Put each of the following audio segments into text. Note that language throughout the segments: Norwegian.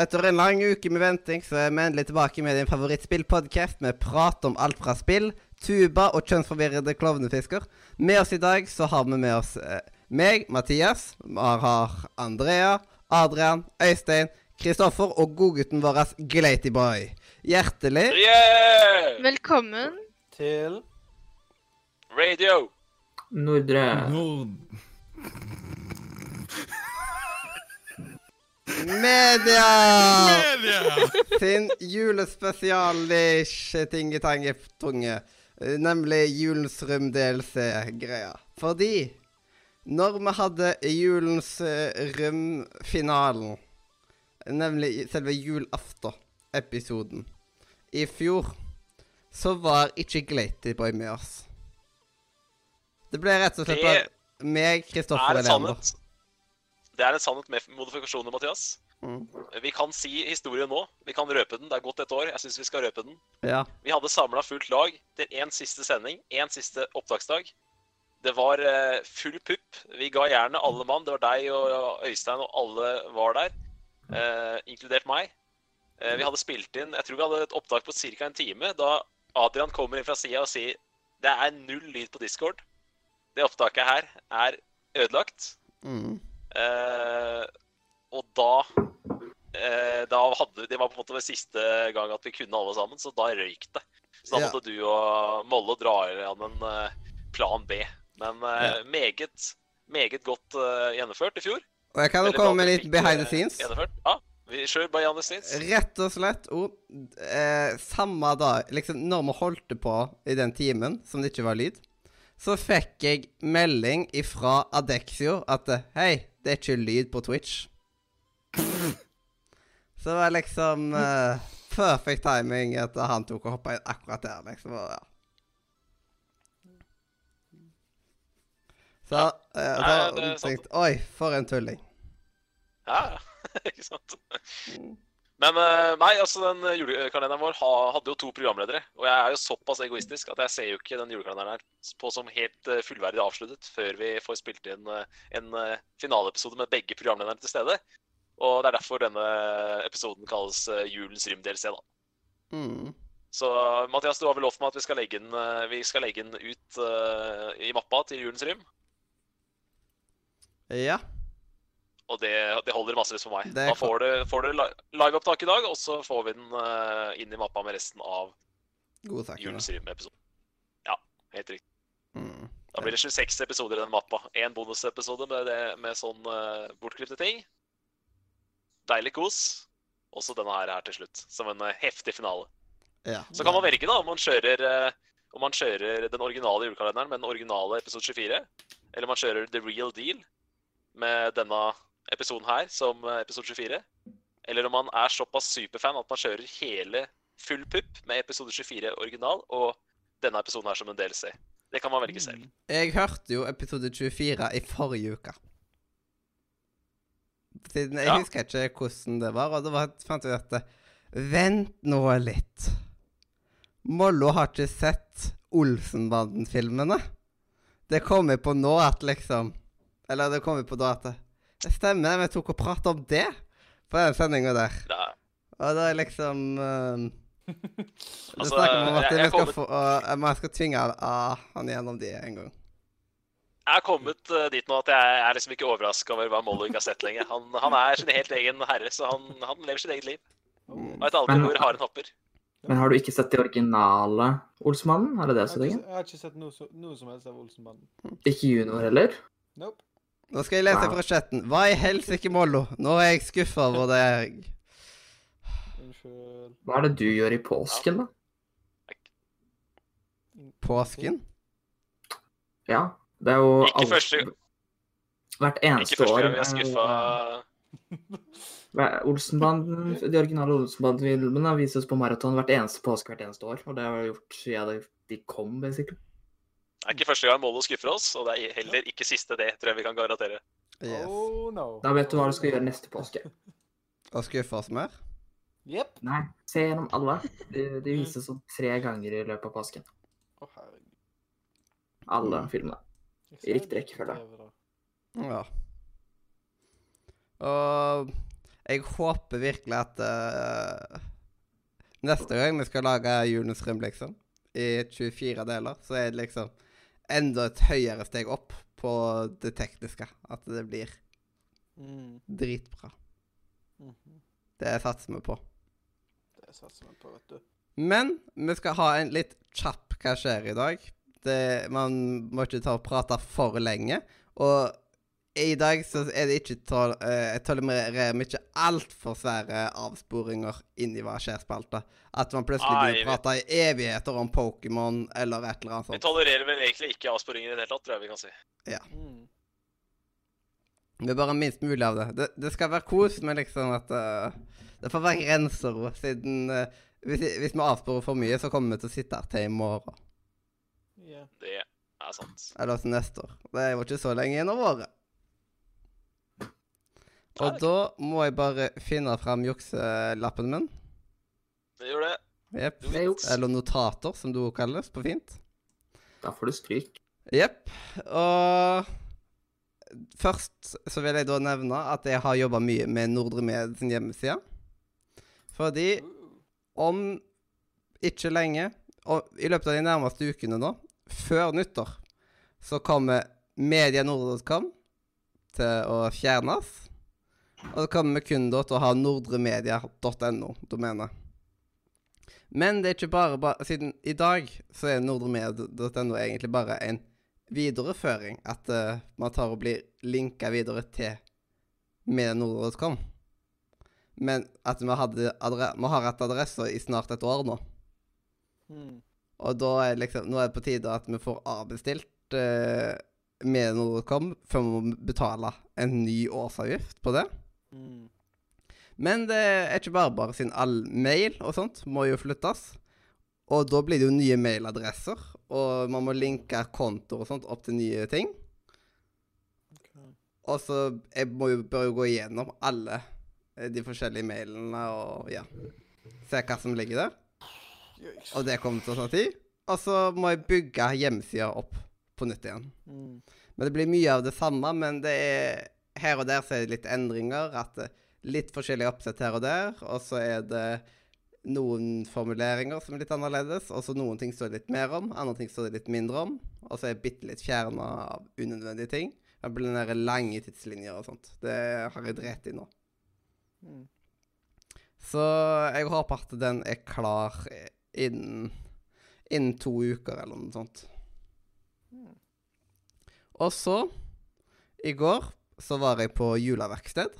Etter en lang uke med venting så er vi endelig tilbake med din favorittspillpodkast med prat om alt fra spill, tuba og kjønnsforvirrede klovnefisker. Med oss i dag så har vi med oss eh, meg, Mathias. Vi har Andrea, Adrian, Øystein, Kristoffer og godgutten vår Glatyboy. Hjertelig Yeah! Velkommen. til Radio. Nordre Media! sin julespesial-ish tingetangetunge. Nemlig Julens rom-DLC-greia. Fordi når vi hadde Julens Rum-finalen, nemlig selve julaften-episoden, i fjor, så var ikke Glatyboy med oss. Det ble rett og slett Det meg, Kristoffer er og Leander. Det er en sannhet med modifikasjoner, Mathias. Mm. Vi kan si historien nå. Vi kan røpe den. Det er gått et år. Jeg syns vi skal røpe den. Ja. Vi hadde samla fullt lag til én siste sending, én siste opptaksdag. Det var eh, full pupp. Vi ga jernet alle mann. Det var deg og Øystein, og alle var der. eh, inkludert meg. Eh, vi hadde spilt inn Jeg tror vi hadde et opptak på ca. en time da Adrian kommer inn fra sida og sier det er null lyd på Discord. Det opptaket her er ødelagt. Mm. Eh, og da eh, da hadde, Det var på en måte siste gang at vi kunne alle sammen, så da røyk det. Så da Ja. måtte du og Molle dra igjen en eh, plan B. Men Ja. meget, meget godt gjennomført i fjor. Og jeg kan jo komme med litt behind the scenes. Gjennomført. Ja, vi kjører behind the scenes. Rett og slett og, eh, Samme dag, liksom når vi holdt på i den timen som det ikke var lyd, så fikk jeg melding ifra Adexio at Hei, det er ikke lyd på Twitch. Så det var liksom uh, perfect timing at han tok og hoppa inn akkurat der, liksom. Og, ja. Så Ja. Nei, da sant. tenkte Oi, for en tulling. Ja, ja. ikke sant. Men eh, nei, altså den julekalenderen vår hadde jo to programledere. Og jeg er jo såpass egoistisk at jeg ser jo ikke den julekalenderen her på som helt eh, fullverdig avsluttet før vi får spilt inn eh, en eh, finaleepisode med begge programlederne til stede. Og det er derfor denne episoden kalles eh, Julens Rym-DLC, da. Mm. Så Mathias, du har vel lovt meg at vi skal legge den, eh, vi skal legge den ut uh, i mappa til Julens Rym? Ja. Og det, det holder massevis for meg. Da får du, får du liveopptak i dag, og så får vi den uh, inn i mappa med resten av Rym-episoden. Ja, helt riktig. Mm. Da blir det 26 episoder i den mappa. Én bonusepisode med, det- med sånn uh, bortklipte ting. Deilig kos. Og så denne her, her til slutt, som en uh, heftig finale. Ja. Så kan man velge da, om man kjører, uh, om man kjører den originale julekalenderen med den originale episode 24, eller om man kjører The Real Deal med denne episoden her som eh, episode 24. Eller om man er såpass superfan at man kjører hele full pupp med episode 24 original og denne episoden her som en DLC. Det kan man velge selv. Jeg hørte jo episode 24 i forrige uke. Siden jeg Ja. husker ikke hvordan det var, og da fant vi at Vent nå litt. Mollo har ikke sett Olsenbanden-filmene. Det kom jeg på nå at liksom Eller det kom jeg på da at stemmer, vi tok og pratet om det på den sendinga der. Det er, Og da er liksom uh, Altså, snakker om at jeg- jeg skal få uh, Man skal tvinge uh, han gjennom de en gang. jeg har kommet uh, dit nå at jeg er liksom ikke overraska over hva Mollo ikke har sett lenger. Han, han er sin helt egen herre, så han, han lever sitt eget liv. Og vet aldri hvor haren hopper. Men har du ikke sett de originale Olsmannen? Er det det jeg, som har ligger? ikke, jeg har ikke sett noe, noe som helst av Olsenmannen. Ikke junior heller? Nope. Nå skal jeg lese fra chatten. Hva i helsike, Mollo? Nå er jeg skuffa over deg. Unnskyld. Hva er det du gjør i påsken, da? Påsken? Ja, det er jo Ikke alt- første- Hvert Ikke eneste første år. gang vi er skuffa. Olsenbanden, De originale Olsenbanden-filmene vises på maraton hvert eneste påske hvert eneste år. Og det har jeg gjort siden de kom, basically. Er ikke første gang Mollo skuffer oss, og det er heller ikke siste det, tror jeg vi kan garantere. Yes. Oh no. Da vet du hva du skal gjøre neste påske. Å skuffe oss mer? Jepp. Nei, se gjennom alle. De, de vises sånn tre ganger i løpet av påsken. Oh. Alle filmene. I riktig rekkefølge. Ja. Og jeg håper virkelig at uh, neste gang vi skal lage Julens Rim, liksom, i 24 deler, så er det liksom enda et høyere steg opp på det tekniske. At det blir Mm. dritbra. Mhm. Det satser vi på. Det satser vi på, vet du. Men vi skal ha en litt kjapp hva skjer i dag. Det, man må ikke ta og prate for lenge. Og i dag så er det ikke tol eh, Jeg tolererer mye altfor svære avsporinger inn i hva skjer-spalta. At man plutselig Nei, begynner å i evigheter om Pokémon eller et eller annet sånt. Vi tolererer vel egentlig ikke avsporinger i det hele tatt, tror jeg vi kan si. Mm. Det er bare minst mulig av det. Det, det skal være kos, men liksom at uh, Det får være grenser, siden uh, hvis, hvis vi avsporer for mye, så kommer vi til å sitte her til i morgen. Ja. Det er sant. Eller til neste år. Det er jo ikke så lenge igjen av året. Og da må jeg bare finne fram jukselappen min. Det gjør det. Jepp. Er. Eller notater, som du kaller kalles på fint. Da får du stryk. Jepp. Og først så vil jeg da nevne at jeg har jobba mye med Nordre Med sin hjemmeside. Fordi om ikke lenge, og i løpet av de nærmeste ukene nå, før nyttår, så kommer medianordre.com til å fjernes. Og det kommer vi kun til å ha nordremedia.no-domenet. Men det er ikke bare, bare Siden i dag så er nordremedia.no egentlig bare en videreføring. At uh, man tar og blir linka videre til medianordre.com. Men at vi, vi har hatt adresser i snart et år nå. Mm. Og da er liksom, nå er det på tide at vi får avbestilt uh, medianordre.com før vi må betale en ny årsavgift på det. Mm. Men det er ikke bare bare, siden all mail og sånt må jo flyttes. Og da blir det jo nye mailadresser, og man må linke kontoer og sånt opp til nye ting. Og så jeg må jo, bør jo gå igjennom alle eh, de forskjellige mailene og ja, se hva som ligger der. Og det kommer til å ta tid. Og så må jeg bygge hjemmesida opp på nytt igjen. Mm. Men det blir mye av det samme, men det er her og der så er det litt endringer. At litt forskjellig oppsett her og der. Og så er det noen formuleringer som er litt annerledes. Og så noen ting står det litt mer om, andre ting står det litt mindre om. Og så er jeg bitte litt fjerna av unødvendige ting. Jeg blir den der lange tidslinjer og sånt. Det har jeg drept i nå. Mm. Så jeg håper at den er klar innen, innen to uker eller noe sånt. Mm. Og så, i går, så var jeg på juleverksted.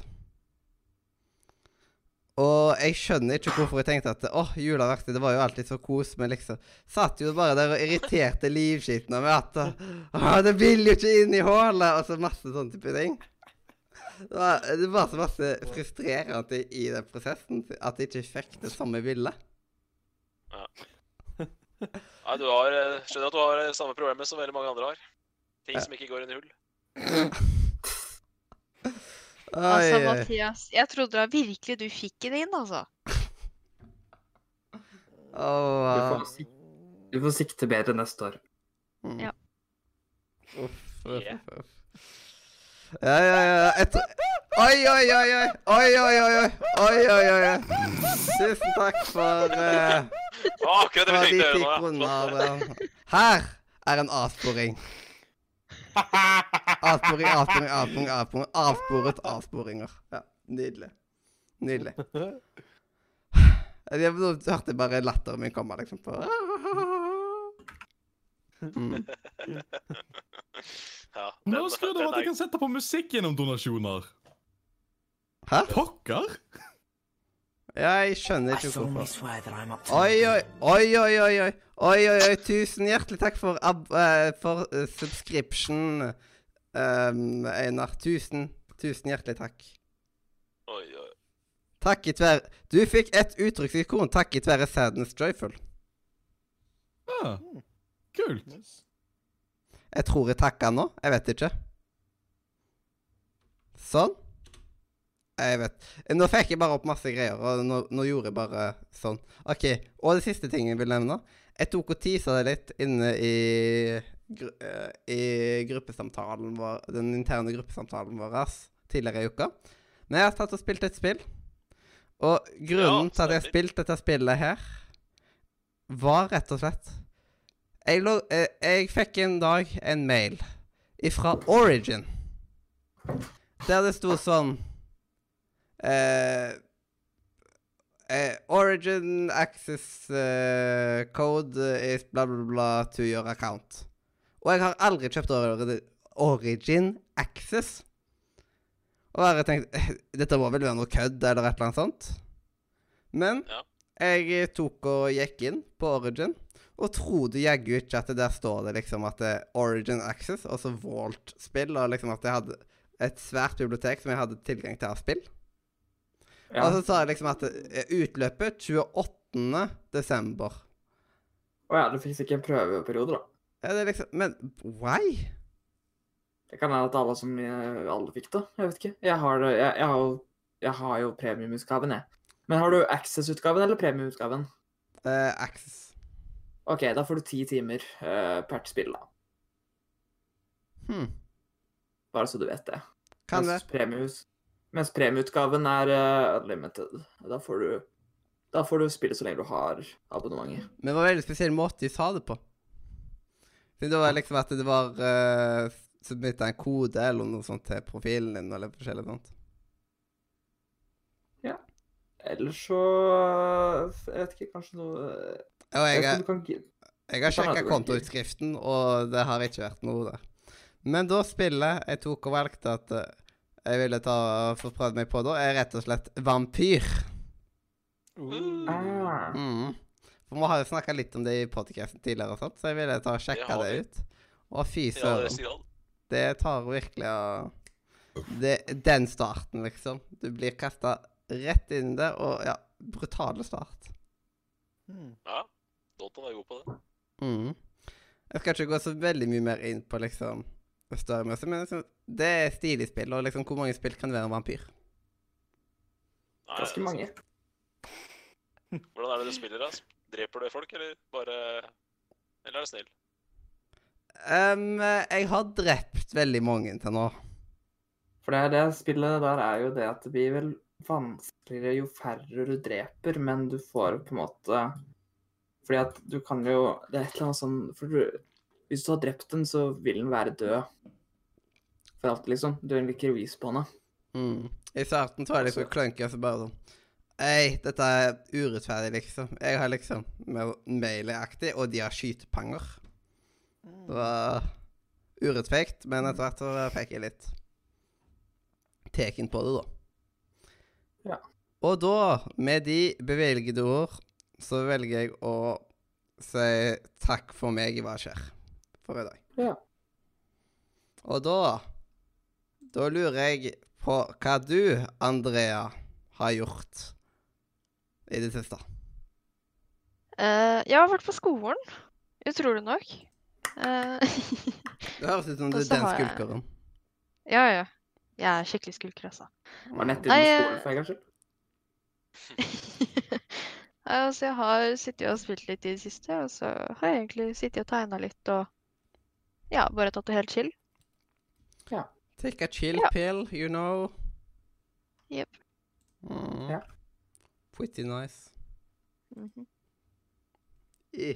Og jeg skjønner ikke hvorfor jeg tenkte at åh, juleverksted det var jo alltid så kos, men liksom Satt jo bare der og irriterte livskiten meg at åh, det vil jo ikke inn i hullet, og så masse sånne type ting. Det var, det var så masse frustrerende i den prosessen at jeg ikke fikk det samme ville. ville. Nei, du har, eh, skjønner at du har eh, samme problemet som veldig mange andre har. Ting som ikke går inn i hull. Altså. Mathias, jeg trodde da virkelig du fikk det inn, altså. Du Åh, får, sikte, du får sikte bedre neste år. mm. Ja. Uff, uff, uff. Ja, ja, ja. Et... Oi, oi, oi, oi. Oi, oi, oi, oi. Oi, oi. Tusen takk for uh, Å, akkurat det vi tenkte. Her er en avsporing. Avsporing, avsporing, avsporing, avsporing. Avsporet avsporinger. Ja, nydelig. Nydelig. Jeg hørte bare latteren min komme, liksom. på... Mm. Ja, Nå skrur det av at jeg kan sette på musikk gjennom donasjoner. Hæ? Pokker! Jeg skjønner ikke hvorfor. Oi, oi, oi, oi, oi, oi, oi, oi, tusen hjertelig takk for, ab eh, for eh, subscription, um, Einar. Tusen, tusen hjertelig takk. Oi, oi. Takk i tver... Du fikk et uttrykksikon i tverre Sadness Joyful. Ah, kult. Nice. Jeg tror jeg takka nå. Jeg vet ikke. Sånn. Jeg vet. Nå fikk jeg bare opp masse greier, og nå, nå gjorde jeg bare sånn. OK. Og det siste tingen jeg vil nevne. Jeg tok og tisa det litt inne i, gru, eh, i gruppesamtalen vår, den interne gruppesamtalen vår tidligere i uka. Men jeg har tatt og spilt et spill. Og grunnen Ja, til at jeg har spilt dette spillet her, var rett og slett Jeg, lå, eh, jeg fikk en dag en mail ifra Origin. Der det sto sånn eh, eh, Origin access eh, code is bla, bla, bla to your account. Og jeg har aldri kjøpt Origin Access. Og bare har tenkt Dette må vel være noe kødd eller et eller annet sånt. Men Ja. jeg tok og gikk inn på Origin, og trodde jaggu ikke at der står det liksom at det er Origin Access, altså Vault-spill, og liksom at jeg hadde et svært bibliotek som jeg hadde tilgang til av spill. Ja. Og så sa jeg liksom at utløpet 28. desember. Å ja, det finnes ikke en prøveperiode, da. Ja, det er liksom Men why? Det kan være at alle som eh, alle fikk det. Jeg vet ikke. Jeg har, det- jeg, jeg har, jeg har jo premiumutgaven, jeg. Men har du access-utgaven eller premiumutgaven? Eh, access. OK, da får du ti timer uh, per spill, da. Hmm. Bare så du vet det. Kan det. mens, premius, mens premieutgaven er uh, unlimited. Da får du da får du spille så lenge du har abonnementet. Men det var en veldig spesiell måte de sa det på. Det var liksom at det var uh, submitta en kode eller noe sånt til profilen din, eller forskjellig sånt. Ja. Ellers så Jeg vet ikke, kanskje noe Jo, jeg, jeg kan jeg har det sjekka kontoutskriften, og det har ikke vært noe der. Men da spillet jeg tok og valgte at eh, jeg ville ta få prøvd meg på da, er rett og slett Vampyr. Uh. Mm. For vi har jo snakka litt om det i podcasten tidligere, og sånt, så jeg ville ta og sjekke det ut. Og fy Ja, søren. det. Det tar virkelig av det, Den starten, liksom. Du blir kasta rett inn i det, og ja, brutale start. Mm. Ja, Dalton er god på det. Mm. Jeg skal ikke gå så veldig mye mer inn på liksom storymessig, men liksom, det er stilig spill, og liksom hvor mange spill kan være en vampyr? Nei, ganske mange. Hvordan er det du spiller, da? Dreper du folk, eller bare Eller er du snill? Um, jeg har drept veldig mange til nå. For det, det spillet der er jo det at det blir vel vanskeligere jo færre du dreper, men du får på en måte Fordi at du kan jo Det er et eller annet sånn For du, hvis du har drept den, så vil den være død. For alltid, liksom. Du vil ikke respawne. Mm. I starten så var det clunky, og så bare sånn Ei, dette er urettferdig, liksom. Jeg har liksom mer og de har skytepanger. Det var urettferdig, men etter hvert så fikk jeg litt teken på det, da. Ja. Og da, med de bevilgede ord, så velger jeg å si takk for meg i hva skjer for i dag. Ja. Og da Da lurer jeg på hva du, Andrea, har gjort i det siste. Uh, jeg har vært på skolen, utrolig nok. Uh, Det høres ut som du er den skulkeren. jeg- ja, ja. Jeg er skikkelig skulker, altså. Var nett Nei, utenfor eh, skolen for en gangs skyld. Altså, jeg har sittet og spilt litt i det siste, og så har jeg egentlig sittet og tegna litt og ja, bare tatt det helt chill. Ja. Take a chill Ja. pill, you know. Jepp. Mm. Ja. Pretty nice. Mhm. I.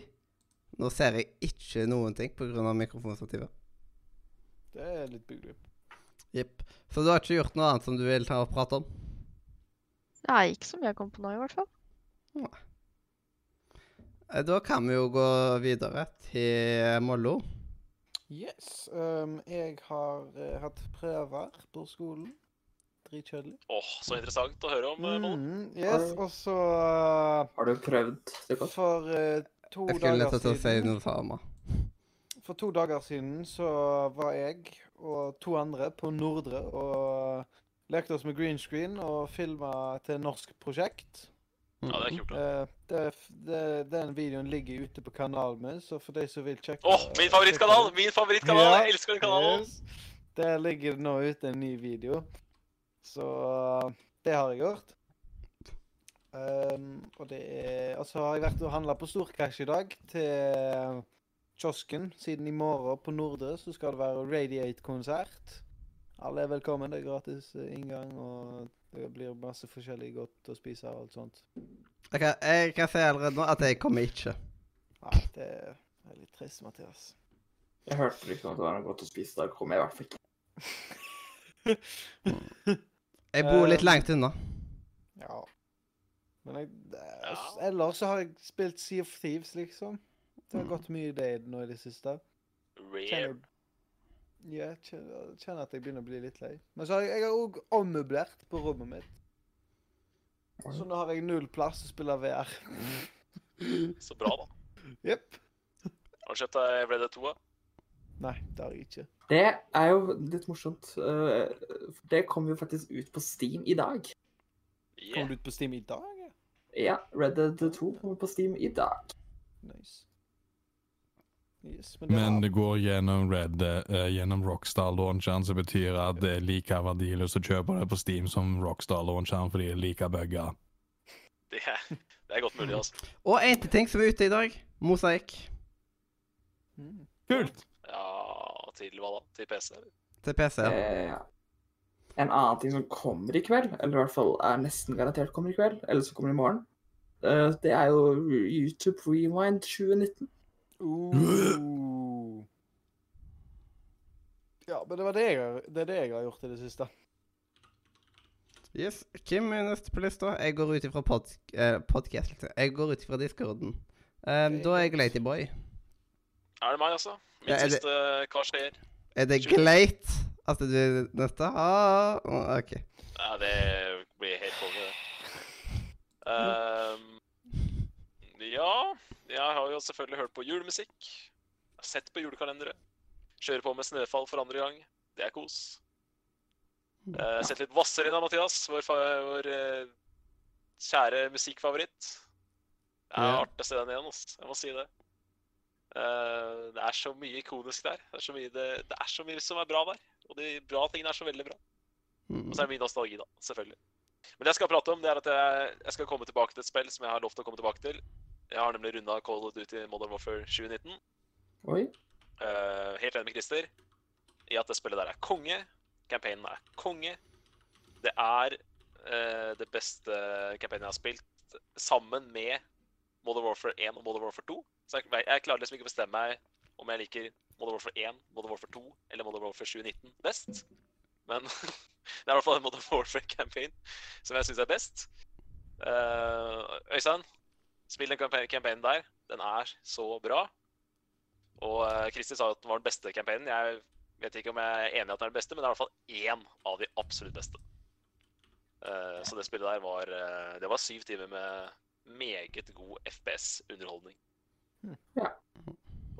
Nå ser jeg ikke noen ting pga. mikrofonstativet. Det er litt byggelig. Jepp. Så du har ikke gjort noe annet som du vil ta og prate om? Nei, ikke som jeg kom på nå, i hvert fall. Nei. Da kan vi jo gå videre til Mollo. Yes. Um, jeg har uh, hatt prøver på skolen. Dritkjedelig. Åh, så interessant å høre om, eh, Mm, yes, og så uh, Har du prøvd For uh, For dager to Jeg skulle lett til å si siden noe samme. For to dager siden så var jeg og to andre på Nordre og lekte oss med green screen og filma til norsk prosjekt. Ja, det er kult. da. Eh, det, det, den videoen ligger ute på kanalen min, så for de som vil sjekke Åh, min favorittkanal! Min favorittkanal! Ja, Jeg elsker den kanalen! Yes. Der ligger det nå ute en ny video. Så uh, det har jeg gjort. Um, og det er Og så har jeg vært og handla på Storcash i dag til kiosken. Siden i morgen på Nordre så skal det være Radiate-konsert. Alle er velkommen. Det er gratis eh, inngang og Det blir masse forskjellig godt å spise og alt sånt. Jeg kan, jeg kan si allerede nå at jeg kommer ikke. Nei, det er litt trist, Mathias. Jeg hørte liksom at det var noe godt å spise. Da kommer jeg i hvert fall ikke. Jeg bor litt Um, langt unna. Ja. Men jeg, det, ellers så har jeg spilt Sea of Thieves, liksom. Det har Mm. gått mye i det nå i det siste. Rare. Kjenner, ja, kjenner, kjenner at jeg begynner å bli litt lei. Men så har jeg, jeg har òg ommøblert på rommet mitt. Så nå har jeg null plass å spille VR. Så bra, da. Jepp. Har du kjøpt deg Red Dead 2? Nei, det har jeg ikke. Det er jo litt morsomt. eh, Det kom jo faktisk ut på Steam i dag. Yeah. Kom du ut på Steam i dag? ja? Red Dead 2 kommer på Steam i dag. Nice. Yes, men det Men det går gjennom Red, uh, gjennom Rockstar-launcheren, som betyr at det er like verdiløst å kjøpe det på Steam som Rockstar-launcheren fordi det er like bugger. Det, det er godt mulig, altså. Og en til ting som er ute i dag. Mosaikk mm. Kult! Ja, til hva da? Til PC? eller? til PC. Eh, en annen ting som kommer i kveld, eller i hvert fall er nesten garantert kommer i kveld, eller som kommer i morgen, eh, det er jo YouTube Rewind 2019. Uh. Ja, men det var det jeg, det er det jeg har gjort i det siste. Yes. Kim er neste på lista. Jeg går ut ifra pod eh, podcast. Jeg går ut ifra discorden. Um, da er jeg Ladyboy. Er det meg, altså? Min er det- siste Hva skjer? Er det Sure. greit at du er neste? Ah, OK. Ja, det blir helt konge, det. Um, ja, jeg har jo selvfølgelig hørt på julemusikk. Sett på julekalendere. Kjører på med Snøfall for andre gang. Det er kos. Uh, sett litt Vazelina, Mathias, vår, vår uh, kjære musikkfavoritt. Det er Ja. artig å se den igjen, altså. Jeg må si det. Eh, det er så mye ikonisk der. Det er, så mye, det, det er så mye som er bra der. Og de bra tingene er så veldig bra. Mm. Og så er det mye nostalgi, da. Selvfølgelig. Men det jeg skal prate om, det er at jeg, jeg skal komme tilbake til et spill som jeg har lovt å komme tilbake til. Jeg har nemlig runda Call of Duty Modern Warfare 2019. Oi. Uh, helt enig med Christer i at det spillet der er konge. Campaignen er konge. Det er uh, det beste campaignen jeg har spilt, sammen med Modern Warfare 1 og Modern Warfare 2. Så jeg, jeg klarer liksom ikke å bestemme meg om jeg liker Modern Warfare 1, Modern Warfare 2 eller Modern Warfare 2019 best. Men det er i hvert fall en Modern Warfare-campaign som jeg syns er best. Uh, Øystein, spill den campa- campaignen der. Den er så bra. Og uh, sa at den var den beste campaignen. Jeg vet ikke om jeg er enig i at den er den beste, men det er i hvert fall én av de absolutt beste. Uh, så det spillet der var Det var syv timer med meget god FPS-underholdning. Ja.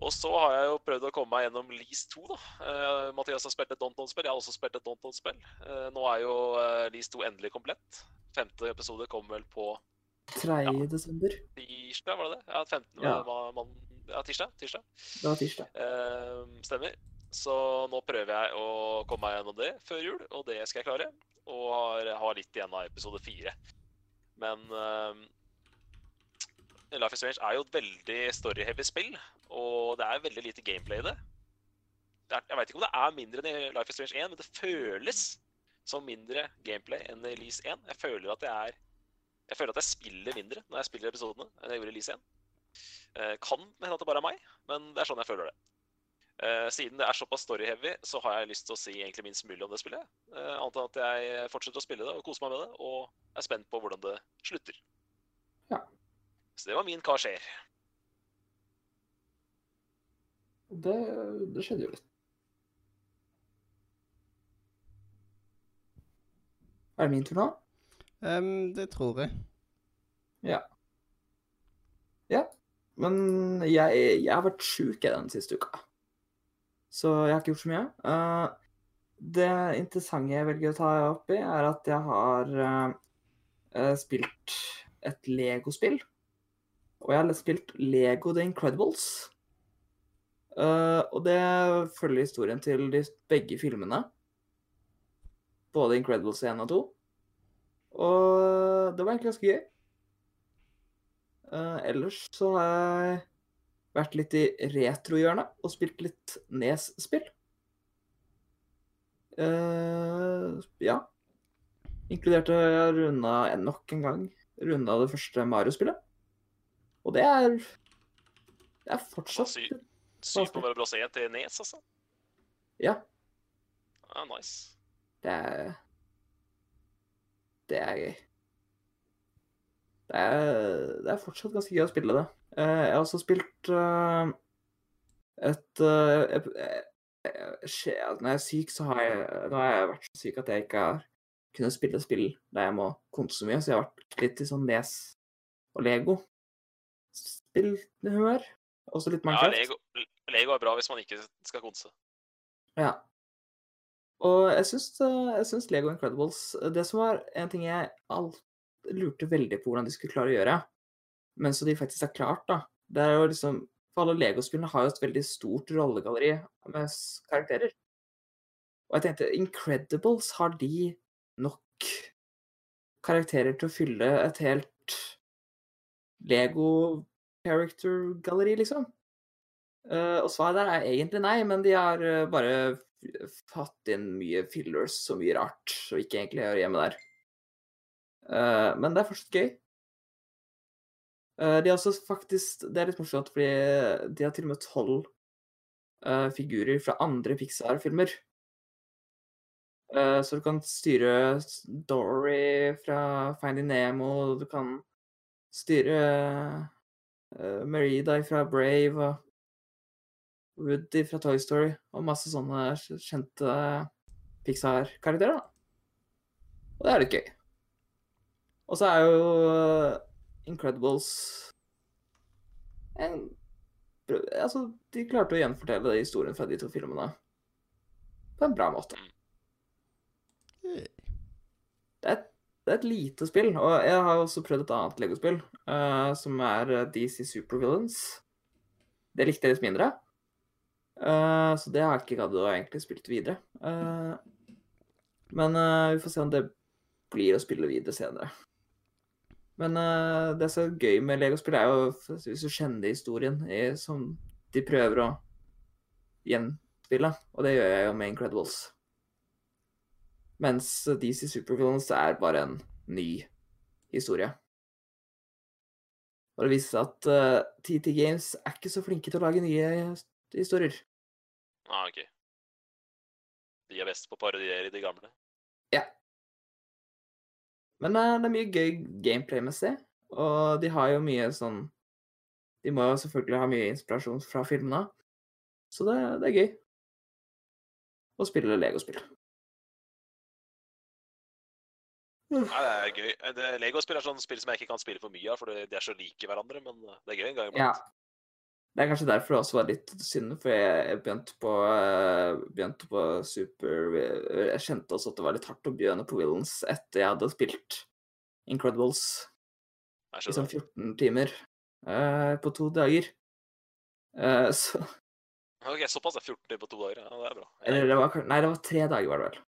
Og så har jeg jo prøvd å komme meg gjennom Lease 2, da. Uh, Mathias har spilt et Donton-spill. Jeg har også spilt et Donton-spill. Uh, nå er jo uh, Lease 2 endelig komplett. Femte episode kommer vel på 3. desember. tirsdag, var det det? Ja, 15. Ja. Var, man, ja tirsdag. tirsdag. Det var tirsdag. Uh, stemmer. Så nå prøver jeg å komme meg gjennom det før jul, og det skal jeg klare. Og har, har litt igjen av episode fire. Men eh, Life is Strange er jo et veldig story-heavy spill, og det er veldig lite gameplay i det. det er, jeg veit ikke om det er mindre enn i Life is Strange 1, men det føles som mindre gameplay enn i Lease 1. Jeg føler at jeg er Jeg føler at jeg spiller mindre når jeg spiller episodene enn jeg gjorde i Lease 1. Eh, kan hende at det bare er meg, men det er sånn jeg føler det. Eh, siden det er såpass story-heavy, så har jeg lyst til å si egentlig minst mulig om det spillet. Eh, annet enn at jeg fortsetter å spille det og kose meg med det, og er spent på hvordan det slutter. Ja. Så det var min Hva skjer? Det, det skjedde jo litt. Er det min tur nå? Um, det tror jeg. Ja. Ja. Men jeg, jeg har vært sjuk den siste uka. Så jeg har ikke gjort så mye. Uh, det interessante jeg velger å ta opp i, er at jeg har eh, eh, spilt et Lego-spill. Og jeg har spilt Lego The Incredibles. Uh, og det følger historien til de begge filmene. Både Incredibles 1 og 2. Og det var egentlig ganske gøy. Uh, ellers så har jeg vært litt i retrohjørnet og spilt litt Nes-spill. Uh, ja. Inkludert jeg runda nok en gang runda det første Mario-spillet. Og det er Det er fortsatt Sy- Super Mario Bros. 1 til Nes, altså. Ja, Ja, nice. det er Det er gøy. Det er, det er fortsatt ganske gøy å spille det. Eh, Jeg har også spilt eh, et eh, ep- eh, Når jeg er syk, så har jeg Nå har jeg vært så syk at jeg ikke har kunnet spille spill der jeg må konse så mye, så jeg har vært litt i sånn Nes og Lego. Spillhumør. Også litt Ja, Lego, Lego er bra hvis man ikke skal konse. Ja. Og jeg syns, eh, jeg syns Lego Incredibles eh, Det som var en ting jeg alt lurte veldig på hvordan de skulle klare å gjøre, men så de faktisk har klart, da, det er jo liksom For alle Lego-spillene har jo et veldig stort rollegalleri med karakterer. Og jeg tenkte Incredibles, har de nok karakterer til å fylle et helt Lego character-galleri, liksom? Uh, og svaret der er egentlig nei, men de har uh, bare fått inn mye fillers og mye rart som ikke egentlig hører hjemme der. Uh, men det er fortsatt gøy. De har også faktisk Det er litt morsomt, fordi de har til og med tolv figurer fra andre Pixar-filmer. Så du kan styre Dory fra Finding Nemo, du kan styre uh, Merida fra Brave og Woody fra Toy Story og masse sånne kjente Pixar-karakterer. da. Og det er litt gøy. Og så er jo eh, Incredibles en Altså, de klarte å gjenfortelle historien fra de to filmene på en bra måte. Det er, et- det er et lite spill, og jeg har også prøvd et annet Lego-spill, eh, som er eh, DC Supervillains. Det likte jeg litt mindre. Uh, så det har jeg ikke gadd å egentlig spilt videre. Uh, men uh, vi får se om det blir å spille videre senere. Men det som er gøy med Lego-spill, er jo hvis du kjenner historien i, som de prøver å gjenspille, og det gjør jeg jo med Incredibles. Mens DC Supervillains er bare en ny historie. Og det viser seg at uh, TT Games er ikke så flinke til å lage nye historier. Ah, ok. De er best på å parodiere de gamle. Ja. Men uh, det er mye gøy gameplay-messig, og de har jo mye sånn De må jo selvfølgelig ha mye inspirasjon fra filmene, så det, det er gøy å spille Lego-spill. Nei, det er gøy. Det, Lego-spill er sånn spill som jeg ikke kan spille for mye av, for de er så like hverandre, men det er gøy en gang Ja. Det er kanskje derfor det også var litt synd, for jeg begynte på, eh, begynte på Super Jeg kjente også at det var litt hardt å begynne på Villains etter jeg hadde spilt Incredibles i sånn 14 timer uh, på to dager. Uh, så Ok, Såpass er 14 timer på to dager. Ja, det er bra. Eller det var Nei, det var tre dager, var det vel.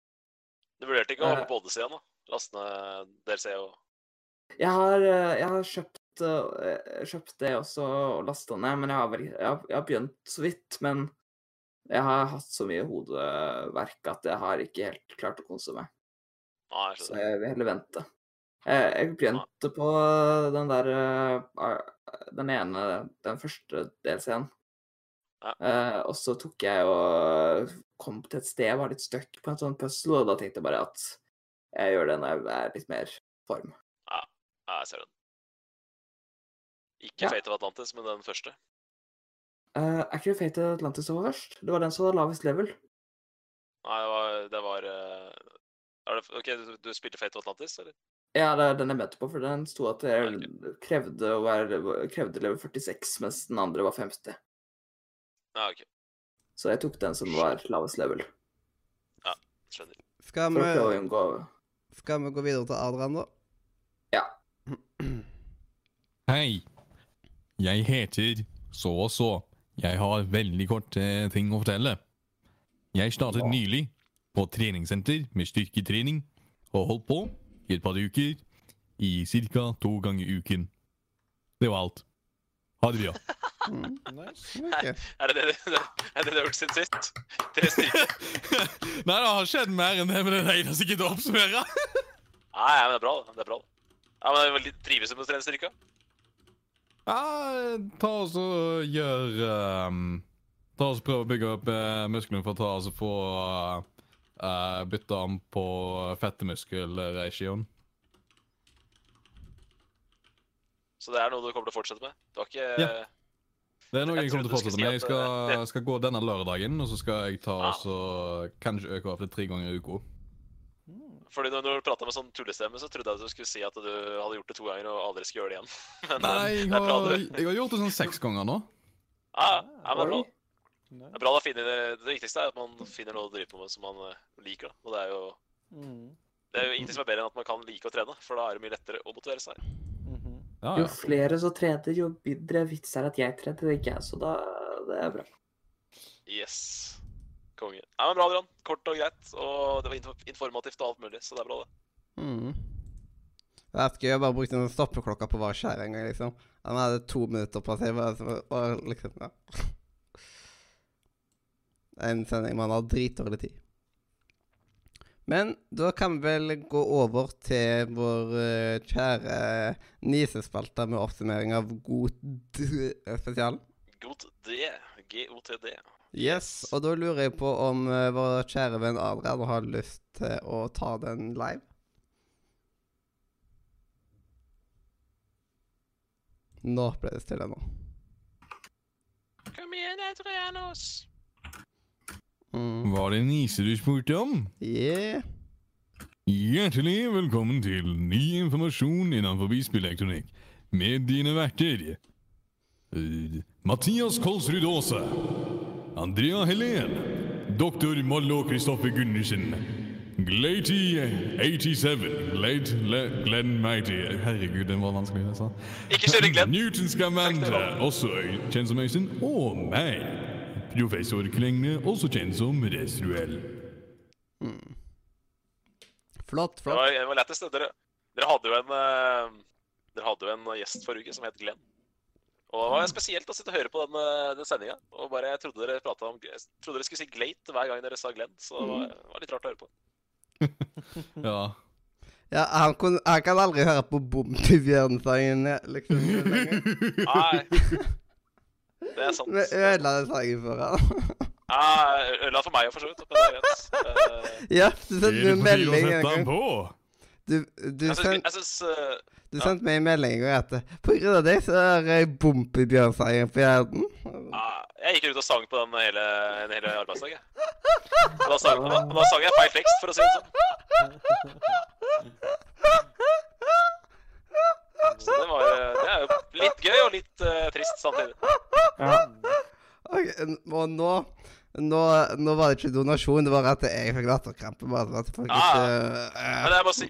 Du vurderte ikke å Eh. hoppe på Odyssey igjen, da? Laste ned er og Jeg har, eh, jeg har kjøpt, eh, kjøpt det også og lasta ned, men jeg har, jeg, har, jeg har begynt så vidt. Men jeg har hatt så mye hodeverk at jeg har ikke helt klart å kose meg. Nei, jeg Så jeg vil heller vente. Jeg, jeg begynte på den der eh, Den ene, den første DLC-en. Ja. Eh, og så tok jeg og kom til et sted var litt stuck på en sånn puzzle, og da tenkte jeg bare at jeg gjør det når jeg er litt mer form. Ja, jeg ser den. Ikke Ja. Fate of Atlantis, men den første. Uh, er ikke Fate of Atlantis som var først? Det var den som var lavest level. Nei, det var, det var uh, er det, OK, du, du spilte Fate of Atlantis, eller? Ja, det er den jeg møtte på, for den sto at jeg krevde, å være, krevde level 46, mens den andre var 50. Ja, OK. Så jeg tok den som var lavest level, Skjønner. Skal for å prøve å vi, unngå skal vi gå videre til Adrian, da? Ja. Hei. Jeg heter så og så. Jeg har veldig kort eh, ting å fortelle. Jeg startet nylig på treningssenter med styrketrening, og holdt på i et par uker i ca. to ganger i uken. Det var alt. Ha det bra. Mm. Nice. Er det det, det, det, det du har gjort siden sist? Tre stykker? Nei, det har skjedd mer enn det, men det er det eneste jeg gidder å oppsummere. Nei, men det er bra. det. Det er bra. det. Ja, men litt trives du med å trene styrka? Ja, ta oss og gjør um, Ta oss og prøv å bygge opp uh, musklene for å ta oss og få uh, bytte om på fettemuskelregionen. Så det er noe du kommer til å fortsette med? Du har ikke Ja. Det er noe Jeg jeg kommer til å fortsette med. Jeg at, skal, skal gå denne lørdagen, og så skal jeg ta Ja. også, kanskje øke opp til tre ganger i uka. Fordi når du prata med sånn tullestemme, så trodde jeg at du skulle si at du hadde gjort det to ganger og aldri skulle gjøre det igjen. Men Nei, eh, jeg det bra har, jeg har gjort det sånn seks ganger nå. Ja, ja, men det bra. Det er bra da finner, det viktigste er at man finner noe å drive på med som man eh, liker. da. Og det er jo Mm. det er jo ingenting som er bedre enn at man kan like å trene, for da er det mye lettere å motivere seg. Ja, Jo flere som trener, jo bedre vits er at jeg trener, det ikke jeg. Så da det er bra. Yes. Konge. Ja, men bra, Adrian. Kort og greit. Og det var informativt og alt mulig, så det er bra, det. Mm. Jeg vet ikke, jeg bare brukte en stoppeklokka på hver skjer en gang, liksom. Han hadde to minutter på seg, bare, og liksom Ja. En sending man har dritdårlig tid. Men da kan vi vel gå over til vår uh, kjære nisespalte med oppsummering av god spesialen. God D. GOTD. Yes, og da lurer jeg på om uh, vår kjære venn Adrian har lyst til å ta den live? Nå ble det stille nå. Kom igjen, Adrianos. Mm. Var det Nise du spurte om? Yeah. Hjertelig velkommen til ny informasjon innenfor spillelektronikk med dine verter uh, Mathias Kolsrud Aase, Andrea Helen, Dr. Mollo Kristoffer Gundersen, Glady 87, Glade Le, Glenn Mighty Herregud, den var vanskelig, jeg sa. Ikke kjøre Glenn. Newton Scamander, også kjent som Øystein, og meg, professor Klenge, også kjent som Restruel. Flott, Det flott. var, det var lettest. Dere, dere hadde jo en eh, Dere hadde jo en gjest forrige uke som het Glenn. Og det var spesielt å sitte og høre på den, eh, den sendinga. Jeg trodde dere om trodde dere skulle si Glate hver gang dere sa Glenn. Så det var, det var litt rart å høre på. Ja. Ja, han, kun, han kan aldri høre på Bom-Bjørn-sangen, liksom. lenger. Nei. Det er sant. Vi ødela den sangen for ham. Ja, ødela for meg, for så vidt. Men det er greit. Eh, Ja, du sendte meg en melding en gang. Du, du, sendte du ja. sendte meg en melding en gang etter på grunn av deg så har jeg Bompibjørn-sangen på hjernen. ja, Jeg gikk ut og sang på den hele, en hele arbeidsdag, jeg. Og da sang, da, da sang jeg feil tekst, for å si det sånn. Så det, var, eh, det er jo litt gøy og litt uh, trist samtidig. Ja. Okay, og nå, nå, nå var det ikke donasjon, det var at jeg fikk latterkrampe. Bare at folk Ah. ikke Men eh, jeg må si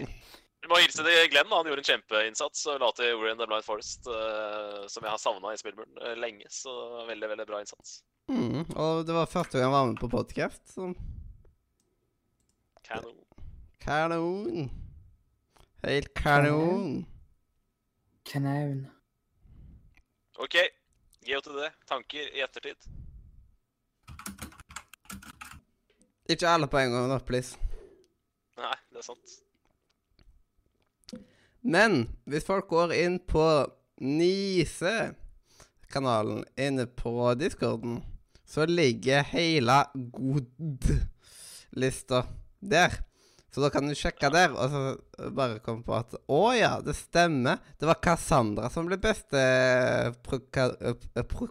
du må hilse til Glenn. Han gjorde en kjempeinnsats og la til Ori and the Blind Forest, uh, som jeg har savna i Spillburn lenge. Så veldig, veldig bra innsats. mm, Og det var første gang jeg var med på podkast. Så Canon. kanon. Helt kanon. Kanon. OK. GOTD. Tanker i ettertid. Ikke alle på en gang, da, please. Nei, det er sant. Men hvis folk går inn på Nise-kanalen inne på discorden, så ligger hele god-lista der. Så da kan du sjekke der, og så bare komme på at Å ja, det stemmer. Det var Cassandra som ble beste proka, eh, pro,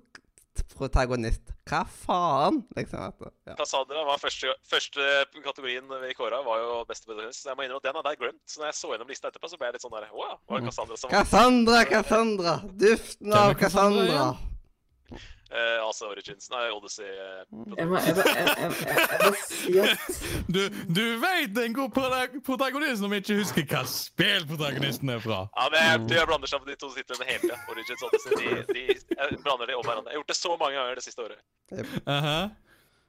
protagonist. Hva faen? Liksom. At, ja. Cassandra var første, første kategorien vi kåra, var jo beste protagonist. Så jeg må innrømme at den hadde jeg glemt. Så når jeg så gjennom lista etterpå, så ble jeg litt sånn der Å ja, var det Cassandra som Cassandra, Cassandra! Duften av Cassandra Cassandra. Eh, Altså Origins Nei, Odyssey. eh, Jeg må, jeg, jeg, jeg, jeg, jeg må si at Du, du vet en god protagonist Når vi ikke husker hva spillprotagonisten er fra. Ja, men jeg, jeg blander sammen de to titlene hele tida. Origins og Odyssey. De, de, jeg blander de om hverandre. Jeg har gjort det så mange ganger det siste året. Aha.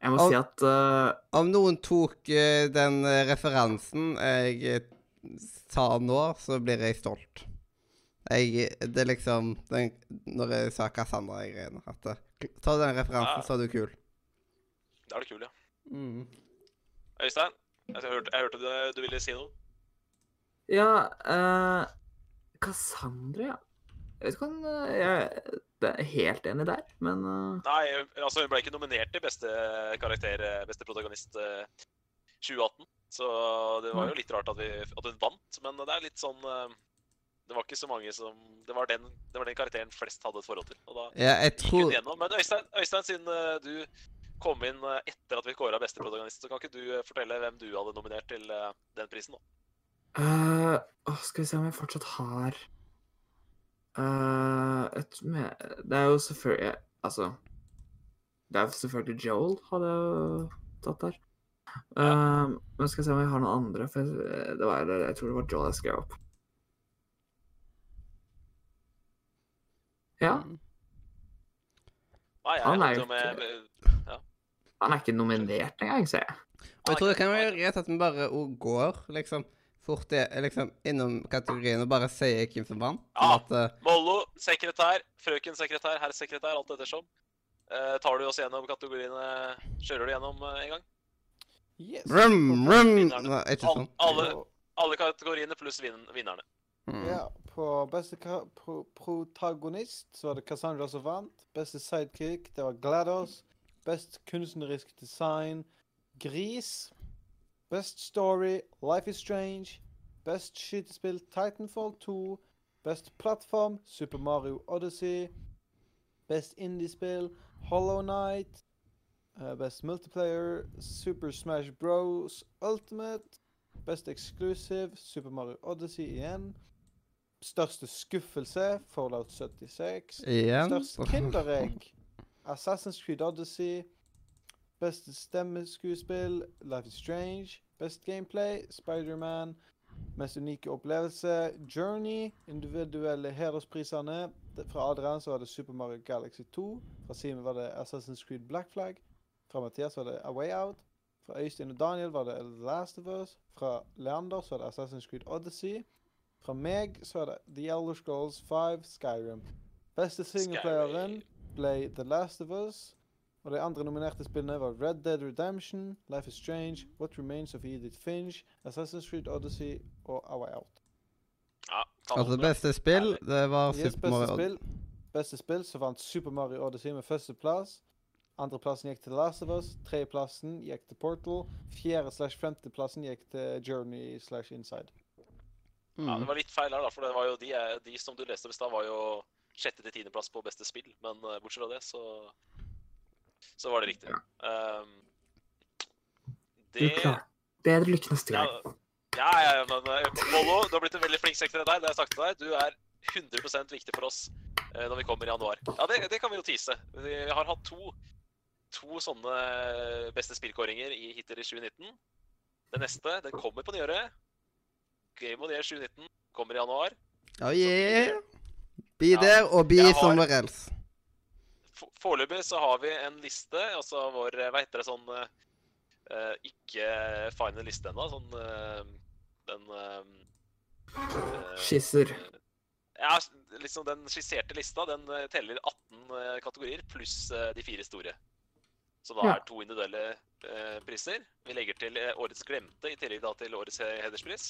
Jeg må si at uh, Om noen tok den referansen jeg sa nå, så blir jeg stolt. Jeg, det er liksom den, Når jeg sa Cassandra-greiene at Ta den referansen, så er du kul. Da er det kul, ja. Mm. Øystein, jeg hørte, jeg hørte du, du ville si noe. Ja, uh, Cassandra, ja. Jeg vet ikke om eh, jeg er helt enig der, men uh... Nei, altså hun ble ikke nominert til beste karakter, beste protagonist uh, 2018. Så det var jo litt rart at, vi, at hun vant, men det er litt sånn eh, Det var ikke så mange som Det var den, det var den karakteren flest hadde et forhold til. Og da Ja, jeg gikk hun tror gjennom. Men Øystein, Øystein siden eh, du kom inn eh, etter at vi kåra beste protagonist, så kan ikke du eh, fortelle hvem du hadde nominert til den prisen? da? Uh, oh, Skal vi se om jeg fortsatt har uh, et med, Det er jo selvfølgelig Altså Det er selvfølgelig Joel hadde jeg tatt der. Eh, men skal vi se om jeg har noen andre, for jeg, det var, jeg tror det var Joel jeg skrev opp. Ja, Nei, jeg Han er jo ikke- han er ikke nominert engang, ser jeg. Og jeg tror det kan være greit at vi bare går liksom fort liksom, innom kategorien og bare sier hvem som vant. Ja. Sånn at, eh, Mollo, sekretær, frøken sekretær, herr sekretær, alt ettersom. Uh, tar du oss gjennom kategoriene Kjører du gjennom uh, en gang? Yes. Rum, rum Nei, ikke sånn. alle, alle kategoriene pluss vin vinnerne. Mm. Ja, på beste pro protagonist så var det Cassandra som vant. Beste sidekick, det var GLaDOS. Best kunstnerisk design, Gris. Best story, Life is Strange. Best skytespill, Titanfall 2. Best plattform, Super Mario Odyssey. Best indiespill, Hollow Knight. Eh, best multiplayer, Super Smash Bros. Ultimate. Best exclusive, Super Mario Odyssey igjen. Største skuffelse, Fallout 76. Igjen. Størst kinderegg, Assassin's Creed Odyssey. Beste stemmeskuespill, Life is Strange. Best gameplay, Spiderman. Mest unike opplevelse, Journey. Individuelle hedersprisene. Fra Adrian så var det Super Mario Galaxy 2. Fra Simen var det Assassin's Creed Black Flag. Fra Mathias var det A Way Out. Fra Øystein og Daniel var det The Last of Us. Fra Leander så var det Assassin's Creed Odyssey. Fra meg så er det The Elder Scrolls 5 Skyrim. Beste singelplayeren ble The Last of Us. Og de andre nominerte spillene var Red Dead Redemption, Life is Strange, What Remains of Edith Finch, Assassin's Creed Odyssey og A Way Out. Ja, Altså, beste spill, det var Yes, Super Mario spill. Beste spill så vant Super Mario Odyssey med førsteplass. Andreplassen gikk til The Last of Us. Tredjeplassen gikk til Portal. Fjerde slash femteplassen gikk til Journey slash Inside. Mm. Ja, det var litt feil her, da, for det var jo de, eh, de som du leste om i stad, var jo sjette til tiendeplass på beste spill. Men eh, bortsett fra det, så så var det riktig. Um, Du det Bedre lykke neste ja, gang. ja, ja, men eh, Mollo, du har blitt en veldig flink sekretær. Det har jeg sagt til deg. Du er 100% viktig for oss når vi kommer i januar. Ja, det, det kan vi jo tease. Vi har hatt to, to sånne beste spillkåringer i hittil i 2019. Den neste den kommer på nyåret. Game of the Year 2019 kommer i januar. Oh yeah. Be Ja. there og be har- somewhere else. Foreløpig så har vi en liste, altså vår Hva heter det sånn eh, eh, Ikke final liste ennå. Sånn uh, den eh, eh, Skisser. Ja, liksom den skisserte lista den eh, teller 18 eh, kategorier pluss eh, de fire store. Som da er to individuelle eh, priser. Vi legger til eh, årets glemte i tillegg da til årets hederspris.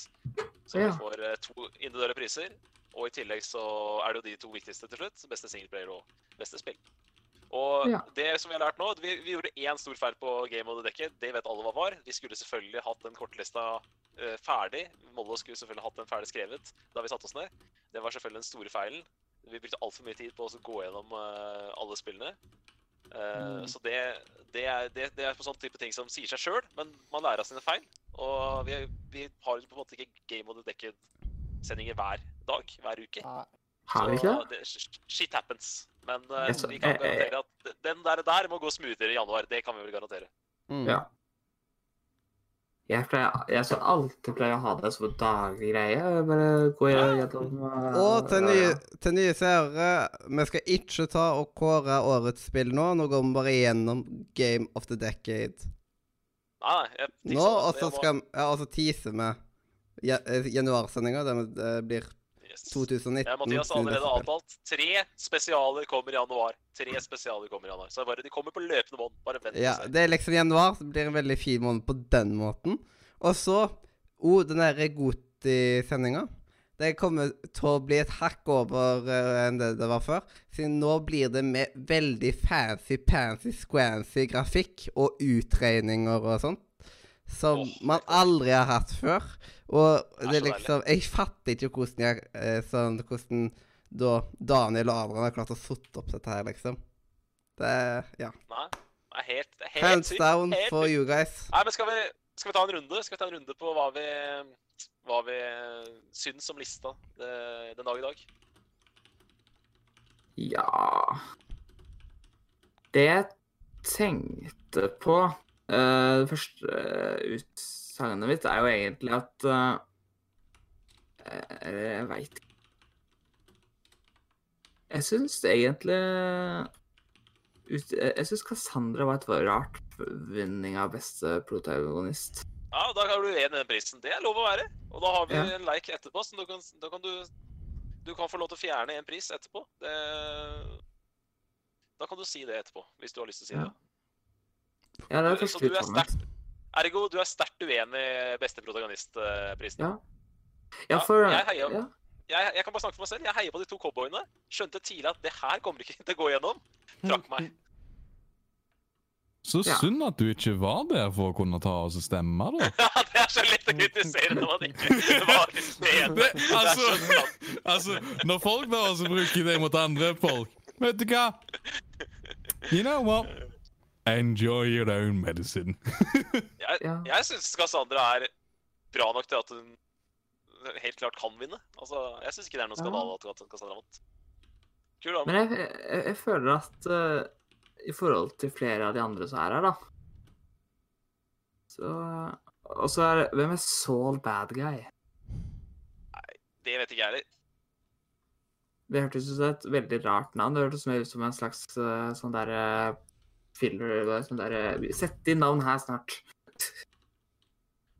Så vi får eh, to individuelle priser. Og i tillegg så er det jo de to viktigste til slutt. Beste singleplayer og beste spill. Og Ja. det som vi har lært nå Vi, vi gjorde én stor feil på Game of the Decade. Det vet alle hva var. Vi skulle selvfølgelig hatt den kortlista eh, ferdig. Mollo skulle selvfølgelig hatt den ferdig skrevet da vi satte oss ned. Det var selvfølgelig den store feilen. Vi brukte altfor mye tid på å gå gjennom eh, alle spillene. Eh, Mm. Så det, det, er, det, det er på sånn type ting som sier seg sjøl, men man lærer av sine feil. Og vi, vi har på en måte ikke Game of the Decade-sendinger hver dag, hver uke. Har vi ikke det? Shit happens. Men uh, vi kan garantere at den der, der må gå smoothere i januar. Det kan vi vel garantere. Mm. Ja. Jeg, pleier, jeg skal alltid pleie å ha det som en daglig greie. Bare gå Ja. gjennom uh, Og til nye, til nye seere, vi skal ikke ta og kåre årets spill nå. Nå går vi bare gjennom Game of the Decade. Nei, nei. Jeg Nå, og så skal ja, og så teaser vi eh, januarsendinga. Det med- blir yes. 2019. Ja, Mathias har allerede avtalt. Tre spesialer kommer i januar. Tre spesialer kommer i januar. Så bare, de kommer på løpende bånd. Bare vent Ja, det er liksom januar. Så blir det en veldig fin måned på den måten. Og så oh, den derre Goti-sendinga. Det kommer til å bli et hakk over uh, enn det det var før. Siden nå blir det med veldig fancy, fancy, squancy grafikk og utregninger og sånt. Som oh, man aldri har hatt før. Og Det er er liksom Jeg fatter ikke hvordan jeg eh, sånn, Hvordan da Daniel og Adrian har klart å sotte opp dette her, liksom. Det Ja. Nei, det er helt, det er helt Hands sykt. down Helt for sykt. you guys. Nei, men skal vi, skal vi ta en runde? Skal vi ta en runde på hva vi, hva vi syns om lista det, den dag i dag? Ja Det jeg tenkte på eh, Det første uh, utsagnet mitt er jo egentlig at uh, eh, Jeg veit ikke. Jeg syns egentlig ut, Jeg syns Cassandra var et rart vinning av beste protagonist. Ja, da kan du gi den prisen. Det er lov å være. Og da har vi Ja. en leik etterpå, så du kan, da kan du Du kan få lov til å fjerne en pris etterpå. Det, da kan du si det etterpå, hvis du har lyst til å si Ja. det. Ja, det er Så litt du er sterkt Ergo, du er sterkt uenig i beste protagonistprisen. Ja. Ja, Ja, jeg heier- ja. Jeg, jeg kan bare snakke for meg selv. Jeg heier på de to cowboyene. Skjønte tidlig at det her kommer ikke til å gå gjennom. Trakk meg. Så Ja. synd at du ikke var der for å kunne ta oss og stemme, da. Ja, det er så lett å kritisere når man ikke var til stede. Altså, altså, når folk da også bruker det mot andre folk Vet du hva? You know what? Enjoy your own medicine. Jeg, Ja. jeg syns Cassandra er bra nok til at hun helt klart kan vinne. Altså, Jeg syns ikke det er noen skandale at Cassandra vant. Kul dame. Men jeg, jeg, jeg føler at uh, i forhold til flere av de andre som er her, da Så Og så er Hvem er Saul Bad Guy? Nei, Det vet ikke jeg heller. Det hørtes ut som et veldig rart navn. Det hørtes mer ut som en slags uh, sånn derre filler eller sånn der Sett inn navn her snart.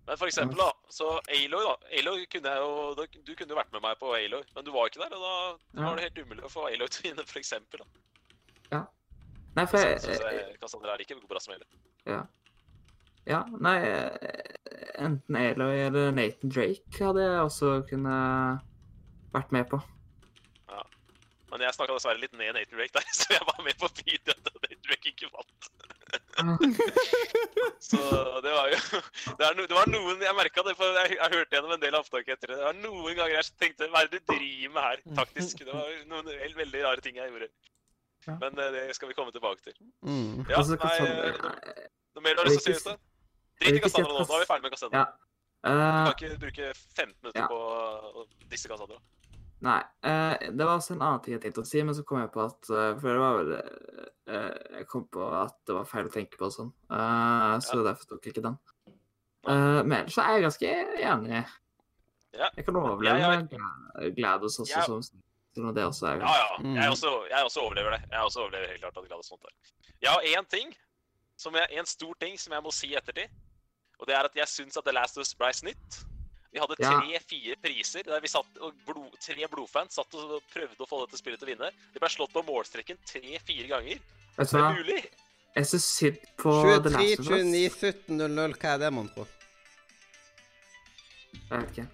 Men for eksempel, da. Så Aloy, da. Aloy kunne jeg jo Du kunne jo vært med meg på Aloy, men du var ikke der. Og da Ja. var det helt umulig å få Aloy til å vinne, for eksempel. Da. Ja. Nei, for Så jeg, syns jeg Cassandra er like bra som Aloy. Ja, nei eh, Enten Aloy eller Nathan Drake hadde jeg også kunne vært med på. Men jeg snakka dessverre litt ned Nathan Drake der, så jeg var med på video at Nathan Drake ikke vant. Så det var jo Det, er no, det var noen Jeg merka det, for jeg, jeg hørte gjennom en del opptak etter det. Det var noen ganger jeg tenkte Hva er det du driver med her, taktisk? Det var noen veldig, veldig rare ting jeg gjorde. Ja. Men eh, det skal vi komme tilbake til. Mm. Ja, Altså, nei, eh, noe, mer du har lyst til å si, Øystein? Drit i Cassandra nå. Nå er vi ferdig med Cassandra. Ja. Du Eh, kan ikke bruke 15 minutter Ja. på å disse Cassandra. Nei. eh, det var også en annen ting jeg tenkte å si, men så kom jeg på at eh, For det var vel eh, Jeg kom på at det var feil å tenke på og sånn, så derfor tok jeg ikke den. Men ellers er jeg ganske enig. Ja. Jeg kan overleve Jeg er- Glados også, ja. som selv om det også er Ja, ja. Mm. Jeg også, jeg også overlever det. Jeg også overlever helt klart at Glados sånt der. Jeg har én ting, som jeg, en stor ting som jeg må si i ettertid. Og det er at jeg syns at The Last of Us ble snitt. Vi hadde Ja. tre-fire priser der vi satt og blod, tre blodfans satt og prøvde å få dette spillet til å vinne. De ble slått på målstreken tre-fire ganger. Vet du Det er mulig! Jeg syns synd på The 23, Last of Us. 29, 17, 00. Hva er det, mon tro? Jeg vet ikke.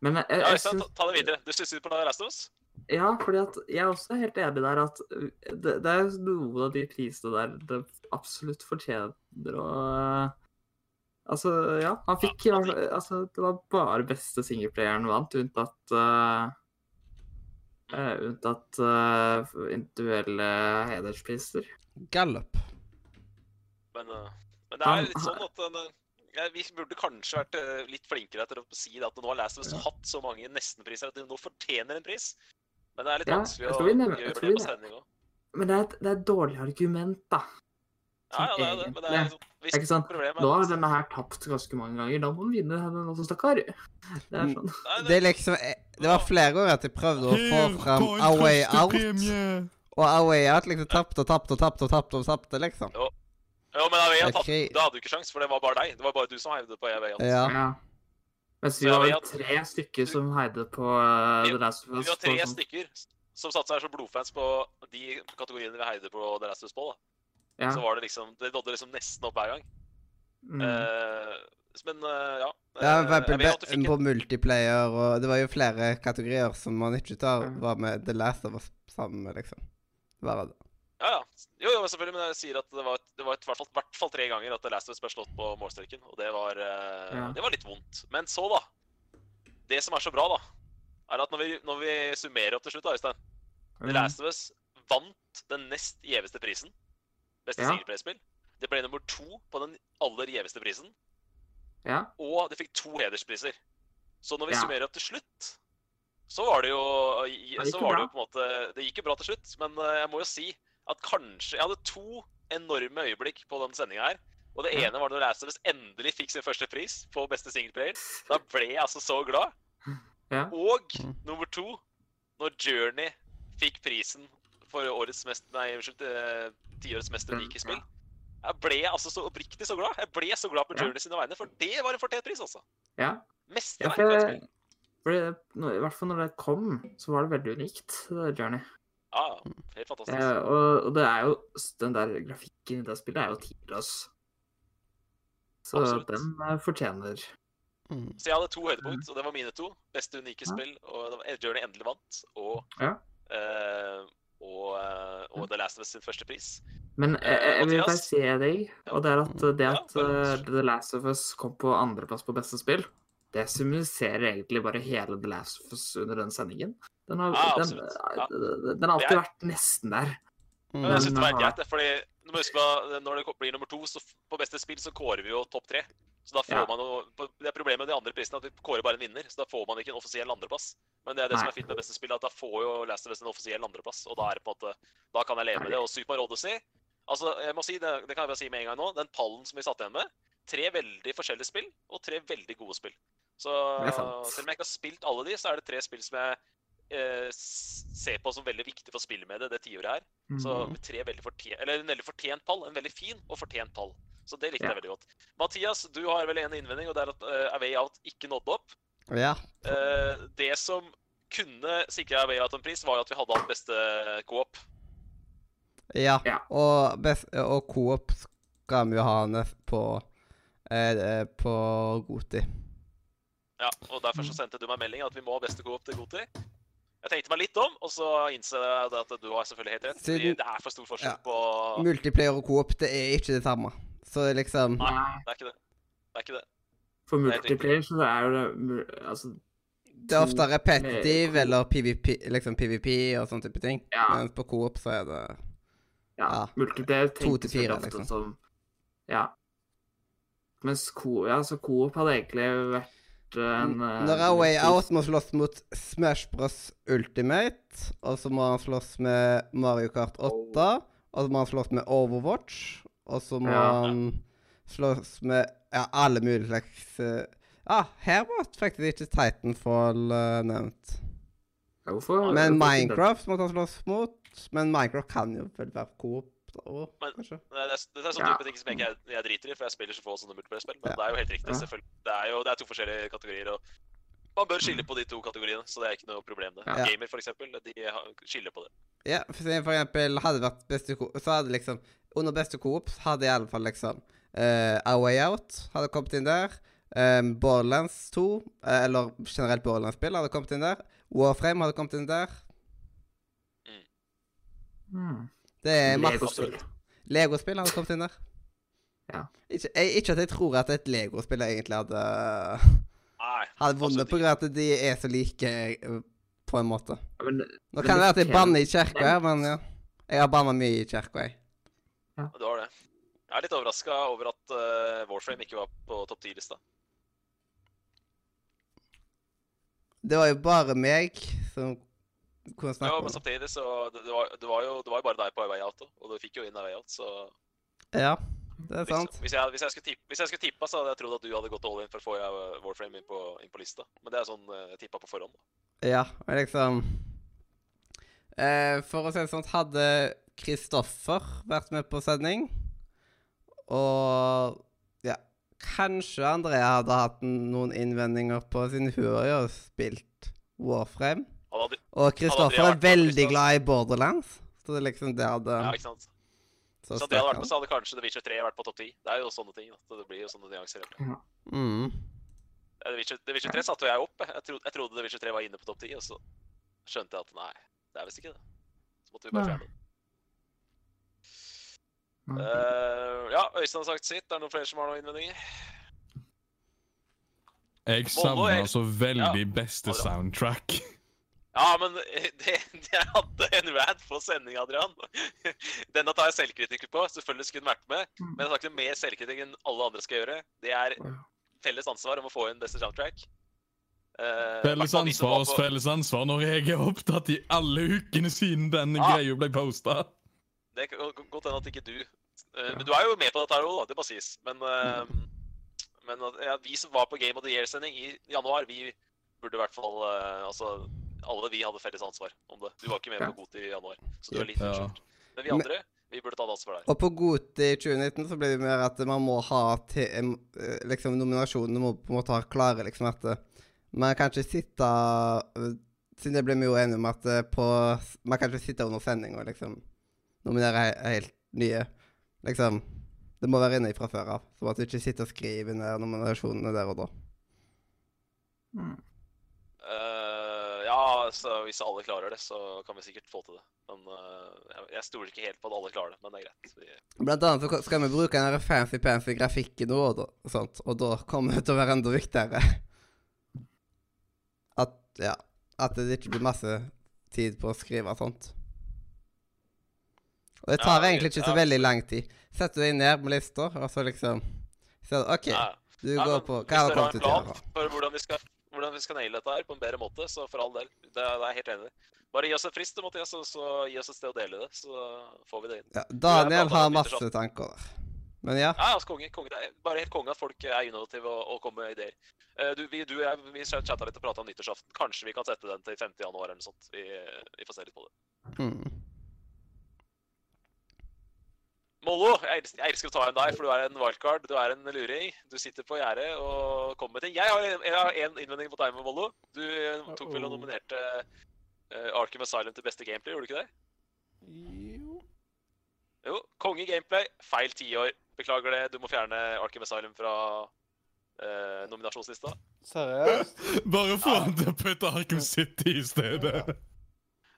Men jeg, Ja, jeg, synes... syns ta, ta det videre. Du stusser på The Last of Us? Ja, fordi at jeg er også helt enig der at uh, det, det er noen av de prisene der det absolutt fortjener å uh, Altså, ja. Han fikk Altså, det var bare beste singleplayeren vant, unntatt uh, uh, Unntatt uh, individuelle hederspriser. Gallup. Men, uh, men det er litt sånn at uh, ja, Vi burde kanskje vært litt flinkere etter å si det at nå har Last of Us hatt så mange nestenpriser at de nå fortjener en pris. Men det er litt Ja, vanskelig å nevner- gjøre det på sending òg. Men det er, et, det er et dårlig argument, da. Ja, ja, det er det. Men det er egentlig- liksom hvis Ikke sant? problemet Nå har denne her tapt ganske mange ganger. Da må den vinne den også, stakkar. Det er sånn. Det er liksom eh, Det var flere ganger at jeg prøvde å få fram A Way Out, og A Way Out liksom tapt og tapt og tapt og tapt, og tapte, liksom. Jo, men Avea Out okay. da hadde du ikke sjans, for det var bare deg. Det var bare du som heivde på Avea. Ja. Ja. Mens vi var tre stykker som heide på uh, Vi- The Last of Vi var tre sånn- stykker som satte seg som blodfans på de kategoriene vi heide på The Last of Us på. da. Ja. Så var det liksom Det nådde liksom nesten opp hver gang. Mm. Uh, Men uh, ja. Ja, Eh, jeg be- fikk på multiplayer, og det var jo flere kategorier som man ikke tar, var med The Last of Us sammen med, liksom. Bare det. ja, ja. Jo, jo, selvfølgelig, men jeg sier at det var, det var i hvert fall, hvert fall tre ganger at The Last of Us ble slått på målstreken. Og det var, uh, Ja. det var litt vondt. Men så, da. Det som er så bra, da, er at når vi, når vi summerer opp til slutt, da, Øystein Mm. The Last of Us vant den nest gjeveste prisen. Beste Ja. singleplayerspill. Det ble nummer to på den aller gjeveste prisen. Ja. Og det fikk to hederspriser. Så når vi Ja. summerer opp til slutt, så var det jo Det så var det jo måte Det gikk jo bra til slutt, men eh, jeg må jo si at kanskje Jeg hadde to enorme øyeblikk på den sendinga her. Og det ene var når Last of Us endelig fikk sin første pris på beste singleplayer. Da ble jeg altså så glad. Ja. Og Mm. nummer to, når Journey fikk prisen for årets mest Nei, unnskyld, eh, tiårets mest Den- unike spill. Jeg ble altså så oppriktig så glad. Jeg ble så glad på Ja. Journey sine vegne, for det var en fortjent pris, altså. Ja. Meste ja for, for det, I hvert fall når det kom, så var det veldig unikt, det Journey. Ja, ja. Helt fantastisk. Eh, og, og det er jo Den der grafikken i det spillet er jo tidløs. Så Absolutt. den eh, fortjener Mm. Så jeg hadde to høydepunkt, og det var mine to. Beste unike Ja. spill, og Journey endelig vant. Og, Ja. eh, og, eh, og The Last of Us sin første pris. Men jeg, Eh, jeg, jeg vil bare si deg, og det er at det at eh, The Last of Us kom på andreplass på beste spill, det symboliserer egentlig bare hele The Last of Us under den sendingen. Den har, Ja, den. Ja. den har alltid er- vært nesten der. Men Mm. jeg synes det var greit, fordi når det blir nummer to, så på beste spill så kårer vi jo topp tre. Så da får Ja. man jo Det er problemet med de andre prisene at vi kårer bare en vinner, så da får man ikke en offisiell andreplass. Men det er det som er fint med beste spill, at da får jo Last of Us en offisiell andreplass, og da er det på en måte Da kan jeg leve med det. Og Super Odyssey Altså, jeg må si, det, det kan jeg bare si med en gang nå, den pallen som vi satt igjen med, tre veldig forskjellige spill, og tre veldig gode spill. Så Det selv om jeg ikke har spilt alle de, så er det tre spill som jeg eh, ser på som veldig viktig for spillmediet det tiåret her. Så med tre veldig fortjent, eller en veldig fortjent pall. En veldig fin og fortjent pall. Så det likte Ja. jeg veldig godt. Mathias, du har vel en innvending, og det er at uh, Away Out ikke nådde opp. Ja. Uh, det som kunne sikre Away Out en pris, var jo at vi hadde hatt beste coop. Ja. Ja. Og, best, og Coop skal vi jo ha på eh, eh, på Goti. Ja, og Derfor så sendte du meg melding at vi må ha beste coop til Goti. Jeg tenkte meg litt om, og så innså jeg at du har selvfølgelig helt rett. Siden- Det er for stor forskjell Ja. på Multiplayer og Coop, det er ikke det samme. Så liksom Nei. Det er ikke det. Det er ikke det. for er multiplayer så er jo det Altså, Det er ofte repetitive eller PVP, liksom PVP og sånne type ting. Ja. Mens på Coop så er det ja, Ja. multiplayer tenkes veldig ofte liksom. som Ja. Mens Coop, ja, så Coop hadde egentlig vært en eh, Når Away Way Out må slåss mot Smash Bros. Ultimate, og så må han slåss med Mario Kart 8, og så må han slåss med Overwatch, og så må Ja. han slåss med ja, alle mulige slags eh, Ja, her var faktisk ikke Titanfall uh, nevnt. Ja, hvorfor- Men? Minecraft måtte han slåss mot. Men Minecraft kan jo vel være Coop òg, Men-. Det er, det er sånne Ja. type ting som jeg, jeg driter i, for jeg spiller så få sånne multiplayer-spill. Men Ja. det er jo helt riktig, selvfølgelig. Det er jo det er to forskjellige kategorier, og man bør skille på de to kategoriene, så det er ikke noe problem. det. Ja. Gamer, for eksempel, de skiller på det. Ja, for, eksempel hadde det vært beste så hadde liksom Under beste Coop hadde i alle fall liksom uh, A Way Out hadde kommet inn der. Um, Borderlands 2, uh, eller generelt Borderlands-spill, hadde kommet inn der. Warframe hadde kommet inn der. Mm. Det er Legospill. Legospill hadde kommet inn der. Ja. Ikke, jeg, ikke at jeg tror at et Legospill egentlig hadde Nei. Hadde vunnet absolutt på grunn av at de er så like, eh, på en måte. Men, Nå kan det det være at jeg banner i kirka her, men ja. Jeg har banna mye i kirka, jeg. Ikke- Du har det. Jeg er litt overraska over at uh, Warframe ikke var på topp 10-lista. Det var jo bare meg som kunne snakke om det. samtidig så det, det, var, det, var jo, det var jo bare deg på vei Out, og du fikk jo inn vei Out, så Ja, det er sant. hvis, jeg, hvis, jeg skulle tippe, hvis jeg skulle tippa, så hadde jeg trodd at du hadde gått all in for å få eh, Warframe inn på, inn på lista. Men det er sånn eh, jeg tippa på forhånd. da. Ja, men liksom eh, For å si det sånn, hadde Kristoffer vært med på sending, og ja Kanskje Andrea hadde hatt noen innvendinger på siden hun har jo spilt Warframe. Og Kristoffer er veldig glad i Borderlands, så det er liksom det hadde ja, ikke sant? Så Så hadde vært med, så hadde kanskje The Witcher 3 vært på topp 10. Det er jo sånne ting. da. Så det blir jo sånne nyanser. Mm. The Witcher, The Witcher 3 satte jo jeg opp. jeg. Trodde, jeg trodde The Witcher 3 var inne på topp 10, og så skjønte jeg at nei, det er visst ikke det. Så måtte vi bare fjerne det. Eh, ja, Øystein har sagt sitt. Er det noen flere som har noen innvendinger? Jeg savner er- altså veldig Ja. beste soundtrack. Ja, men det, jeg hadde en rad på sending, Adrian. Denne tar jeg selvkritikk på. Selvfølgelig skulle den vært med. Mm. Men jeg har ikke mer selvkritikk enn alle andre skal gjøre. Det er felles ansvar om å få inn beste soundtrack. Uh, Felles ansvar oss på- felles ansvar når jeg er opptatt i alle ukene siden den Ja. greia ble posta. Det kan godt hende at ikke du eh, Men du er jo med på dette da. Det må sies. Men, eh, men ja, vi som var på Game of the Year-sending i januar, vi burde i hvert fall eh, Altså, alle vi hadde felles ansvar om det. Du var ikke med på GOT i januar, så du er litt unnskyldt. Men vi andre, vi burde tatt ansvar der. Og på GOT i 2019 så blir det mer at man må ha til, liksom nominasjonene må på en måte ha klare liksom at man kan ikke sitte Siden det ble vi jo enige om at på Man kan ikke sitte under sending og liksom nominere helt nye. Liksom Det må være inne fra før av. Så at du ikke sitter og skriver ned nominasjonene der og da. Mm. Uh, ja, så hvis alle klarer det, så kan vi sikkert få til det. Men uh, jeg, jeg stoler ikke helt på at alle klarer det, men det er greit. Vi, Blant annet så skal vi bruke den fancy-pancy grafikken nå, og, og sånt, og da kommer det til å være enda viktigere. At, ja, at det ikke blir masse tid på å skrive og sånt. Og det tar Ja, egentlig ikke så veldig lang tid. Setter du deg ned med lista, og så liksom så, OK, du Ja, går på Hva har du kommet en til for hvordan vi skal hvordan vi skal naile dette her på en bedre måte, så for all del. Det, det er jeg helt enig i. Bare gi oss en frist, Mathias, og så gi oss et sted å dele det, så får vi det inn. Ja, Daniel pratet har masse tanker der. Men ja. Ja, altså, konge, konge. Det er bare helt konge at folk er innovative og, og kommer med ideer. Uh, du, vi, du og jeg vi chatta litt og prata om nyttårsaften. Kanskje vi kan sette den til 5. januar eller noe sånt. Vi, vi får se litt på det. Mm. Mollo, jeg, els- jeg elsker å ta inn deg, for du er en wildcard. Du er en luring. Du sitter på gjerdet og kommer med ting. Jeg har en, jeg har en innvending mot deg med Mollo. Du eh, tok vel og nominerte uh, Arkham Asylum til beste gameplay, gjorde du ikke det? Jo Jo, konge gameplay. Feil tiår. Beklager det. Du må fjerne Arkham Asylum fra uh, nominasjonslista. Seriøst? Bare få han til å putte Arkham City i stedet.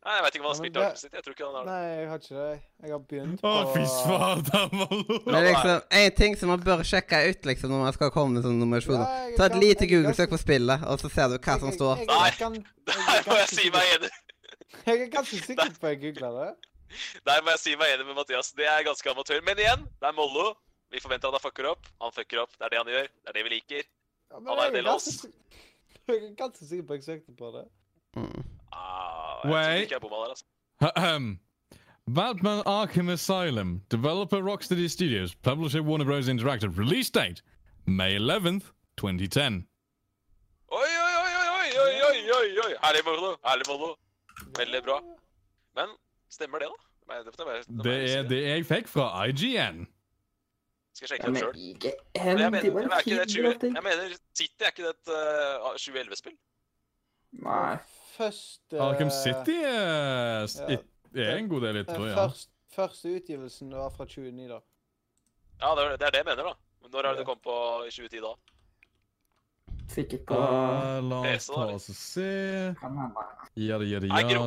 Nei, jeg vet ikke om han har spilt det- Arkham City. Jeg tror ikke han har det. Nei, jeg har ikke det. Jeg har begynt på Å, fy fader, Mallo. Men liksom, en ting som man bør sjekke ut liksom når man skal komme med sånne nominasjoner Ja, Ta et kan- lite Google-søk på spillet, og så ser du hva som står. Nei, er Der må jeg si meg enig. Jeg er ganske sikker på at jeg googla det. Der må jeg si meg enig med Mathias. Det er ganske amatør. Men igjen, det er Mollo. Vi forventer at han fucker opp. Han fucker opp. Det er det han gjør. Det er det vi liker. Ja, Han er en del av oss. Jeg er ganske sikker på at jeg søkte på det. Mm. Ah, wait. Um, Batman Arkham Asylum, developer Rocksteady Studios, publisher Warner Bros. Interactive, release date May 11th, 2010. Oi, oi, oi, oi, oi, oi, oi, oi. Herlig moro. Herlig moro. Veldig bra. Men stemmer det, da? Det er det jeg fikk fra IGN. Skal jeg sjekke det sjøl? Jeg, mener, jeg, mener, jeg mener City er ikke det et eh, uh, 2011-spill? Nei. Første Arkham City er, ja. it- er en god del etterpå, etter, ja. først, Første utgivelsen var fra 2009, da. Ja, det er det er det jeg mener, da. Men Når er det Ja. det kom på i 2010, da? Sikkert på uh, la oss ta oss og se Ja, det, Jada, det, ja,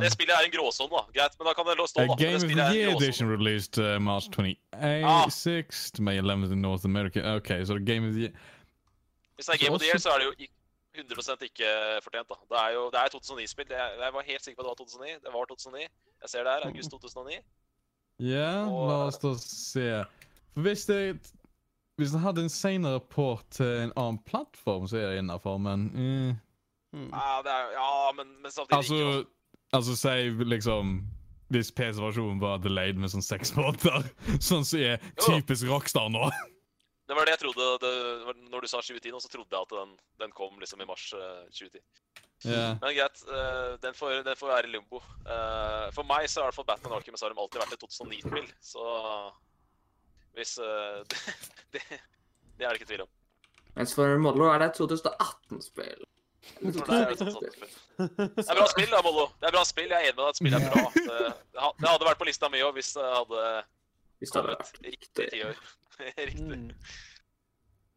Det spillet er en gråsone, da. Greit, men da kan det stå, da. A. Game of the Year edition released uh, March 26th, May 11th in North America. OK, så Game of the Year Hvis det er Game of the Year, så er det jo i- 100% ikke fortjent, da. Det er jo det er 2009-spill. Jeg, jeg var helt sikker på at det var 2009. Det var 2009. Jeg ser det her. August 2009. Ja, Og- la oss da se. For hvis det Hvis den hadde en senere port til en annen plattform, så er det innafor, men. Mm. Ja, det er, ja men, men samtidig ikke. Altså, altså si liksom Hvis PC-versjonen var delayed med sånn seks måneder, sånn som er typisk Rockstar nå. Det var det jeg trodde det, var- Når du sa 2010 nå, så trodde jeg at den, den kom liksom i mars uh, 2010. Yeah. Men greit, uh, den, får, den får være i limbo. Uh, for meg så har i hvert fall Batman Arkham Asylum alltid vært et 2009-spill, så hvis eh, det, det, det er det ikke tvil om. Mens for Mollo er det et 2018-spill. For deg er det et 2018-spill. Det er bra spill, da, Mollo. Det er bra spill. Jeg er enig med deg at spillet er bra. Det, det hadde vært på lista mi òg hvis det hadde Hvis det hadde kommet vært riktig i ti år. Riktig. Mm.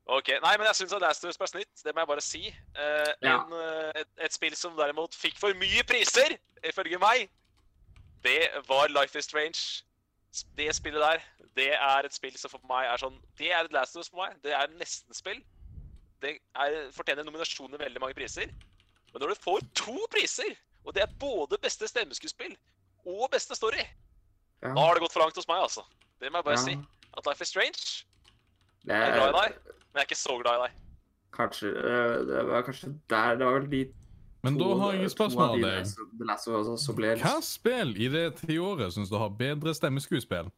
Ok, Nei, men jeg syns Last of Us ble snytt. Det må jeg bare si. Eh, Ja. en, eh, et, et spill som derimot fikk for mye priser, ifølge meg, det var Life is Strange. Det spillet der, det er et spill som for meg er sånn Det er et Last of Us for meg. Det er nesten-spill. Det er, fortjener nominasjoner veldig mange priser. Men når du får to priser, og det er både beste stemmeskuespill og beste story, Ja. da har det gått for langt hos meg, altså. Det må jeg bare Ja. si. At Life is Strange Det Jeg er glad i deg, men jeg er ikke så glad i deg. Kanskje øh, Det var kanskje der Det var vel de Men da har jeg et spørsmål av de deg. Hva spill i det tiåret syns du har bedre stemmeskuespill?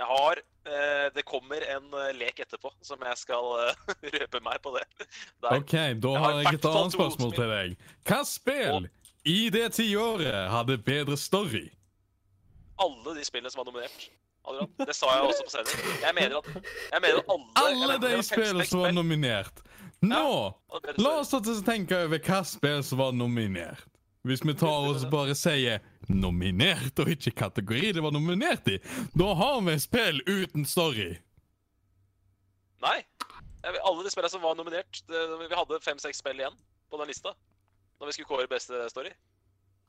Jeg har eh, Det kommer en eh, lek etterpå som jeg skal eh, røpe meg på det. Der. OK, da har har jeg et annet spørsmål til deg. Hva spill i det tiåret hadde bedre story? Alle de spillene som var nominert. Adrian. Det sa jeg også på sending. Jeg mener at, jeg mener at alle Alle de spillene som var nominert. Nå, Ja, la oss tenke over hva spill som var nominert. Hvis vi tar oss bare sier 'nominert' og ikke kategori det var nominert i, da har vi spill uten story. Nei. Alle de spillene som var nominert det, Vi hadde fem-seks spill igjen på den lista. Når vi skulle kåre beste story.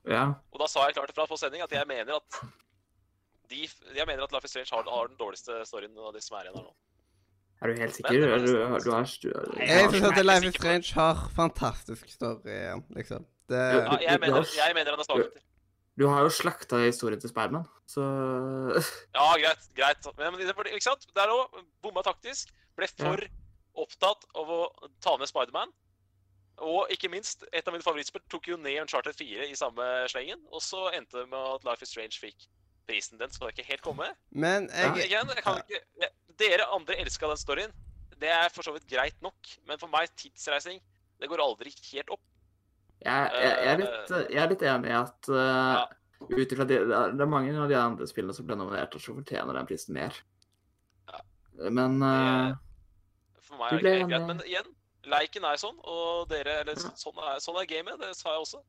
Ja. Og da sa jeg klart ifra på sending at jeg mener at de, jeg mener at Life is Strange har, har den dårligste storyen av de som er igjen her nå. Er du helt sikker? Men, du, Er du, du har stu- Jeg syns at er Life is. Strange har fantastisk story, liksom. Det Ja, jeg, mener, jeg mener han er svakheter. Du har jo slakta historien til Spiderman, så Ja, greit. greit. Men, men ikke sant? Der òg bomma taktisk. Ble for opptatt av å ta ned Spiderman. Og ikke minst, et av mine favorittspill tok jo ned Uncharted 4 i samme slengen. Og så endte det med at Life is Strange fikk prisen. Den skal ikke helt komme. Men jeg igjen, jeg kan ikke, dere andre elska den storyen. Det er for så vidt greit nok. Men for meg, tidsreising, det går aldri helt opp. jeg, jeg, jeg, er litt, jeg er litt enig i at uh, ut ifra de, det er mange av de andre spillene som ble nominert, og som fortjener den prisen mer. Ja. Men uh, For meg er det greit. Men igjen, leiken er sånn, og dere Eller sånn er, sånn er gamet, det sa jeg også.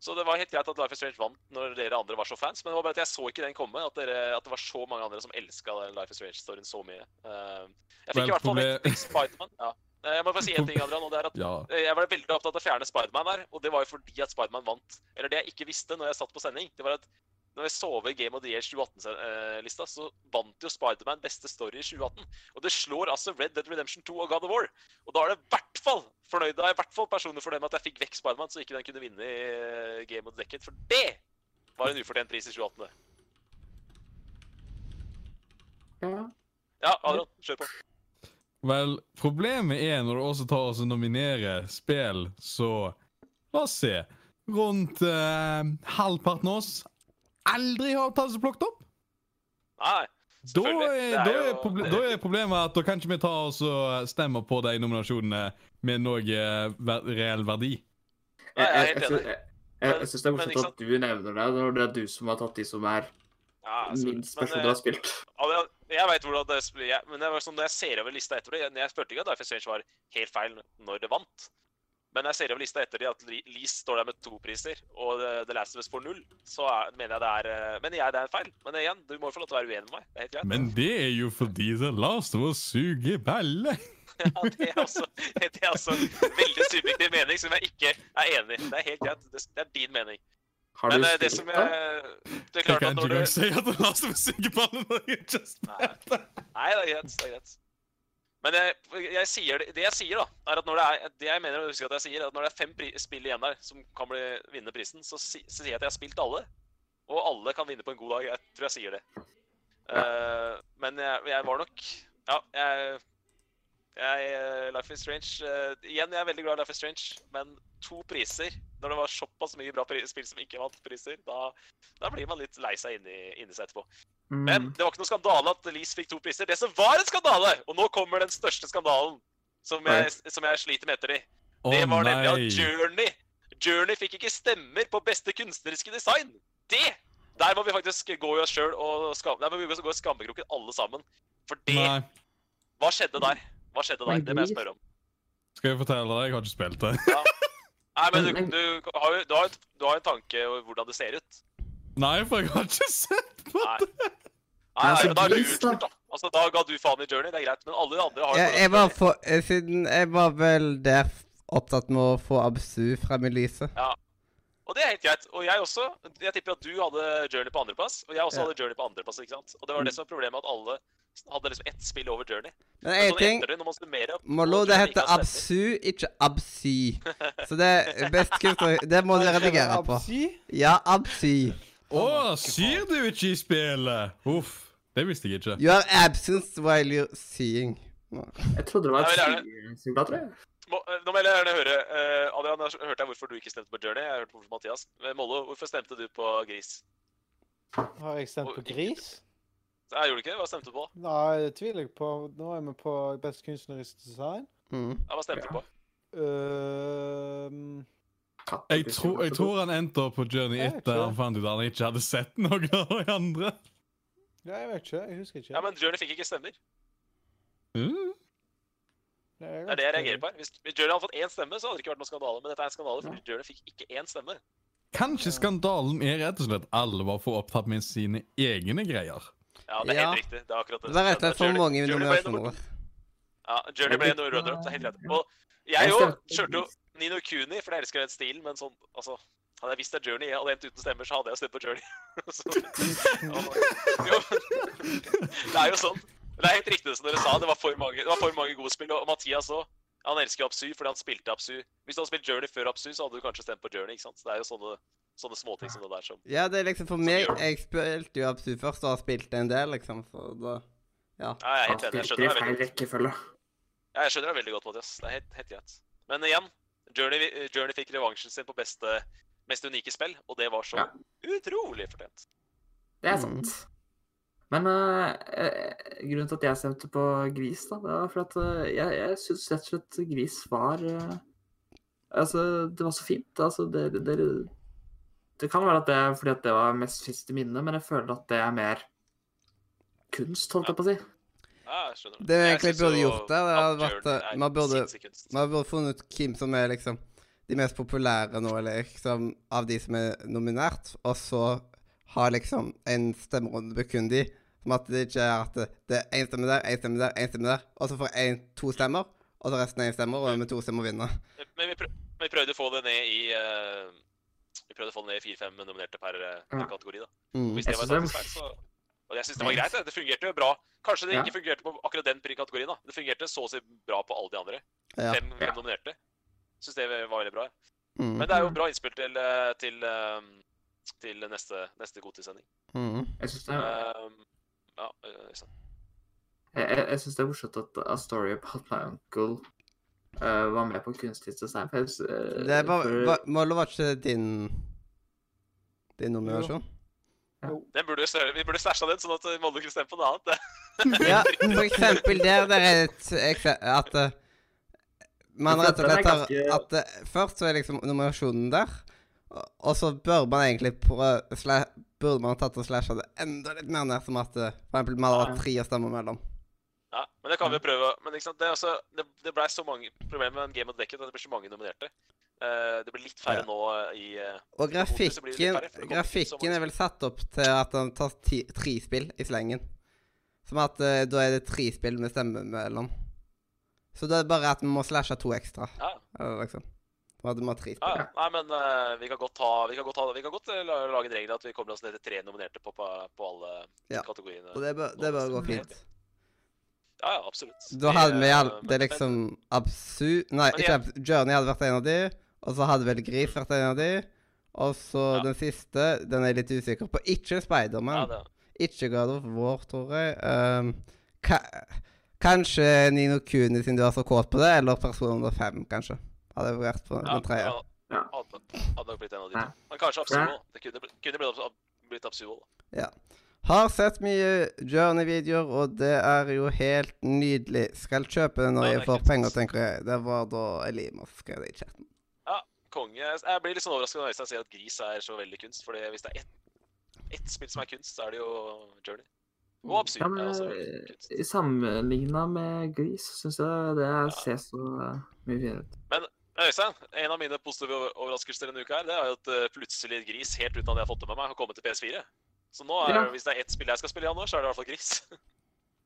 Så det var helt greit at Life is Strange vant når dere andre var så fans, men det var bare at jeg så ikke den komme. At, dere, at det var så mange andre som elska Life is Strange-storyen så mye. Eh, jeg fikk i hvert fall vekk Spiderman. Ja. Eh, Jeg må bare si en ting, Adrian, og det er at Ja. eh, jeg var veldig opptatt av å fjerne Spiderman der, og det var jo fordi at Spiderman vant. Eller det jeg ikke visste når jeg satt på sending, det var at når jeg så over Game of the Year 2018-lista, så vant jo Spiderman beste story i 2018. Og det slår altså Red Dead Redemption 2 og God of War. Og da er det i hvert fall fornøyd, da er jeg i hvert fall personlig fornøyd med at jeg fikk vekk Spiderman, så ikke den kunne vinne i eh, Game of the Decade. For det var en ufortjent pris i 2018. det. ja. Ja, Adrian, kjør på. Vel, problemet er når du også tar oss og nominerer spill, så La oss se. Rundt eh, halvparten av oss aldri har tatt seg plukket opp. Nei. Da er, da, er da er problemet at da kan ikke vi ta oss og stemme på de nominasjonene med noe eh, ver reell verdi. Nei, jeg er Jeg, helt jeg, enig. jeg, syns det er morsomt at du nevner det, når det er du som har tatt de som er Ja, altså, minst men, personer eh, har spilt. Jeg, jeg vet hvordan det jeg, men det var sånn, når jeg ser over lista etter det jeg, jeg følte ikke at Life is Strange var helt feil når det vant. Men jeg ser over lista etter de at Lease står der med to priser, og The- The Last of Us får null, så er, mener jeg det er Men mener jeg det er en feil. Men igjen, du må jo få lov til å være uenig med meg. Det er helt greit. Men det er jo fordi The Last of Us suger balle. Ja, det er også, det er også en veldig subjektiv mening som jeg ikke er enig i. Det er helt greit. Det, det er din mening. Har Men du eh, det som jeg Det er Jeg klart kan at ikke når du engang si at The Last of Us suger balle når jeg har spilt. Nei, det er greit. Det er greit. Men jeg, jeg sier det, jeg sier, da, er at når det er det jeg mener å at jeg sier, er at når det er fem spill igjen der som kan bli, vinne prisen, så, si, så sier jeg at jeg har spilt alle. Og alle kan vinne på en god dag. Jeg tror jeg sier det. Eh, men jeg, jeg var nok Ja, jeg, jeg Life is Strange uh, Igjen, jeg er veldig glad i Life is Strange, men to priser når det var såpass mye bra spill som ikke vant priser, da, da blir man litt lei seg inni, inni seg etterpå. Men Mm. det var ikke noe skandale at Elise fikk to priser. Det som var en skandale, og nå kommer den største skandalen som jeg, som jeg sliter med etter de, oh, det var nemlig nei. at Journey Journey fikk ikke stemmer på beste kunstneriske design. Det! Der må vi faktisk gå i oss sjøl og skam, der må vi gå i skammekroken alle sammen. For det Nei. Hva skjedde der? Hva skjedde der? Det må jeg spørre om. Skal jeg fortelle deg? Jeg har ikke spilt det. Nei, men du, Men- du, har, jo, du, har, du har en tanke om hvordan det ser ut. Nei, for jeg har ikke sett på det. Nei, nei, nei, da er du utført, da. Altså, da ga du faen i Journey, det er greit. Men alle de andre har Ja, jeg var for, siden jeg var vel der opptatt med å få Absu frem i lyset. Og det er helt greit. Og jeg også. Jeg tipper at du hadde Journey på andreplass, og jeg også Ja. hadde Journey på andreplass. ikke sant? Og det var det som var problemet, at alle hadde liksom ett spill over Journey. Men én sånn ting det, når man summerer opp Mollo, det heter Absu, ikke Absy. Så det er best kult å Det må du redigere på. Absi? Ja, Absy. Å, syr du ikke i spillet? Uff. Det visste jeg ikke. You are absent while you're seeing. Jeg trodde det var Jeg tror vil Må, eh, nå vil jeg gjerne høre eh, Adrian, jeg hørte jeg hvorfor du ikke stemte på Journey. Jeg har hørt hvorfor Mathias. Eh, Mollo, hvorfor stemte du på Gris? Har jeg stemt på Gris? ikke- Jeg gjorde ikke det. Hva stemte du på? Nei, det tviler jeg på. Nå er vi på best kunstnerisk design. Mm. Ja, hva stemte du på? Uh, Jeg tror, jeg tror han endte opp på Journey etter 1 der han fant ut at han ikke hadde sett noe av de andre. ja, jeg vet ikke. Jeg husker ikke. Ja, men Journey fikk ikke stemmer. Mm. Det Det er det jeg reagerer på. her. Hvis, hvis Journey hadde fått én stemme, så hadde det ikke vært noen skandale. Men dette er en skandale fordi Journey fikk ikke én stemme. Kanskje skandalen er rett og slett alle var for opptatt med sine egne greier. Ja, det er Ja. helt riktig. Det er akkurat det. Det var rett og slett for mange i nummer- Ja, Journey ble Jeg noe runner-up. Det er helt rett. Og jeg Jeg òg kjørte jo Nino Kuni, for jeg elsker den stilen, men sånn altså Hadde jeg visst at Journey hadde endt uten stemmer, så hadde jeg stemt på Journey. så, jo, det er jo sånn. Men det er helt riktig det som dere sa. Det var for mange, det var for mange gode spill. Og Mathias òg. Han elsker Absu fordi han spilte Absu. Hvis du hadde spilt Journey før Absu, så hadde du kanskje stemt på Journey. ikke sant? Så det er jo sånne, sånne småting som det der som Ja, det er liksom for meg Jeg spilte jo Absu først og har spilt en del, liksom, så da Ja. Ja, jeg er helt enig. Jeg skjønner det, deg veldig godt. Ja, jeg skjønner deg veldig godt, Mathias. Det er helt, helt greit. Men igjen, Journey, Journey fikk revansjen sin på beste, mest unike spill, og det var så Ja. utrolig fortjent. Det er Mm. sant. Men eh, eh, grunnen til at jeg stemte på Gris, da, det var for at eh, jeg, jeg syns rett og slett Gris var eh, Altså, det var så fint. Altså, det, det, det, det kan være at det er fordi at det var mest fint i minnet, men jeg føler at det er mer kunst, holdt jeg på å si. Ja, jeg. Det vi egentlig burde gjort der, det hadde vært, man burde- Man burde funnet ut hvem som er liksom de mest populære nå, eller liksom, av de som er nominert, og så ha liksom en stemmerunde på kun de. Som at det ikke er at det, er én stemme der, én stemme der, én stemme der, og så får én to stemmer, og så resten er én stemmer, og med to stemmer vinner. Men vi, prøv, men vi prøvde å få det ned i uh, Vi prøvde å få det ned i fire-fem nominerte per, eh, per kategori. da. Mm. Hvis det var feil, så Og jeg syns det var greit. det. Fungerte jo bra. Kanskje det Ja. ikke fungerte på akkurat den kategorien. da. Det fungerte så å si bra på alle de andre. Ja. Fem, Ja. nominerte. Syns det var veldig bra. Mm. Men det er jo bra innspill til, eh, til, eh, til neste, neste godtidssending. Mm. Jeg syns det, er- Um, ja, eh, Øystein. jeg, jeg, jeg synes det er morsomt at A Story About My Uncle uh, var med på kunstig design. Eh, Det var, for- var, Mollo var ikke din din nominasjon? Den burde, vi burde stæsja den, sånn at Molde kunne stemme på noe annet. Ja, for eksempel der, Det er et ekse- at eh, man rett og slett har At eh, først så er liksom nominasjonen der, og- så burde man egentlig prøve Burde man tatt og slasha det enda litt mer ned, som at eh, for eksempel man hadde tre å stemme mellom. Ja, men det kan vi jo prøve. Men ikke sant, det, altså, det, det ble så mange problemer med en Game of the Decade at det ble så mange nominerte. Uh, det blir litt færre Ja. nå eh, i uh, Og det grafikken færre, det Grafikken er vel satt opp til at han tar ti, tre spill i slengen. Som at uh, da er det tre spill med stemme mellom. Så det er bare at vi må slashe to ekstra. Ja. Liksom. Hadde vi Ja, ja. Nei, men uh, vi kan godt ta Vi kan godt, ta, vi kan godt eh, lage en regel at vi kommer oss ned til tre nominerte på, på, på alle Ja. kategoriene. Og det bør, det bør gå fint. Ja, ja, absolutt. Da hadde vi hjelp, det er liksom absu... Nei, Men ikke jeg- Journey hadde vært en av de. Og så hadde vel Gris vært en av de. Og så Ja. den siste, den er jeg litt usikker på. Ikke Ja, Spiderman. det, Ikke God of War, tror jeg. Um, ka kanskje Nino Kuni, siden du er så kåt på det, eller Person 105, kanskje. Hadde vært på den tredje. ja, hadde, hadde nok blitt en av de to. Men kanskje Absuo. Det kunne, kunne blitt, Absu- blitt Absuo. Ja. Har sett mye Journey-videoer, og det er jo helt nydelig. Skal kjøpe det når jeg er får penger, tenker jeg. Det var da Elimos skrev det i chatten. Ja, Konge. Jeg blir litt sånn overrasket når Øystein sier at Gris er så veldig kunst. For hvis det er ett ett spill som er kunst, så er det jo Journey. Og Absurd Ja, er men også eh, kunst. sammenligna med Gris, syns jeg det ser så eh, mye finere ut. Men Øystein, en av mine positive overraskelser denne uka her, det er jo at eh, plutselig Gris, helt uten at jeg har fått det med meg, har kommet til PS4. Så nå er, Ja. hvis det er ett spill jeg skal spille i januar, så er det i hvert fall Gris.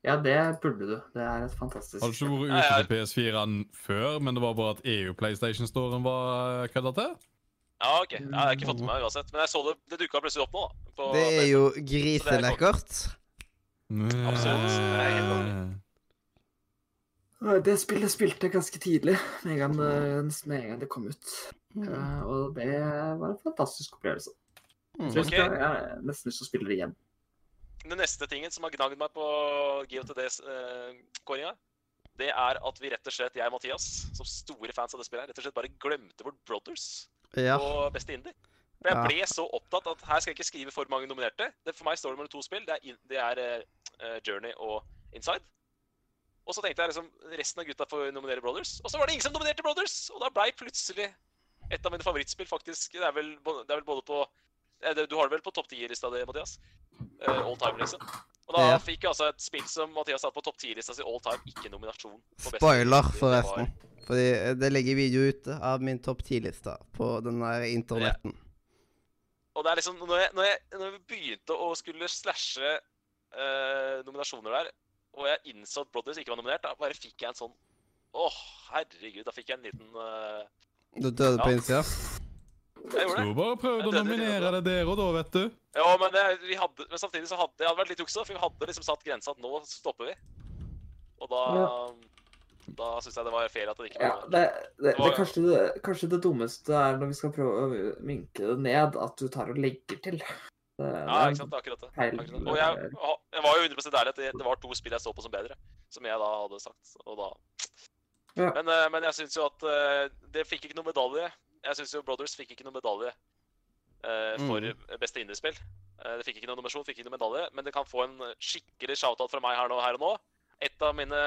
Ja, det burde du. Det er et fantastisk Har du ikke vært ute til PS4-en før, men det var bare at EU PlayStation-storen var kødda til? Ja, OK. Ja, jeg har ikke fått med meg uansett. Men jeg så det, det dukka plutselig opp nå. da. På Det er jo griselekkert. Absolutt. Det er helt Det spillet spilte jeg ganske tidlig, med en gang det, kom ut. Mm. Eh, og det var en fantastisk opplevelse. Mm. Så jeg, Ok. jeg har nesten lyst til å spille det igjen. Den neste tingen som har gnagd meg på GOTD-kåringa, det er at vi rett og slett, jeg og Mathias, som store fans av det spillet, her, rett og slett bare glemte vårt Brothers Ja. på beste indie. For jeg Ja. ble så opptatt at her skal jeg ikke skrive for mange nominerte. Det, for meg står det mellom to spill. Det er, det er uh, Journey og Inside. Og så tenkte jeg liksom resten av gutta får nominere Brothers. Og så var det ingen som nominerte Brothers! Og da blei plutselig et av mine favorittspill faktisk Det er vel, det er vel både på eh, Du har det vel på topp 10-lista di, Mathias? Uh, all time, liksom. Og da Ja. fikk altså et spill som Mathias hadde på topp 10-lista si all time, ikke nominasjon. Spoiler, forresten. Fordi det legger video ute av min topp 10-lista på den der internetten. Og det er liksom, når, jeg, når, jeg, når jeg begynte å skulle slashe uh, nominasjoner der, og jeg innså at Brothers ikke var nominert, da bare fikk jeg en sånn Åh, herregud, da fikk jeg en liten uh, Du døde på innsida? Jeg gjorde det. Skulle bare prøvd å Ja, nominere deg der og da, vet du. Ja, men, det, vi hadde, men samtidig så hadde det hadde vært litt juksa, for vi hadde liksom satt grensa at nå stopper vi. Og da Da syns jeg det var fair at det ikke Ja, var det, det, det, kanskje, det, kanskje det dummeste er når vi skal prøve å minke det ned, at du tar og legger til. Ja, ikke sant. Akkurat det. Akkurat det. Og jeg, jeg var jo 100 ærlig at det, var to spill jeg så på som bedre, som jeg da hadde sagt. Og da Ja. Men, eh, men jeg syns jo at eh, det fikk ikke noe medalje. Jeg syns jo Brothers fikk ikke noe medalje eh, for beste indiespill. Det fikk ikke noen nominasjon, fikk ikke noe medalje, men det kan få en skikkelig shout-out fra meg her, nå, her og nå. Et av mine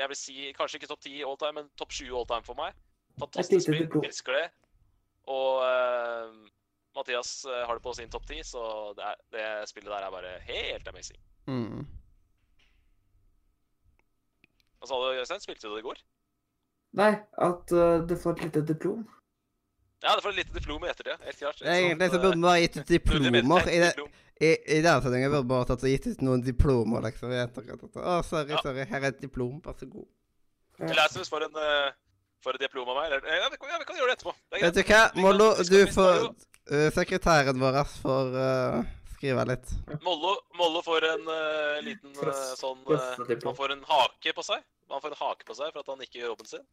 jeg vil si, kanskje ikke topp 10 all time, men topp 20 all time for meg. Fantastisk spill. Elsker det. Og eh, Mathias eh, har det på sin topp 10, så det, er, det spillet der er bare helt amazing. Mm. Hva sa du, Øystein? Spilte du det i går? Nei, at uh, du får et lite diplom. Ja, det får et lite diplom i ettertid. Helt klart. Egentlig sant? så burde vi bare gitt ut Eh, diplomer. I, det, i, i denne sendingen burde vi bare tatt og gitt ut noen diplomer, liksom. Å, sorry, Ja. sorry. Her er et diplom. Vær så god. Lazarus får en uh, en et diplom av meg. Eller, ja, vi kan, ja, vi kan gjøre det etterpå. Det er Vet du hva, Mollo, du får jo- Sekretæren vår får uh, skrive litt. Mollo, Mollo får en uh, liten uh, sånn eh. Han får en hake på seg. Han får en hake på seg for at han ikke gjør jobben sin.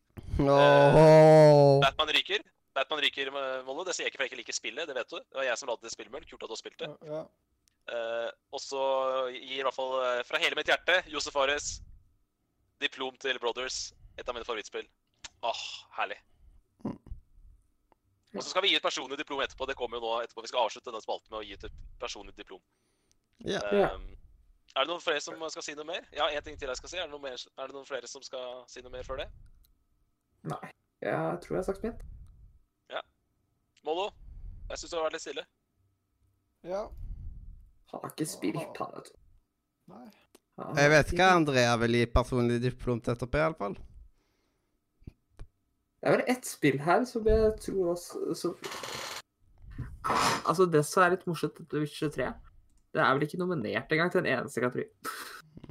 Åh. Batman ryker. Batman ryker Mollo. Det sier jeg ikke for jeg ikke liker spillet, det vet du. Det var jeg som lagde spillmøll. Kult at du har spilt det. Ja. Eh, og så gir i hvert fall eh, fra hele mitt hjerte Josef Ares diplom til Brothers. Et av mine favorittspill. Åh, herlig. Og så skal vi gi et personlig diplom etterpå. Det kommer jo nå etterpå. Vi skal avslutte denne spalten med å gi ut et personlig diplom. Ja. Um, Er det noen flere som skal si noe mer? Ja, en ting til jeg skal si. Er det, mer, er det noen flere som skal si noe mer før det? Nei, jeg tror jeg har sagt mitt. Mollo? Jeg syns du har vært litt stille. ja. Han har ikke spilt, han, vet du. Nei. Jeg vet ikke- hva Andrea vil gi personlig diplom til etterpå, iallfall. Det er vel ett spill her som jeg tror også som... Altså, det som er litt morsomt etter Witcher 3, det er vel ikke nominert engang til en eneste kategori.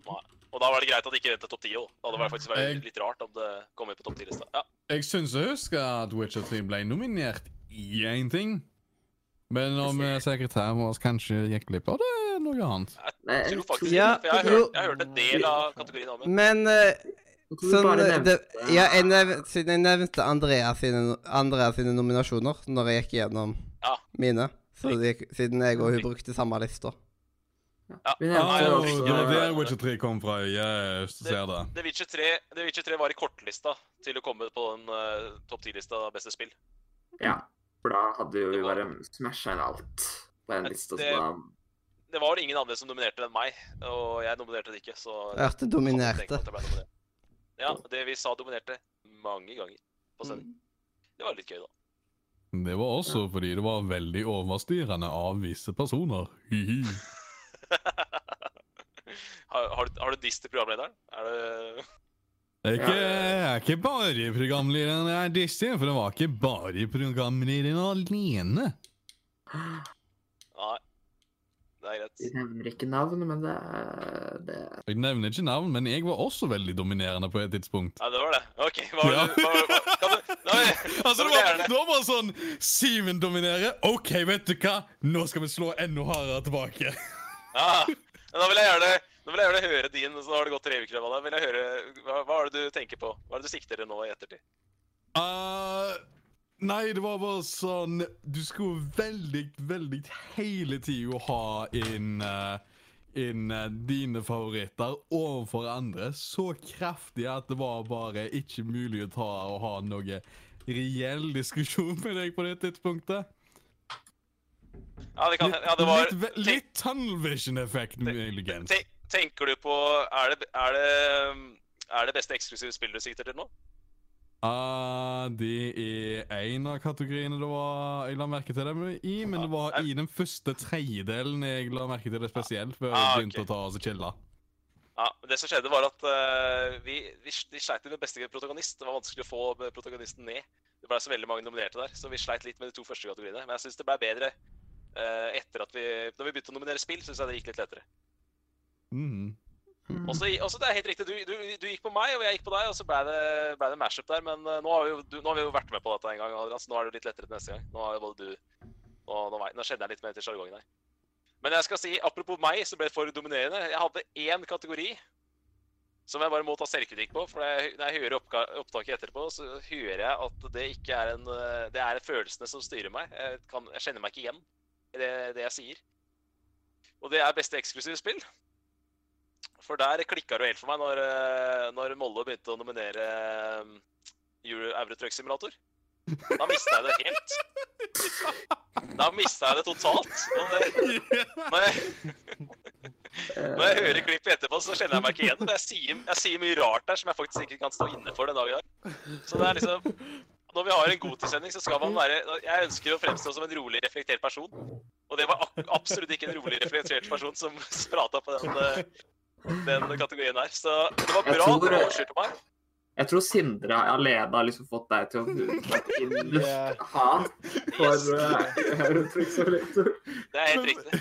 Og da var det greit at det ikke endte topp 10 òg. Det hadde faktisk vært Jeg- litt rart om det kom inn på topp 10-lista. Ja. Jeg syns jeg husker at Witcher 3 ble nominert i én ting. Men om eh, sekretæren vår kanskje gikk glipp av det, er noe annet. Jeg tror faktisk Ja, for jeg har, hørt, jeg har hørt en del av kategorien om det. Men sånn eh, det, Ja, jeg nevnte, siden jeg nevnte Andrea sine, Andrea sine nominasjoner når jeg gikk gjennom Ja. mine, så de, siden jeg og hun brukte samme lista. Ja. Vi nevnte ja, også det er der Witcher 3 kom fra. Jeg ser det. The Witcher 3, The Witcher 3 var i kortlista til å komme på den uh, topp 10-lista av beste spill. Ja, for da hadde jo vi var- bare smasha inn alt på en Det- liste. Så det- da Det var ingen andre som nominerte enn meg, og jeg nominerte det ikke. så... Jeg hørte dominerte. Ja, det vi sa dominerte mange ganger på sending. Det var litt gøy, da. Det var også fordi det var veldig overstyrende av visse personer. Hihi. har, har, du- har du diss til programlederen? Er det jeg er ikke, jeg er ikke bare programlederen jeg er dissig, for det var ikke bare programlederen alene. Det er greit. Vi nevner ikke navn, men det er det Jeg nevner ikke navn, men jeg var også veldig dominerende på et tidspunkt. Ja, det var det. OK. Hva var Ja. det? Hva, hva, kan du, nei, Altså, da det var, det var bare sånn Simen dominerer. OK, vet du hva? Nå skal vi slå enda hardere tilbake. ja, men Da vil jeg gjerne da vil jeg gjerne høre din, så har det gått tre uker. Da vil jeg høre, hva, hva er det du tenker på? Hva er det du sikter til nå i ettertid? Uh, nei, det var bare sånn Du skulle veldig, veldig hele tida ha inn uh, inn uh, dine favoritter overfor andre så kraftig at det var bare ikke mulig å ta og ha noe reell diskusjon med deg på det tidspunktet. Ja, det, kan, ja, det var litt, litt tunnel vision-effekt, muligens. Tenker du på Er det, er det, er det beste eksklusive spillet du sikter til nå? Ah, det er en av kategoriene det var jeg la merke til dem i, men det var i den første tredjedelen jeg la merke til det spesielt, før jeg Ah, begynte å ta oss og chille. Ja, men Det som skjedde, var at uh, vi, vi, vi sleit med beste protagonist. Det var vanskelig å få protagonisten ned. Det ble så veldig mange nominerte der, så vi sleit litt med de to første kategoriene. Men jeg syns det ble bedre uh, etter at vi Når vi begynte å nominere spill, syns jeg det gikk litt lettere. Mhm. Og så også det er helt riktig, du, du, du gikk på meg, og jeg gikk på deg, og så ble det, ble det mashup der. Men eh, nå har, jo, du, nå har vi jo vært med på dette en gang, Adrian, så nå er det litt lettere til neste gang. Nå har jo både du Nå, nå, nå kjenner jeg litt mer til sjargongen her. Men jeg skal si, apropos meg, så ble det for dominerende. Jeg hadde én kategori som jeg bare må ta selvkritikk på. For når jeg hører opptaket etterpå, så hører jeg at det ikke er en eh, Det er følelsene som styrer meg. Jeg, kan, jeg kjenner meg ikke igjen i det, det jeg sier. Og det er beste eksklusive spill. For der klikka det helt for meg når, eh, når Molle begynte å nominere eh, Euro Eurotruck Simulator. Da mista jeg det helt. Da mista jeg det totalt. Når, jeg, når jeg hører klippet etterpå, så kjenner jeg meg ikke igjen. Jeg sier, jeg sier mye rart der som jeg faktisk ikke kan stå inne for den dag i dag. Så det er liksom Når vi har en godtidssending, så skal man være Jeg ønsker å fremstå som en rolig, reflektert person. Og det var absolutt ikke en rolig, reflektert person som prata på den, eh, den kategorien her. Så det var bra bra at du tror- overstyrte meg. Jeg tror Sindre alene har liksom fått deg til å lufte hat for Eurotrix og Lektor. Det er helt riktig.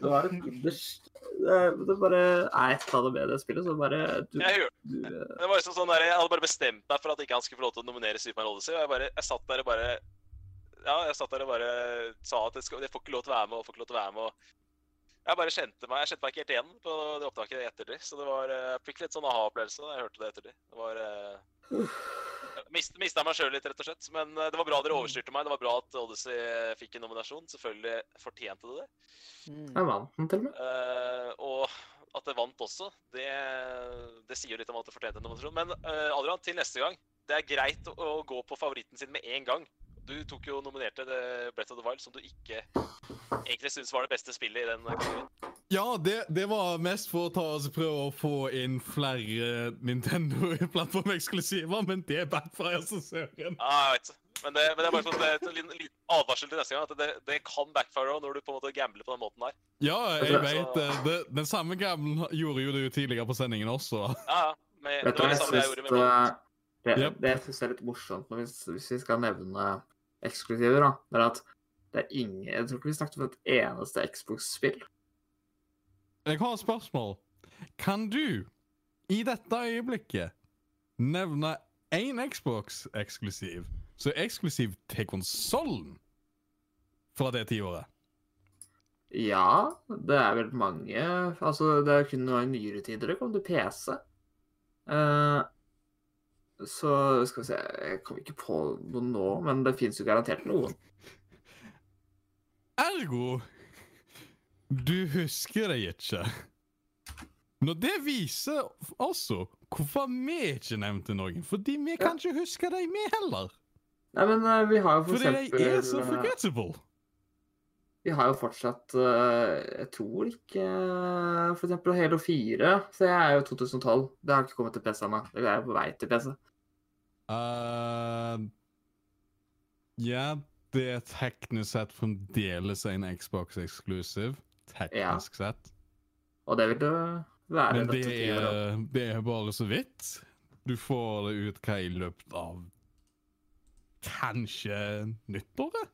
Det var en innerst det, det bare er et av det bedre det spillet, så bare du, Jeg, du eh, det var liksom sånn der, jeg hadde bare bestemt meg for at ikke han skulle få lov til å nominere Super Mario Odyssey. Og jeg, bare, jeg satt der og bare Ja, jeg satt der og bare sa at jeg, skal, jeg får ikke lov til å være med, og får ikke lov til å være med. og jeg bare kjente meg jeg kjente meg ikke helt igjen på det opptaket etter det. Så det var, eh, jeg fikk litt sånn aha-opplevelse da jeg hørte det etter Det var eh, mist, Mista meg sjøl litt, rett og slett. Men eh, det var bra dere overstyrte meg. Det var bra at Odyssey eh, fikk en nominasjon. Selvfølgelig fortjente det det. Mm. Jeg vant den til og med. Uh, og at det vant også, det, det sier jo litt om at det fortjente en nominasjon. Men uh, Adrian, til neste gang. Det er greit å, å gå på favoritten sin med en gang. Du tok jo nominerte Breath of the Wild, som du ikke egentlig syns var det beste spillet i den kategorien. Ja, det, det var mest for å ta altså, prøve å få inn flere Nintendo-plattformeksklusiver, men det backfire så søren. Ja, jeg vet. Men det, men det er bare sånn, det er en liten, advarsel til neste gang. At det, det kan backfire når du på en måte gambler på den måten der. Ja, jeg Altså- vet det. det. Den samme gamlen gjorde jo du tidligere på sendingen også. Ja, ja. Med, det var det samme jeg gjorde med Mold. det, Yep. det jeg synes er litt morsomt hvis, hvis vi skal nevne eksklusiver, da, det er at det er ingen Jeg tror ikke vi snakket om et eneste Xbox-spill. Jeg har et spørsmål. Kan du i dette øyeblikket nevne én Xbox-eksklusiv som er eksklusiv til konsollen fra det tiåret? Ja, det er vel mange Altså, det er kun nå i nyere tider det kom til PC. Eh, så skal vi se Jeg kommer ikke på noe nå, men det fins jo garantert noen. Ergo du husker det ikke. Når det viser også hvorfor vi ikke nevnte noen. Fordi vi kan ikke huske deg, vi heller. Nei, men uh, vi har jo for Fordi eksempel de er så forgettable. Vi har jo fortsatt eh, Jeg tror ikke eh, For eksempel Halo 4. Så jeg er jo 2012. Det har ikke kommet til PC ennå. Det er på vei til PC. Uh, ja, det er teknisk sett fremdeles en Xbox exclusive. Teknisk sett. Og det vil det være Men det er, det er bare så vidt. Du får det ut hva i løpet av kanskje nyttåret?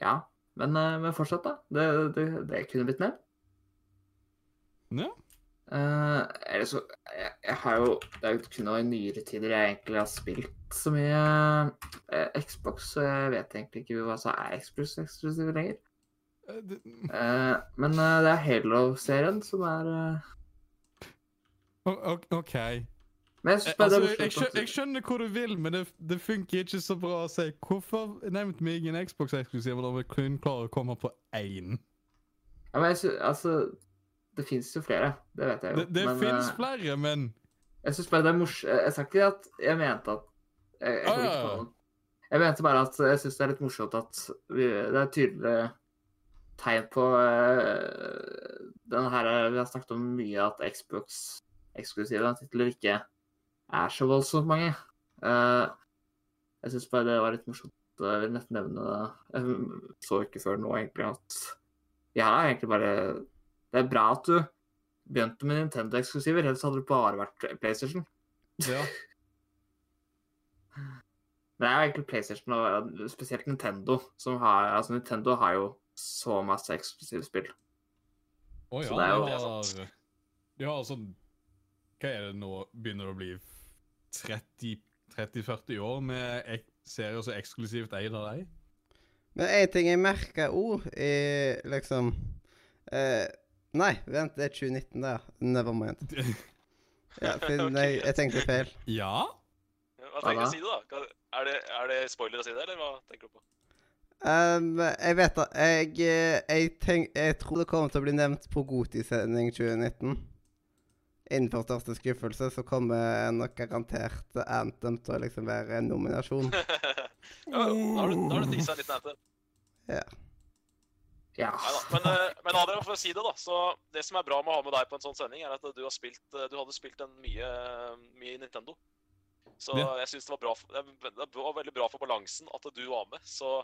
Ja. Men, eh, men fortsatt, da. Det, det, det kunne blitt nevnt. Ja. Eller så jeg, jeg har jo Det er jo kun i nyere tider jeg egentlig har spilt så mye uh, Xbox, så jeg vet egentlig ikke hva som er Xbox eksklusiv lenger. Uh, det- Eh, men det er Halo-serien som er OK. Men jeg Eh, Altså, er jeg, skjønner, jeg skjønner hvor du vil, men det, det funker ikke så bra å si. Hvorfor nevnte vi ingen Xbox-eksklusiver da vi kun klarer å komme på én? Ja, men jeg altså Det fins jo flere, det vet jeg jo. Det, det men, fins eh, flere, men Jeg syns bare det er morsomt Jeg sa ikke at jeg mente at Jeg, jeg, Ah. ja. jeg mente bare at jeg syns det er litt morsomt at vi, det er tydelig tegn på uh, den her Vi har snakket om mye at Xbox-eksklusive titler ikke er så voldsomt mange. Uh, jeg syns bare det var litt morsomt. Jeg vil nesten nevne det. Jeg så ikke før nå egentlig at Ja, egentlig bare Det er bra at du begynte med Nintendo-eksklusiver, ellers hadde det bare vært PlayStation. ja. Det er egentlig PlayStation og spesielt Nintendo som har Altså, Nintendo har jo så masse eksklusive spill. Å ja, Så det er jo- de Det er sant. de har sånn Hva er det nå? Begynner å bli 30 30-40 år med serier som eksklusivt eier av deg? Men en ting jeg merka òg, er liksom eh, Nei, vent, det er 2019, det. Never mind. Ja, for, jeg, nei, jeg tenkte feil. ja? Hva tenker du å si det, da? Er det, er det spoiler å si det, eller hva tenker du på? Um, jeg vet da Jeg, eh, jeg, tenk, jeg tror det kommer til å bli nevnt på Goti-sending 2019. Innenfor største skuffelse så kommer nok garantert Anthem til å liksom være en nominasjon. Ja, da har du, da har du tisa en liten Anthem. Ja. Neida. Men, eh, men Adrian, for å si det, da. Så det som er bra med å ha med deg på en sånn sending, er at du har spilt eh, Du hadde spilt en mye, mye Nintendo. Så Ja. jeg syns det var bra for, det var veldig bra for balansen at du var med. Så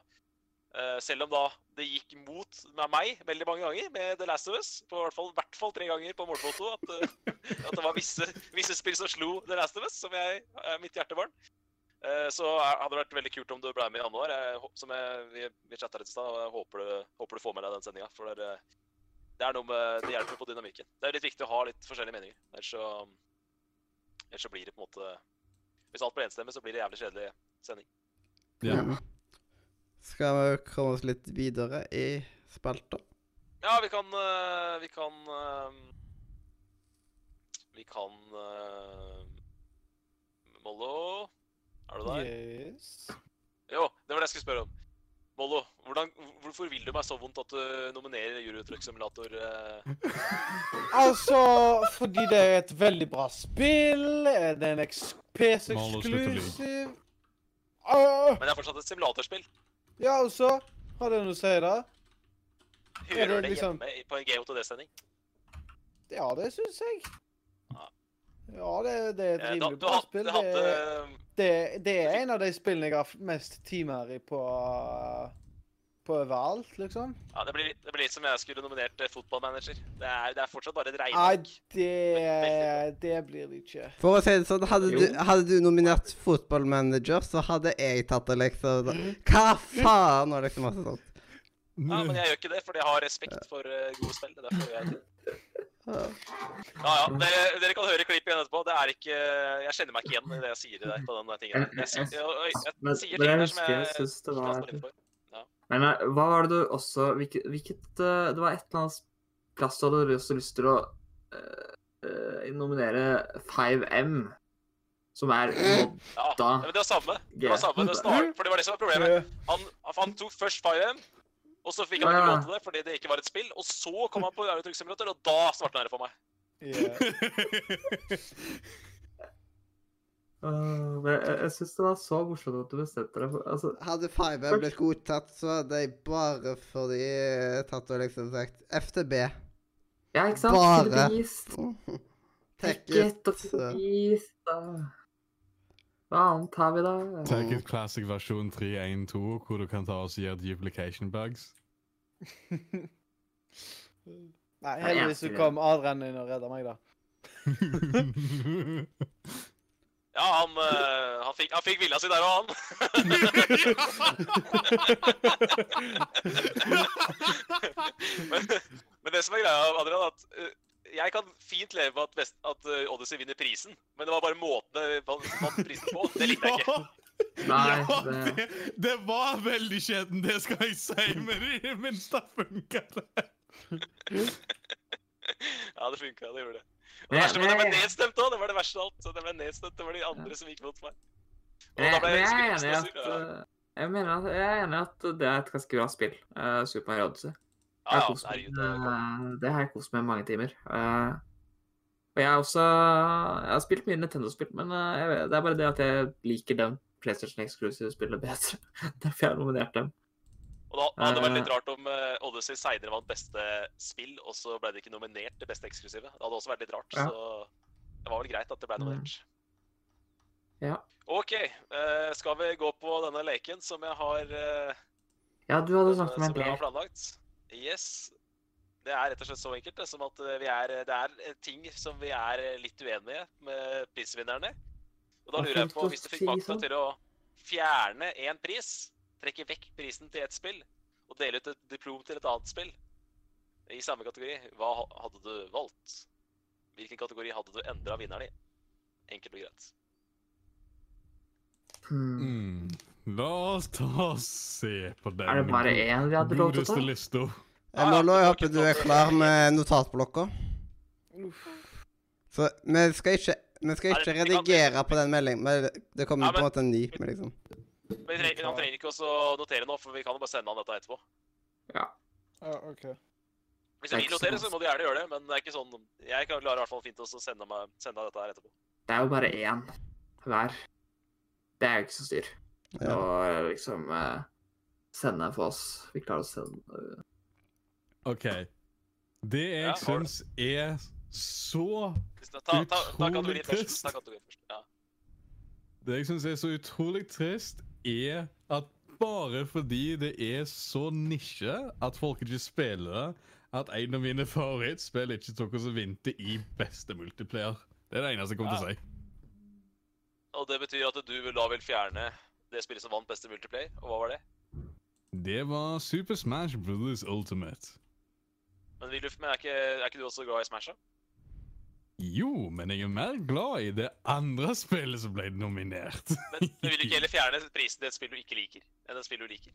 selv om da det gikk mot med meg veldig mange ganger med The Last of Us, på hvert fall, i hvert fall tre ganger på målfoto, at, eh, at det var visse, visse spill som slo The Last of Us, som jeg er mitt hjertebarn. Eh, Så hadde det vært veldig kult om du ble med i januar. Jeg, som jeg, vi, vi chatta litt i stad, håper du, håper du får med deg den sendinga. For det er, det er noe med Det hjelper på dynamikken. Det er litt viktig å ha litt forskjellige meninger. Ellers så, ellers så blir det på en måte Hvis alt blir enstemmig, så blir det jævlig kjedelig sending. Ja. Skal vi komme oss litt videre i spalta? Ja, vi kan eh, Vi kan eh, Vi kan eh, Mollo, er du der? Yes. Jo, det var det jeg skulle spørre om. Mollo, hvordan, hvorfor vil du meg så vondt at du nominerer Eurotruck Simulator? eh? Altså, fordi det er et veldig bra spill. Det er en. PC-eksklusiv. Men det er fortsatt et simulatorspill. Ja, og så har det noe å si, da. Er Hører det det liksom- hjemme på en GOTD-sending? Ja, det syns jeg. Ja. Ja, det, det er et Eh, rimelig bra spill. Det, det, det er en av de spillene jeg har mest timer i på På overalt, liksom. Ja, det blir, litt- det blir litt som jeg skulle nominert eh, fotballmanager. Det er, det er fortsatt bare et Nei, regneark. det, det blir det ikke. For å si det sånn, hadde du, hadde du nominert fotballmanager, så hadde jeg tatt det liksom Hva faen? Og liksom masse sånt. Ja, men jeg gjør ikke det, fordi jeg har respekt for eh, gode spill. Det er derfor jeg. Ja, ja. Dere, dere kan høre klipp igjen etterpå. Det er ikke Jeg kjenner meg ikke igjen i det jeg sier i det, på den tingen. Jeg, sier- jeg, jeg, jeg, Men, sier ting jeg der som jeg, jeg jeg jeg, det jeg, jeg var innenfor. Men hva var det du også Hvilket, hvilket eh, Det var et eller annet plass du hadde også lyst til å uh, nominere 5M, som er modda Ja, men det var samme. Det var samme. Det start, for det var det som var problemet. Han, han tok først 5M, og så fikk han ikke lov til det fordi det ikke var et spill. Og så kom han på Eurotruck Simulator, og da svarte han her for meg. Ja. Øh, men jeg, jeg syns det var så morsomt at du bestemte deg for altså, Hadde Five blitt godtatt, så hadde jeg bare fordi tatt og liksom sagt FTB. Ja, ikke sant? Bare. Take og it. Killer da. Hva annet har vi da? Take it classic versjon 3.1.2, hvor du kan ta og gjøre at duplication bugs. Nei, heldigvis så kom Adrian inn og redda meg, da. Ja, han, uh, han, fikk, han fikk vilja si der og han. men, men det som er greia, Adrian, at uh, jeg kan fint leve med at, best, at uh, Odyssey vinner prisen, men det var bare måten det vant prisen på. Det likte jeg ikke. Nei, ja, det- det, det var veldig skjeden, det skal jeg si, men i det minste funka det. Ja, det funka, det gjorde det. Det verste var det ble nedstemt òg, det var det verste av alt. Så det ble nedstemt, det var de andre som gikk mot meg. Og da jeg, ble men jeg enig i at stressur, ja. eh, jeg mener at jeg er enig i at det er et ganske bra spill. Uh, Super Mario Odyssey. Ja, ja, herregud. det godt. eh, det har jeg kost meg mange timer. Uh, og jeg har også Jeg har spilt mye Nintendo-spill, men jeg det er bare det at jeg liker den PlayStation Exclusive spillet bedre. Derfor jeg har nominert dem. Og da hadde det vært litt Eh. rart om uh, Odyssey seinere vant beste spill, og så ble det ikke nominert til beste eksklusive. Det hadde også vært litt rart, Ja. så det var vel greit at det ble Mm. nominert. Ja. OK, uh, skal vi gå på denne leken som jeg har uh, Ja, du hadde snakket om en planlagt? Yes. Det er rett og slett så enkelt det, som at vi er, det er ting som vi er litt uenige med prisvinnerne. Og da lurer jeg på, hvis du fikk makta sånn? til å fjerne én pris, trekke vekk prisen til ett spill, og dele ut et diplom til et annet spill i samme kategori, hva hadde du valgt? Hvilken kategori hadde du endra vinneren i? Enkelt og greit. Hmm. Mm. La oss ta og se på den Er det bare én vi hadde lov til å ta? lista. Eh, Nå jeg håper du er klar med notatblokka. Så vi skal ikke vi skal ikke redigere på den meldingen, det- det kommer på en måte en ny. Men liksom. Men han trenger, trenger ikke også å notere nå, for vi kan jo bare sende han dette etterpå. Ja. Ja, OK. Hvis jeg vil så notere, så må du gjerne gjøre det, men det er ikke sånn Jeg kan klare i hvert fall fint å sende, meg, sende dette her etterpå. Det er jo bare én hver. Det er jo ikke så styr. Ja. Og liksom eh, sende for oss. Vi klarer å sende OK. Det jeg Ja, syns er så Ta, ta, ta Utrolig trist. Det jeg syns er så utrolig trist, er at bare fordi det er så nisje at folk ikke spiller det, at en av mine favorittspill ikke tok oss og vinte i beste multiplayer. Det er det eneste jeg kommer til å si. Og det betyr at du da vil fjerne det spillet som vant beste multiplayer, og hva var det? Det var Super Smash Brothers Ultimate. Men, men er, ikke, er ikke du også glad i Smash? da? Jo, men jeg er mer glad i det andre spillet som ble nominert. Men, du vil ikke heller fjerne prisen til et spill du ikke liker, enn et spill du liker?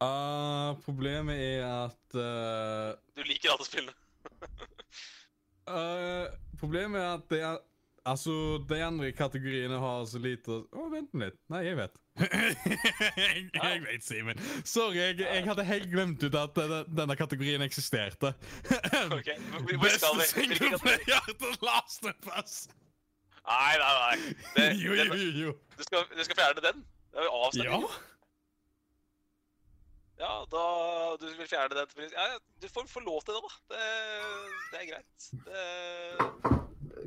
Uh, problemet er at uh, Du liker alle spillene. uh, Problemet er at det er Altså, de andre kategoriene har så lite å oh, vent litt. Nei, jeg vet. jeg, jeg vet, Simen. Sorry, jeg, jeg hadde helt glemt ut at denne, kategorien eksisterte. Ok, hvor- skal vi? Til Last of Us! Nei, nei, nei. Det, Jo, jo, jo. du, skal, du skal fjerne den? Det er jo Ja. avstemning. Ja, da du vil fjerne den til. Ja, du får, får lov til det, da. Det, det er greit. Det,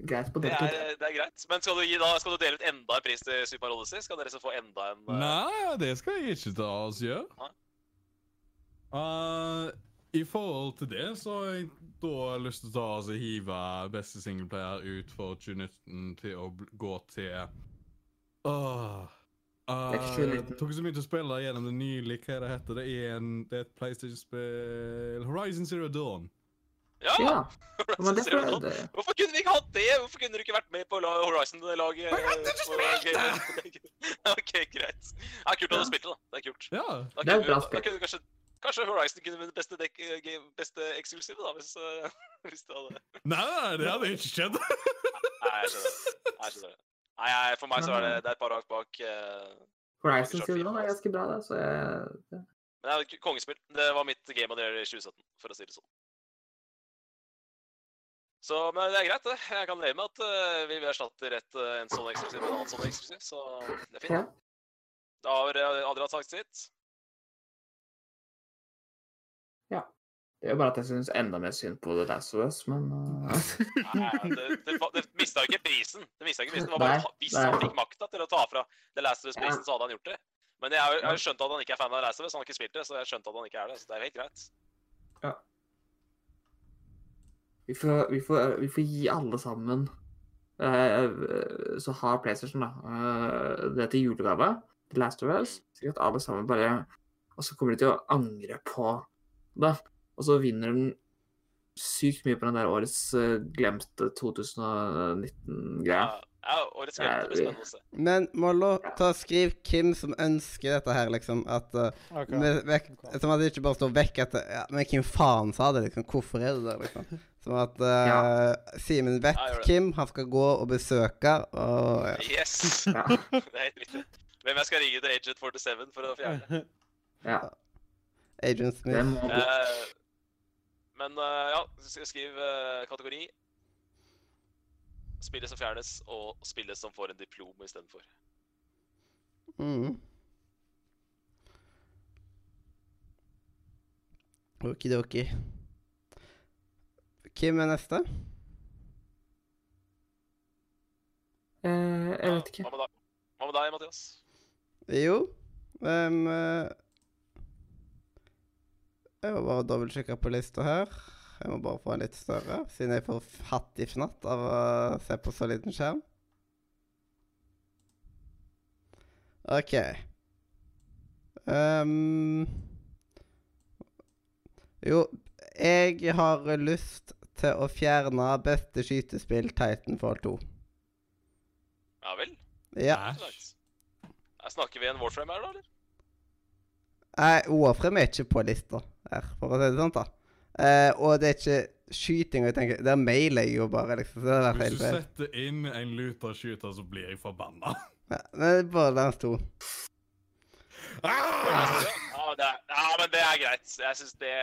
Greit på det, er, det er greit. Men skal du, gi, da, skal du dele ut enda en pris til Super Mario Odyssey? Skal dere så få enda en uh... Nei, det skal jeg ikke ta oss gjøre. Uh, I forhold til det så har jeg da lyst til å ta oss og hive beste singleplayer ut for 2019 til å gå til uh, Uh, jeg tok så mye til å spille gjennom det nylig. Hva er det heter? Det er, en, det er et PlayStation-spill Horizon Zero Dawn. Ja! Ja, men det får det. Hvorfor kunne vi ikke hatt det? Hvorfor kunne du ikke vært med på Horizon-laget? Ikke OK, greit. Ja, kult at du spilte, da. Det er kult. Ja. Da Det er et bra spill. Kunne kanskje, kanskje Horizon kunne vært beste, dek, game, beste eksklusive, da, hvis, uh, hvis du hadde Nei, nei, det hadde ikke skjedd. Nei, jeg skjønner det. Jeg skjønner det. Nei, jeg, for meg så er det, det er et par hakk bak. Uh, Horizon Kjørt Zero Dawn er altså. ganske bra, da, Så jeg, det. Men det er kongespill. Det var mitt game of the year i 2017, for å si det sånn. Så, men det er greit, det. Jeg kan leve med at uh, vi erstatter et, uh, en sånn eksklusiv med en annen sånn eksklusiv, så det er fint. Ja. Da har eh, Adrian sagt sitt. Ja. det er jo bare at jeg syns enda mer synd på The Last of Us, men uh, Nei, det, det, det mista jo ikke prisen. Det mistet jo ikke prisen. Det var bare, Nei, Hvis nei. han fikk makta til å ta fra The Last of Us-prisen, Ja. så hadde han gjort det. Men jeg har jo skjønt at han ikke er fan av The Last of Us, han har ikke spilt det, så jeg har skjønt at han ikke er det. Så det er jo helt greit. Vi, får, vi, får, vi får gi alle sammen eh, så har PlayStation da, eh, det til julegave til Last of Us. At alle sammen bare Og så kommer de til å angre på det. Og så vinner den sykt mye på den der årets eh, glemte 2019-greia. Ja, ja. Det blir spennende å se. Men Mollo, ta og skriv hvem som ønsker dette her, liksom. At uh, okay. med, Som at det ikke bare står vekk etter ja, Men hvem faen sa det, liksom? Hvorfor er det der, liksom? Som at uh, Simen vet Ja. Kim han skal gå og besøke, og ja. Yes! Ja. Det er helt riktig. Hvem jeg skal ringe til Agent 47 for å fjerne. ja. Agent Smith. Uh, men ja, sk- skriv kategori. Spillet som fjernes, og spillet som får en diplom istedenfor. Mm. Okidoki. Hvem er neste? eh, Jeg vet ikke. Hva med deg, Hva med deg Mathias? Jo ehm, eh, Jeg må bare dobbeltsjekke på lista her. Jeg må bare få en litt større, siden jeg får fattig fnatt av å se på så liten skjerm. OK. Um, jo, jeg har lyst til å fjerne beste skytespill Titanfall 2. Ja vel? Ja. Her snakker vi en Warframe her, da, eller? Nei, Warframe er ikke på lista her, for å si det sånn, da. Eh, og det er ikke skyting, og jeg tenker Der mailer jeg jo bare, liksom. Så det er feil. Hvis du feil. setter inn en luterskyter, så blir jeg forbanna. Ja, men det er Borderlands 2. Ah! Ja, det er, ja, men det er greit. Jeg syns det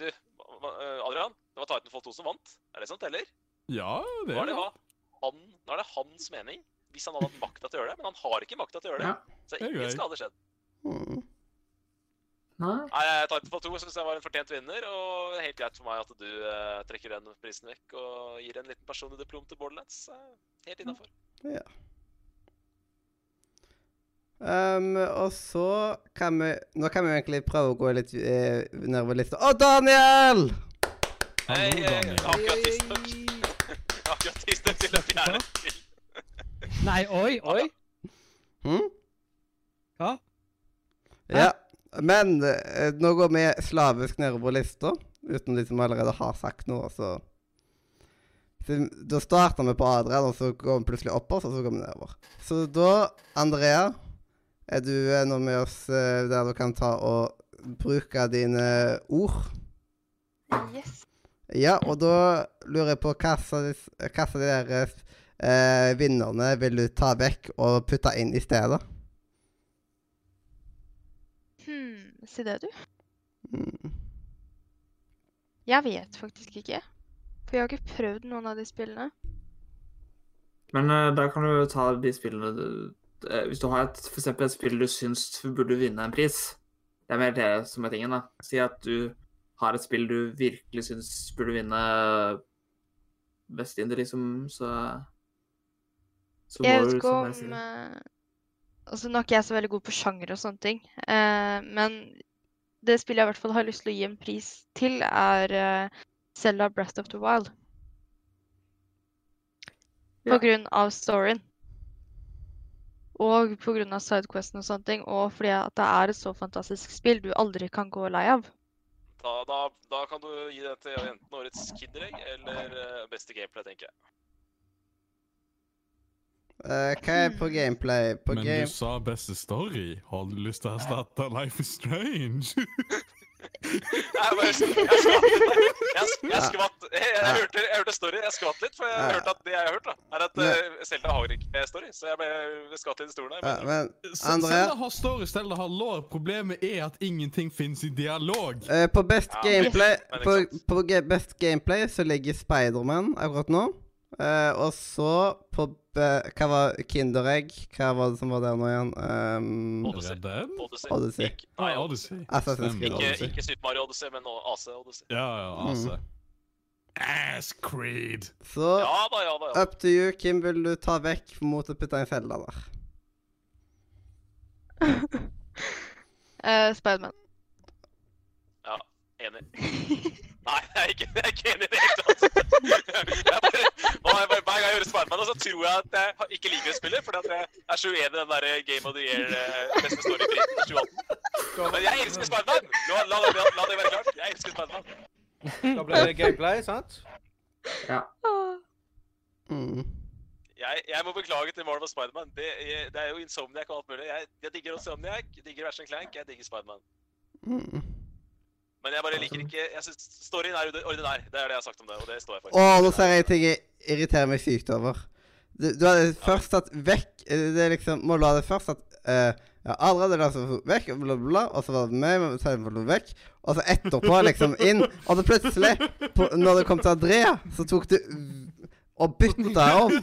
Du, eh, Adrian. Det var Titanfall 2 som vant. Er det sant, eller? Ja, det Nå er det, det. han, nå er det hans mening. Hvis han hadde hatt makta til å gjøre det. Men han har ikke makta til å gjøre det. Ja. Så Det er ingen skade skjedd. Mm. Nei. Nei, Titanfall 2 syns jeg var en fortjent vinner, og det er helt greit for meg at du eh, trekker den prisen vekk og gir en liten personlig diplom til Borderlands. Eh, helt innafor. Ja. Um, og så kan vi Nå kan vi egentlig prøve å gå litt eh, nedover lista. Å, Daniel! Hei, Hallo, hei, Daniel. akkurat tidsnok. Akkurat tidsnok til å fjerne spill. Nei, oi, oi. Hm? Hva? Ja. Men eh, nå går vi slavisk nedover lista, uten de som allerede har sagt noe, så så Da starter vi på Adrian, og så går vi plutselig oppover, og så går vi nedover. Så da, Andrea, er du eh, nå med oss eh, der du kan ta og bruke dine ord? Yes. Ja, og da lurer jeg på hva av de, hva av de der eh, vinnerne vil du ta vekk og putte inn i stedet? Hmm, si det, du. Mm. Jeg vet faktisk ikke. For jeg har ikke prøvd noen av de spillene. Men uh, da kan du ta de spillene du uh, Hvis du har et, for eksempel et spill du syns burde vinne en pris Det er mer det som er tingen, da. Si at du har et spill du virkelig syns burde vinne best indie, liksom, så Så Jeg vet ikke om bare si det. eh, Altså, nå er ikke jeg så veldig god på sjanger og sånne ting, eh, men det spillet jeg i hvert fall har lyst til å gi en pris til, er uh, Zelda Breath of the Wild. På Ja. grunn av storyen. Og på grunn av sidequesten og sånne ting, og fordi at det er et så fantastisk spill du aldri kan gå lei av. Da, da, da kan du gi det til enten årets Kinderegg eller eh, beste gameplay, tenker jeg. Eh, hva er på gameplay? På Men game... du sa beste story. Har du lyst til å erstatte Life is Strange? Jeg, bare, jeg skvatt litt. Jeg, jeg, skvatt, jeg, jeg, hørte, jeg hørte story, jeg skvatt litt, for jeg Ja. hørte at det jeg har hørt, da, er at uh, Selda har ikke story. Så jeg ble skvatt litt i stolen Ja, men Andrea? Selda har story, Selda har lår. Problemet er at ingenting fins i dialog. eh, på best Ja, gameplay men På, på best gameplay så ligger Spiderman akkurat nå. Eh, og så på Hva var Kinderegg? Hva var det som var der nå igjen? Um, Odyssey. Odyssey. Odyssey. Ikke, nei, Odyssey. Ikke, ikke Super Mario Odyssey, men AC Odyssey. Ja, ja, altså. Ass Creed. Så Ja da, ja da. ja. up to you. Hvem vil du ta vekk mot å putte en felle der? Uh, Spiderman. Enig. Nei, jeg er ikke, jeg er ikke enig i det hele tatt. Hver gang jeg hører Spiderman, så tror jeg at jeg ikke liker å spille, fordi at jeg er så uenig i den der Game of the Year eh, story-prisen i 2018. Men jeg elsker Spiderman! La, la, la, la det være klart. Jeg elsker Spiderman. Da ble det gameplay, sant? Ja. Mm. Jeg, jeg må beklage til Marvel og Spiderman. Det, er- det er jo Insomniac og alt mulig. Jeg, jeg digger Insomniac, jeg digger Ratchet Clank, jeg digger Spiderman. Mm. Men jeg bare liker ikke Jeg synes storyen er ordinær. Det er det jeg har sagt om det, og det står jeg for. Åh, nå ser jeg en ting jeg irriterer meg sykt over. Du, du hadde først tatt vekk eh, Det er liksom Må du ha det først at uh, ja, allerede er så vekk, bla, bla, og så var det meg, men så tok vekk, og så etterpå liksom inn, og så plutselig, på, når det kom til Andrea, så tok du v- bytte deg om.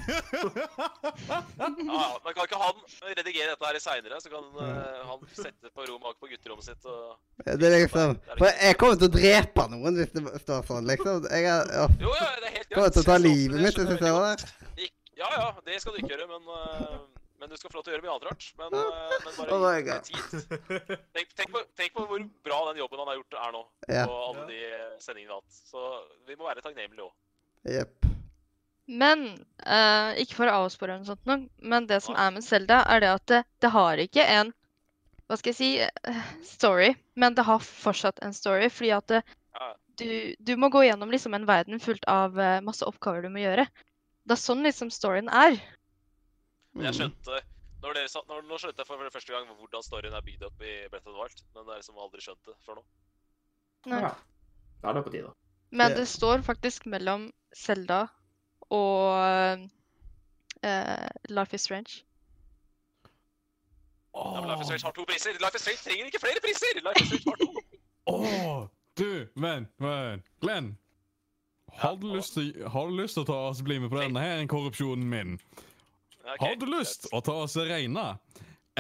Ja, men kan ikke han redigere dette her seinere, så kan uh, han sette på rom bak på gutterommet sitt og Det er liksom For jeg kommer til å drepe noen hvis det står sånn, liksom. Jeg er, ja, Jo, ja, det er helt greit. kommer til å ta livet mitt hvis jeg ser det Ja, ja, det skal du ikke gjøre, men, uh, men du skal få lov til å gjøre mye annet rart. Men, eh, men bare oh gi deg tid. Tenk, tenk, på, tenk på hvor bra den jobben han har gjort, er nå. Ja. Og alle de sendingene vi har hatt. Så vi må være takknemlige òg. Jepp. Men uh, ikke for å avspore eller noe sånt, noe, men det som er med Zelda, er det at det, det har ikke en hva skal jeg si eh, story, men det har fortsatt en story. Fordi at det, du, du må gå gjennom liksom en verden fullt av uh, masse oppgaver du må gjøre. Det er sånn liksom storyen er. Men jeg Mm. skjønte når dere sa, når, Nå skjønte jeg for første gang hvordan storyen er bygd opp i Brett and the Wild. Men det er liksom aldri skjønt det før nå. Nei. ja. Da er det på tide. Men det står faktisk mellom Zelda og uh, Life is Strange. Ja, Life is Strange har to priser! Life is Strange trenger ikke flere priser! Life is Strange har to. oh, du, vent, vent. Glenn. Har du, lyst til, har du lyst til å ta oss bli med på denne her korrupsjonen min? Okay, Har du lyst til å ta oss og regne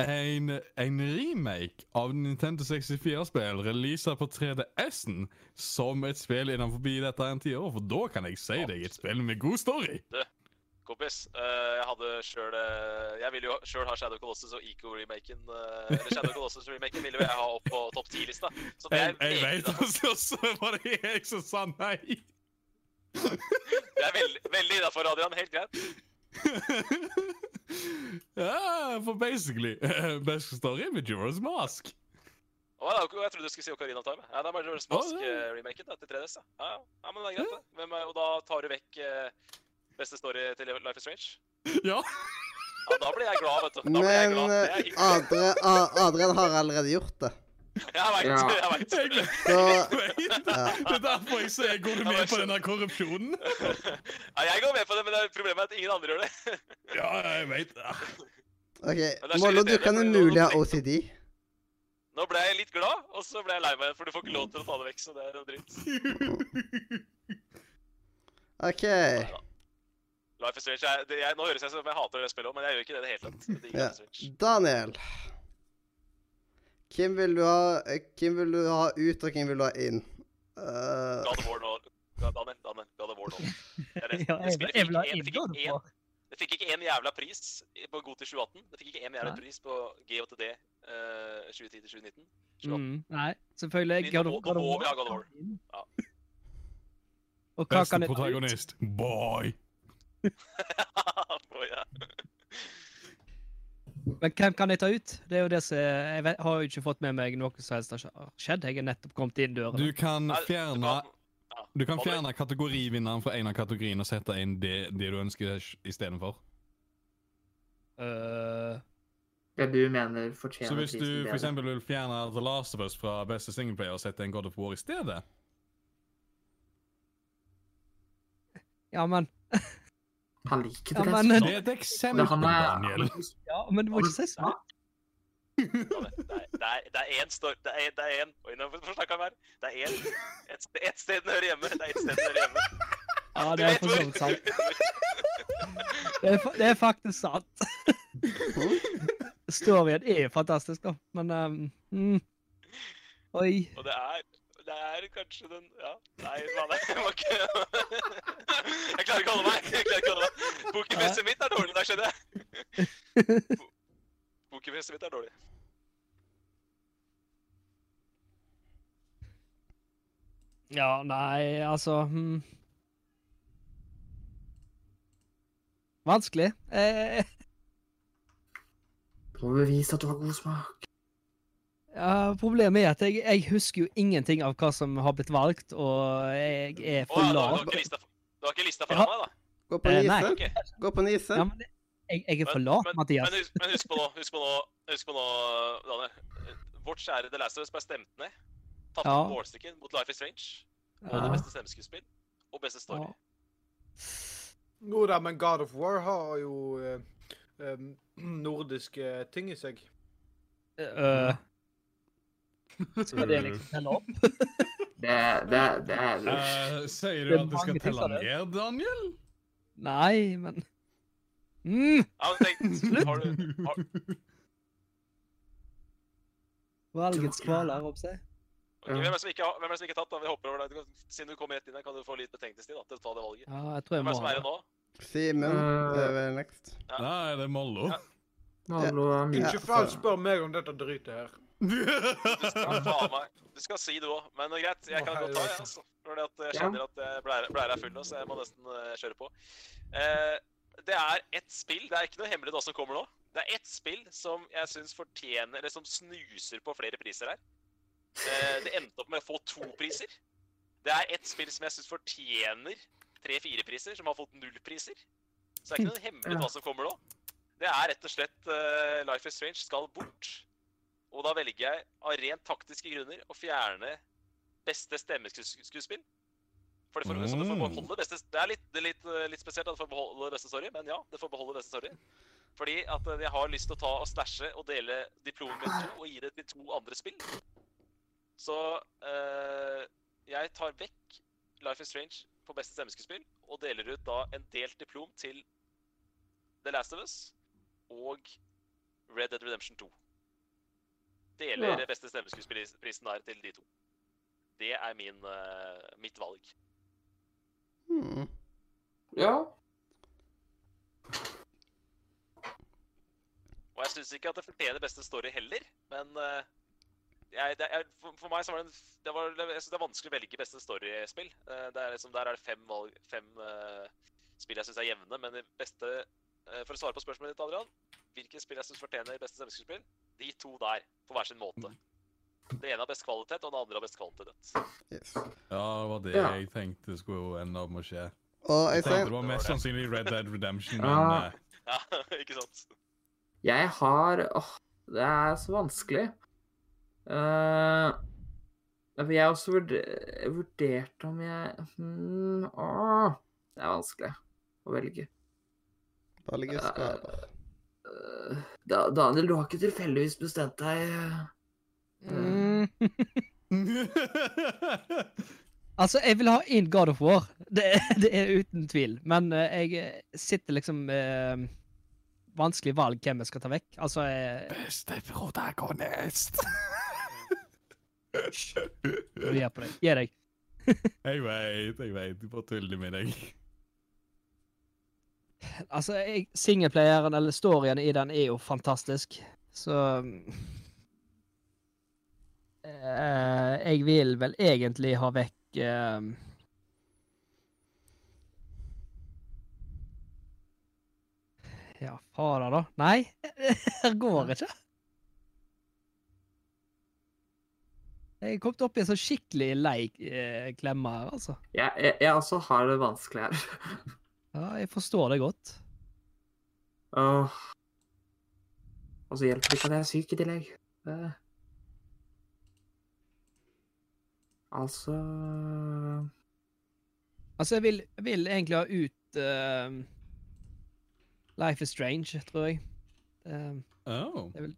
en, en remake av Nintendo 64-spill releasa på 3DS-en som et spill innenfor dette en tiår? For da kan jeg si deg et spill med god story. Kompis, eh, jeg hadde sjøl Jeg ville jo sjøl ha Shadow Colossus og Eco-remaken. eh, eller Shadow Colossus-remaken ville jeg ha opp på topp 10-lista. Så det er Jeg, jeg veit altså, så var det jeg som sa nei. Det er veldig, veldig innafor, Adrian. Helt greit. ja, for basically eh, Best story med Jorah's Mask. Oh, ja, jeg trodde du skulle si Ocarina of Time. Ja, det er bare Jorah's Å, Mask-remaken til 3DS. Ja. Ja, men det er greit, det. Hvem og da tar du vekk eh, beste story til Life is Strange? Ja. Ja, da blir jeg glad, vet du. Da Men glad. Eh. Adre, Adrian har allerede gjort det. Jeg veit, Ja. jeg veit. Jeg vet. Så Det er derfor jeg sier går du med på denne korrupsjonen? Ja, jeg går med på det, men det er problemet er at ingen andre gjør det. Ja, jeg vet. Det Ok, Mollo, du kan umulig ha OCD. Nå ble jeg litt glad, og så ble jeg lei meg for du får ikke lov til å ta det vekk, så det er noe dritt. OK. Life is Strange jeg, det, jeg, Nå høres jeg som jeg hater det spillet òg, men jeg gjør ikke det i det hele tatt. Ja. Daniel. Hvem vil du ha eh, Hvem vil du ha ut, og hvem vil du ha inn? Uh... God of War nå. Daniel, Daniel, God of War nå. Det er. Ja, jeg, spillet jeg ha fikk en- det fikk God fikk ikke én jævla pris på på til 2018. Det fikk ikke én jævla Nei. pris på GOTD uh, 2010 til 2019. 2018. Mm, nei, selvfølgelig. God of, God of ha God of War. Ja. Og hva Beste jeg protagonist. Boy. Boy, ja. Men hvem kan jeg ta ut? Det er jo det som Jeg vet, har jo ikke fått med meg noe som helst har skjedd. Jeg er nettopp kommet inn døren. Du kan fjerne. Du kan fjerne kategorivinneren fra en av kategoriene og sette inn det, det du ønsker istedenfor. Uh, Det du mener fortjener Så hvis du for eksempel vil fjerne The Last of Us fra beste singleplayer og sette en God of War i stedet ja, men Han liker Ja, det. men- Det er et eksempel, han er- Daniel. Ja, men du må ikke si sånn. Det er- én stor... Det er det én Oi, nå forsnakka jeg meg. Det er én et, sted- et sted den hører hjemme. Det er ett sted den hører hjemme. Ja, det er for så vidt sant. Det er, det er faktisk sant. Storyen er fantastisk, da. Men um, mm, Oi. Og det er det er kanskje den Ja. Nei, det jeg må ikke Jeg klarer ikke å holde meg. Jeg klarer ikke å holde meg. Pokerfjeset mitt er dårlig der, skjønner jeg. Po- Pokerfjeset mitt er dårlig. Ja, nei, altså hmm. Vanskelig. Eh, Prøv å bevise at du har god smak. Ja, problemet er at jeg, jeg husker jo ingenting av hva som har blitt valgt, og jeg er for ja, du, har- du, lav. har ikke lista, du har ikke lista foran deg, da? Gå på Eh, okay. Nise. Gå på Nise. Ja, men jeg, jeg er for lav, Mathias. Men husk, men husk på nå, husk på nå, husk på nå Daniel. Vårt kjære The Last of Us ble stemt ned. Tatt Ja. på målstikken mot Life is Strange. Og det beste stemmeskuespill og beste story. Ja. Jo da, men God of War har jo eh, nordiske ting i seg. Øh. Skal det liksom telle opp? Det, det, det er uh, sier Det du er at du skal telle mer, ned, Daniel? Nei, men mm, Slutt! har du, har, Valgets kvaler, opp seg. Okay, hvem, er det som ikke hvem er det som ikke tatt? da? Vi hopper over deg. Siden du kommer rett inn her, kan du få litt betenkningstid da, til å ta det valget. Ja, jeg tror jeg Hvem er må det som er det det. nå? Simen Eh, er next. Ja. Nei, det er Mollo. Ja. Mollo er mye. Ikke faen spør meg om dette drytet her. Du skal faen meg Du skal si du òg, men greit. Jeg kan godt ta det, altså. altså. at jeg kjenner at jeg blæra er full nå, så jeg må nesten eh, kjøre på. Eh, det er ett spill, det er ikke noe hemmelig hva som kommer nå. Det er ett spill som jeg syns fortjener Eller som snuser på flere priser her. Eh, det endte opp med å få to priser. Det er ett spill som jeg syns fortjener tre-fire priser, som har fått null priser. Så det er ikke noe hemmelig hva som kommer nå. Det er rett og slett uh, Life is Strange skal bort. Og da velger jeg av rent taktiske grunner å fjerne beste stemmeskuespill. For det, får, mm. det får beholde beste Det er litt, litt, eh, litt spesielt at det får beholde beste story, men ja, det får beholde beste story. Fordi at eh, jeg har lyst til å ta og stæsje og dele diplomet i to og gi det til to andre spill. Så øh, jeg tar vekk Life is Strange på beste stemmeskuespill og deler ut da en delt diplom til The Last of Us og Red Dead Redemption 2. Deler Ja. beste stemmeskuespillerprisen der til de to. Det er min, uh, mitt valg. Hmm. Ja. Og jeg syns ikke at det fortjener beste story heller, men uh, jeg, det jeg, for, for meg så var det en det var, Jeg syns det er vanskelig å velge beste storyspill. Uh, liksom, der er det fem, valg, fem uh, spill jeg syns er jevne, men det beste For å svare på spørsmålet ditt, Adrian, hvilke spill jeg syns fortjener beste stemmeskuespill? De to der, på hver sin måte. Det ene har best kvalitet, og det andre har best kvalitet. Yes. Ja, det var det Ja. jeg tenkte skulle ende opp med å skje. Og Jeg tenkte Øystein, det var mest sannsynlig Red Dead Redemption, men Ja. eh, Ja, ikke sant? Jeg har Åh, det er så vanskelig. Uh, jeg har også vurder, vurdert om jeg hmm, åh, Det er vanskelig å velge. valgeskaper. Eh, da, Daniel, du har ikke tilfeldigvis bestemt deg Mm. Altså, jeg vil ha inn God of War. Det, det er uten tvil. Men uh, jeg eh, sitter liksom uh, vanskelig valg hvem jeg skal ta vekk. Altså jeg... Beste protagonist! Gi på deg. Gi deg. Jeg veit, jeg veit. Du bare tuller med deg. Altså, singleplayeren eller storyen i den er jo fantastisk, så eh, Jeg vil vel egentlig ha vekk eh, Ja, fader, da. Nei, det går ikke. Jeg kommet opp i en sånn skikkelig lei eh, klemme her, altså. Ja, jeg, jeg også har det vanskelig her. Ja, jeg forstår det godt. Åh. Og så hjelper det ikke at jeg er syk i tillegg. Eh. Altså Altså, jeg vil, jeg vil egentlig ha ut uh, Life is Strange, tror jeg. Uh, Oh. det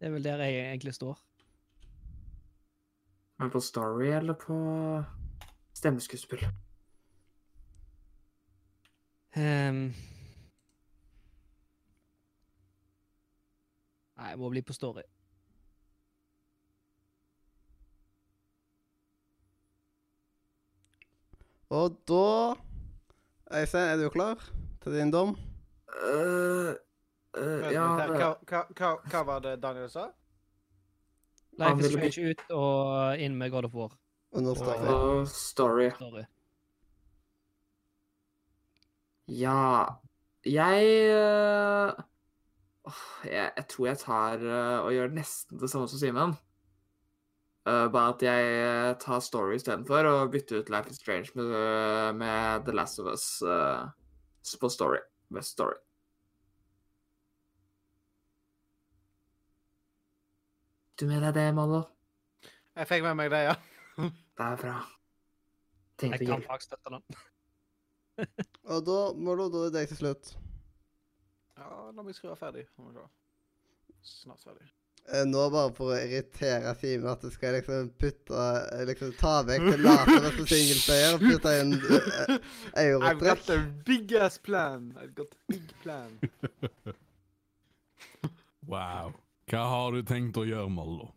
er vel der jeg egentlig står. Men på story eller på stemmeskuespill? Ehm. Nei, jeg må bli på story. Og da Øystein, er du klar til din dom? Øh, øh, ja litt Hva, hva, hva, hva var det Daniel sa? Life is Strange ut og inn med God of War. Under story. Story. Ja Jeg øh, jeg, jeg tror jeg tar øh, og gjør nesten det samme som Simen. Uh, bare at jeg tar story istedenfor, og bytter ut Life is Strange med, med The Last of Us uh, på story. Med story. Du med deg det, Mollo? Jeg fikk med meg det, ja. Det er bra. Tenkte Jeg kan hjelp. faktisk støtte den. Og da må du da er det deg til slutt. Ja, La meg skrive ferdig. må vi se. Snart ferdig. Eh, Nå bare for å irritere Simen at du skal liksom putte eh, liksom ta vekk det latere som singleplayer og putte inn uh, I've got eurotrekk. a big ass plan. I've got a big plan. Wow. Hva har du tenkt å gjøre, Mollo?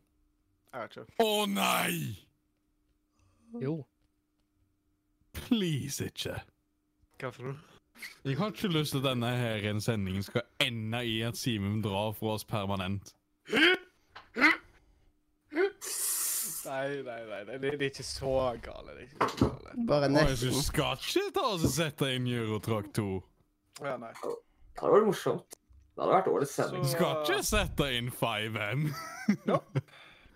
Jeg vet ikke. Å nei! Jo. Please ikke. Hva for noe? Jeg har ikke lyst til at denne her en sendingen skal ende i at Simen drar fra oss permanent. Nei, nei, nei. Det, det er ikke så gale. Det er ikke så gale. Bare jeg nesten. skal ikke ta oss og sette inn Eurotrack 2. Ja, nei. Det hadde vært morsomt. Det hadde vært årets sending. Så- Skal ikke sette inn 5M.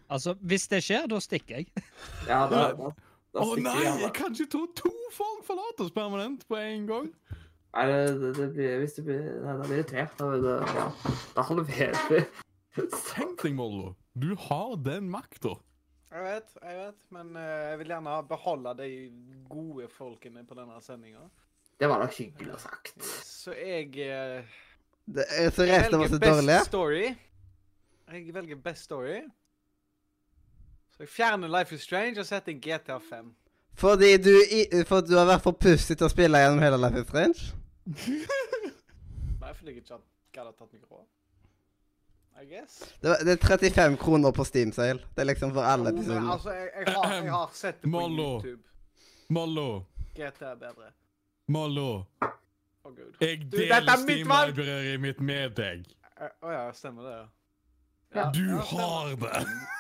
Altså, hvis det skjer, da stikker jeg. Ja, det, det, Å oh, nei, jeg kan ikke tro to folk forlater oss permanent på en gang. Nei, det, det, det blir, hvis det blir, nei, da blir det tre. Da, blir det, ja, da halverer vi. Tenk deg, Mollo. Du har den makta. Jeg vet, jeg vet. Men eh, jeg vil gjerne beholde de gode folkene på denne sendinga. Det var da hyggelig sagt. Så jeg eh, Det så Jeg resten er best dårlige. story. Jeg velger best story. Så jeg fjerner Life is Strange og setter GTA 5. Fordi du, i, for du har vært for pussig til å spille gjennom hele Life is Strange? Nei, fordi jeg ikke hadde tatt meg råd. I guess. Det, var- det er 35 kroner på Steam Sale. Det er liksom for alle episodene. altså, jeg, jeg, har, jeg har sett det på Mollo. YouTube. Mollo, GTA er bedre. Mollo. Oh, gud. Jeg Du, er deler Steam valg! Library mitt med deg. Eh, oh, ja, stemmer det, ja. Ja. Du ja, har det.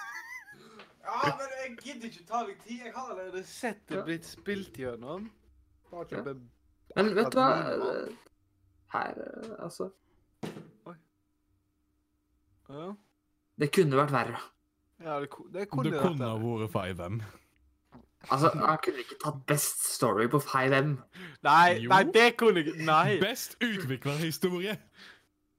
Ja, men jeg gidder ikke ta meg tid. Jeg har allerede sett det blitt spilt gjennom. Bare Ja. Men vet du hva? Her, eh, altså Oi. Ja, Det kunne vært verre. ja det, kunne det kunne Det kunne ha vært 5M. Altså, Han kunne ikke tatt best story på 5M. Nei, Jo. nei, det kunne ikke Nei. Best utviklerhistorie.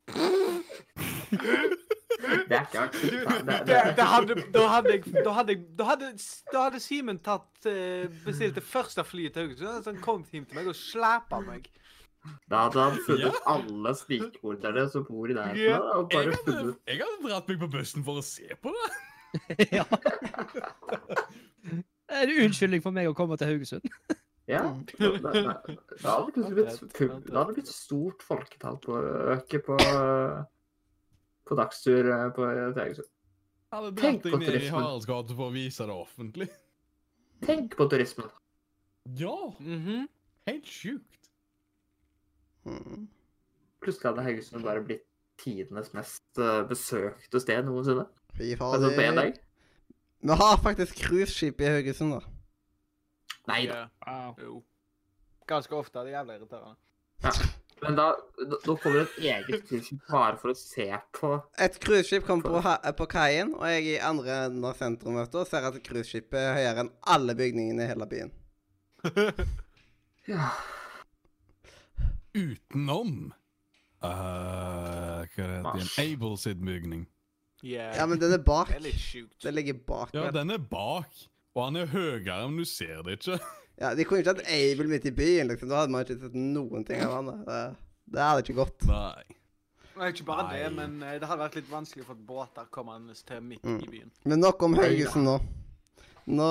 Det er ikke artig. Det, det, det, det da hadde Da hadde, da hadde, da hadde Simen tatt eh, bestilt det første flyet til Haugesund. Så han kom hjem til meg og slæpa meg. Da hadde han funnet alle snikmorderne som bor i nærheten. Ja. og Jeg hadde, jeg hadde dratt meg på bussen for å se på det. ja. Er det unnskyldning for meg å komme til Haugesund? Ja. Da, da, da, da hadde det blitt, hadde blitt stort folketall på på, på dagstur eh, på Haugesund. Jeg hadde Tenk på ned i Haraldsgata for å vise det offentlig. Tenk på turismen. Ja, Mhm. helt sjukt. Hmm. Plutselig hadde Haugesund bare blitt tidenes mest eh, besøkte sted noensinne. Fy Altså på én dag. Vi har faktisk cruiseskip i Haugesund, da. Nei da. Yeah. Wow. Ganske ofte. Det er jævlig irriterende. Men da, da, da kommer det et eget cruiseskip bare for å se på Et cruiseskip kommer på, på kaien, og jeg er i andre enden av sentrum og ser at cruiseskipet er høyere enn alle bygningene i hele byen. Ja. Utenom uh, Hva heter det? Able sin bygning. Yeah. Ja, men den er bak. Det er litt sjukt. Den ligger bak. Ja, den er bak, og han er høyere, men du ser det ikke. Ja, De kunne ikke hatt Abel midt i byen, liksom. Da hadde man ikke sett noen ting av han. Det, det hadde ikke gått. Nei. Nei, ikke bare det, men eh, det hadde vært litt vanskelig å få båter kommende til midt Mm. i byen. Men nok om Haugesund nå. Nå,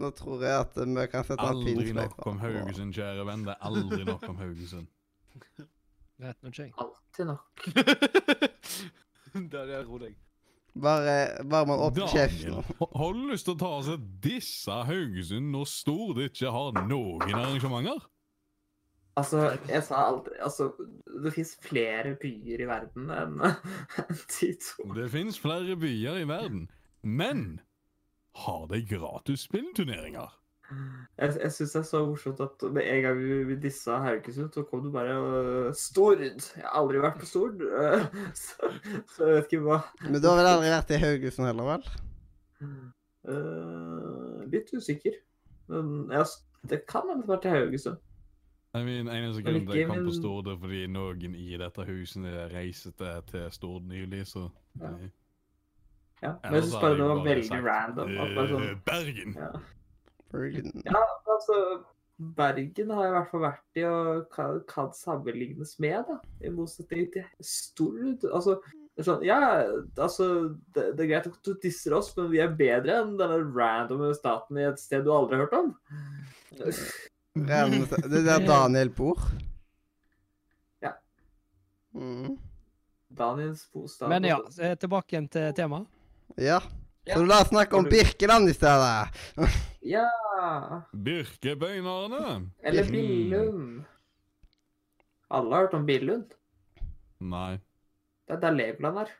nå tror jeg at vi kan sette en fin Aldri nok om Haugesund, kjære venn. Det er aldri nok om Haugesund. Vet nå ikke jeg. Alltid nok. Der er ro deg. Bare, bare man åpner kjeften. Har du lyst til å ta oss et disse Haugesund når Stord ikke har noen arrangementer? Altså, jeg sa aldri Altså, det fins flere byer i verden enn enn de to. Det fins flere byer i verden, men har de gratis spillturneringer. Jeg, jeg syns det er så morsomt at med en gang vi, vi dissa Haugesund, så kom det bare uh, Stord. Jeg har aldri vært på Stord, Uh, så, så jeg vet ikke hva Men du har vel aldri vært i Haugesund heller, vel? Uh, Litt usikker. Men jeg, det kan hende det har vært i Haugesund. I mean, eneste grunn til at jeg kom på Stord, er fordi noen i dette huset reiste til Stord nylig, så Ja. Ja, men jeg syns bare det var veldig sagt, random. At bare sånn, eh, Bergen! ja. Bergen. ja, altså Bergen har jeg i hvert fall vært i og kan, kan sammenlignes med, da. I motsetning til Stord. Altså, sånn, ja, altså det, det er greit at du disser oss, men vi er bedre enn denne randome staten i et sted du aldri har hørt om. Det er der Daniel bor. Ja. Mm. Daniels bostad. Men ja, tilbake igjen til temaet. Ja. Ja. Så la oss snakke om Birkeland i stedet. Ja! Birkebeinerne! Eller Mm. Billund. Alle har hørt om Billund. Nei. Det er der Legoland er.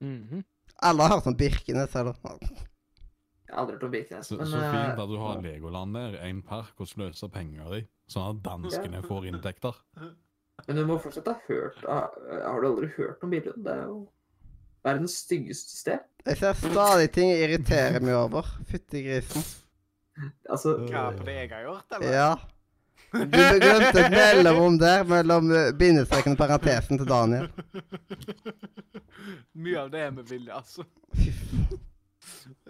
Mhm. Alle har hørt om Birkenes, eller? Jeg har aldri hørt om Birkenes. Så, men, så fint eh, at du har Legoland der, en park å sløse penger i, sånn at danskene får inntekter. Men du må fortsatt ha hørt Har har du aldri hørt om Billund? Det er jo verdens styggeste sted. Jeg ser stadig ting jeg irriterer meg over. Fytti grisen. Altså Hva på det jeg har gjort, eller? Ja. Du glemte et mellomrom der mellom eh, bindestreken og parentesen til Daniel. Mye av det er med vilje, altså.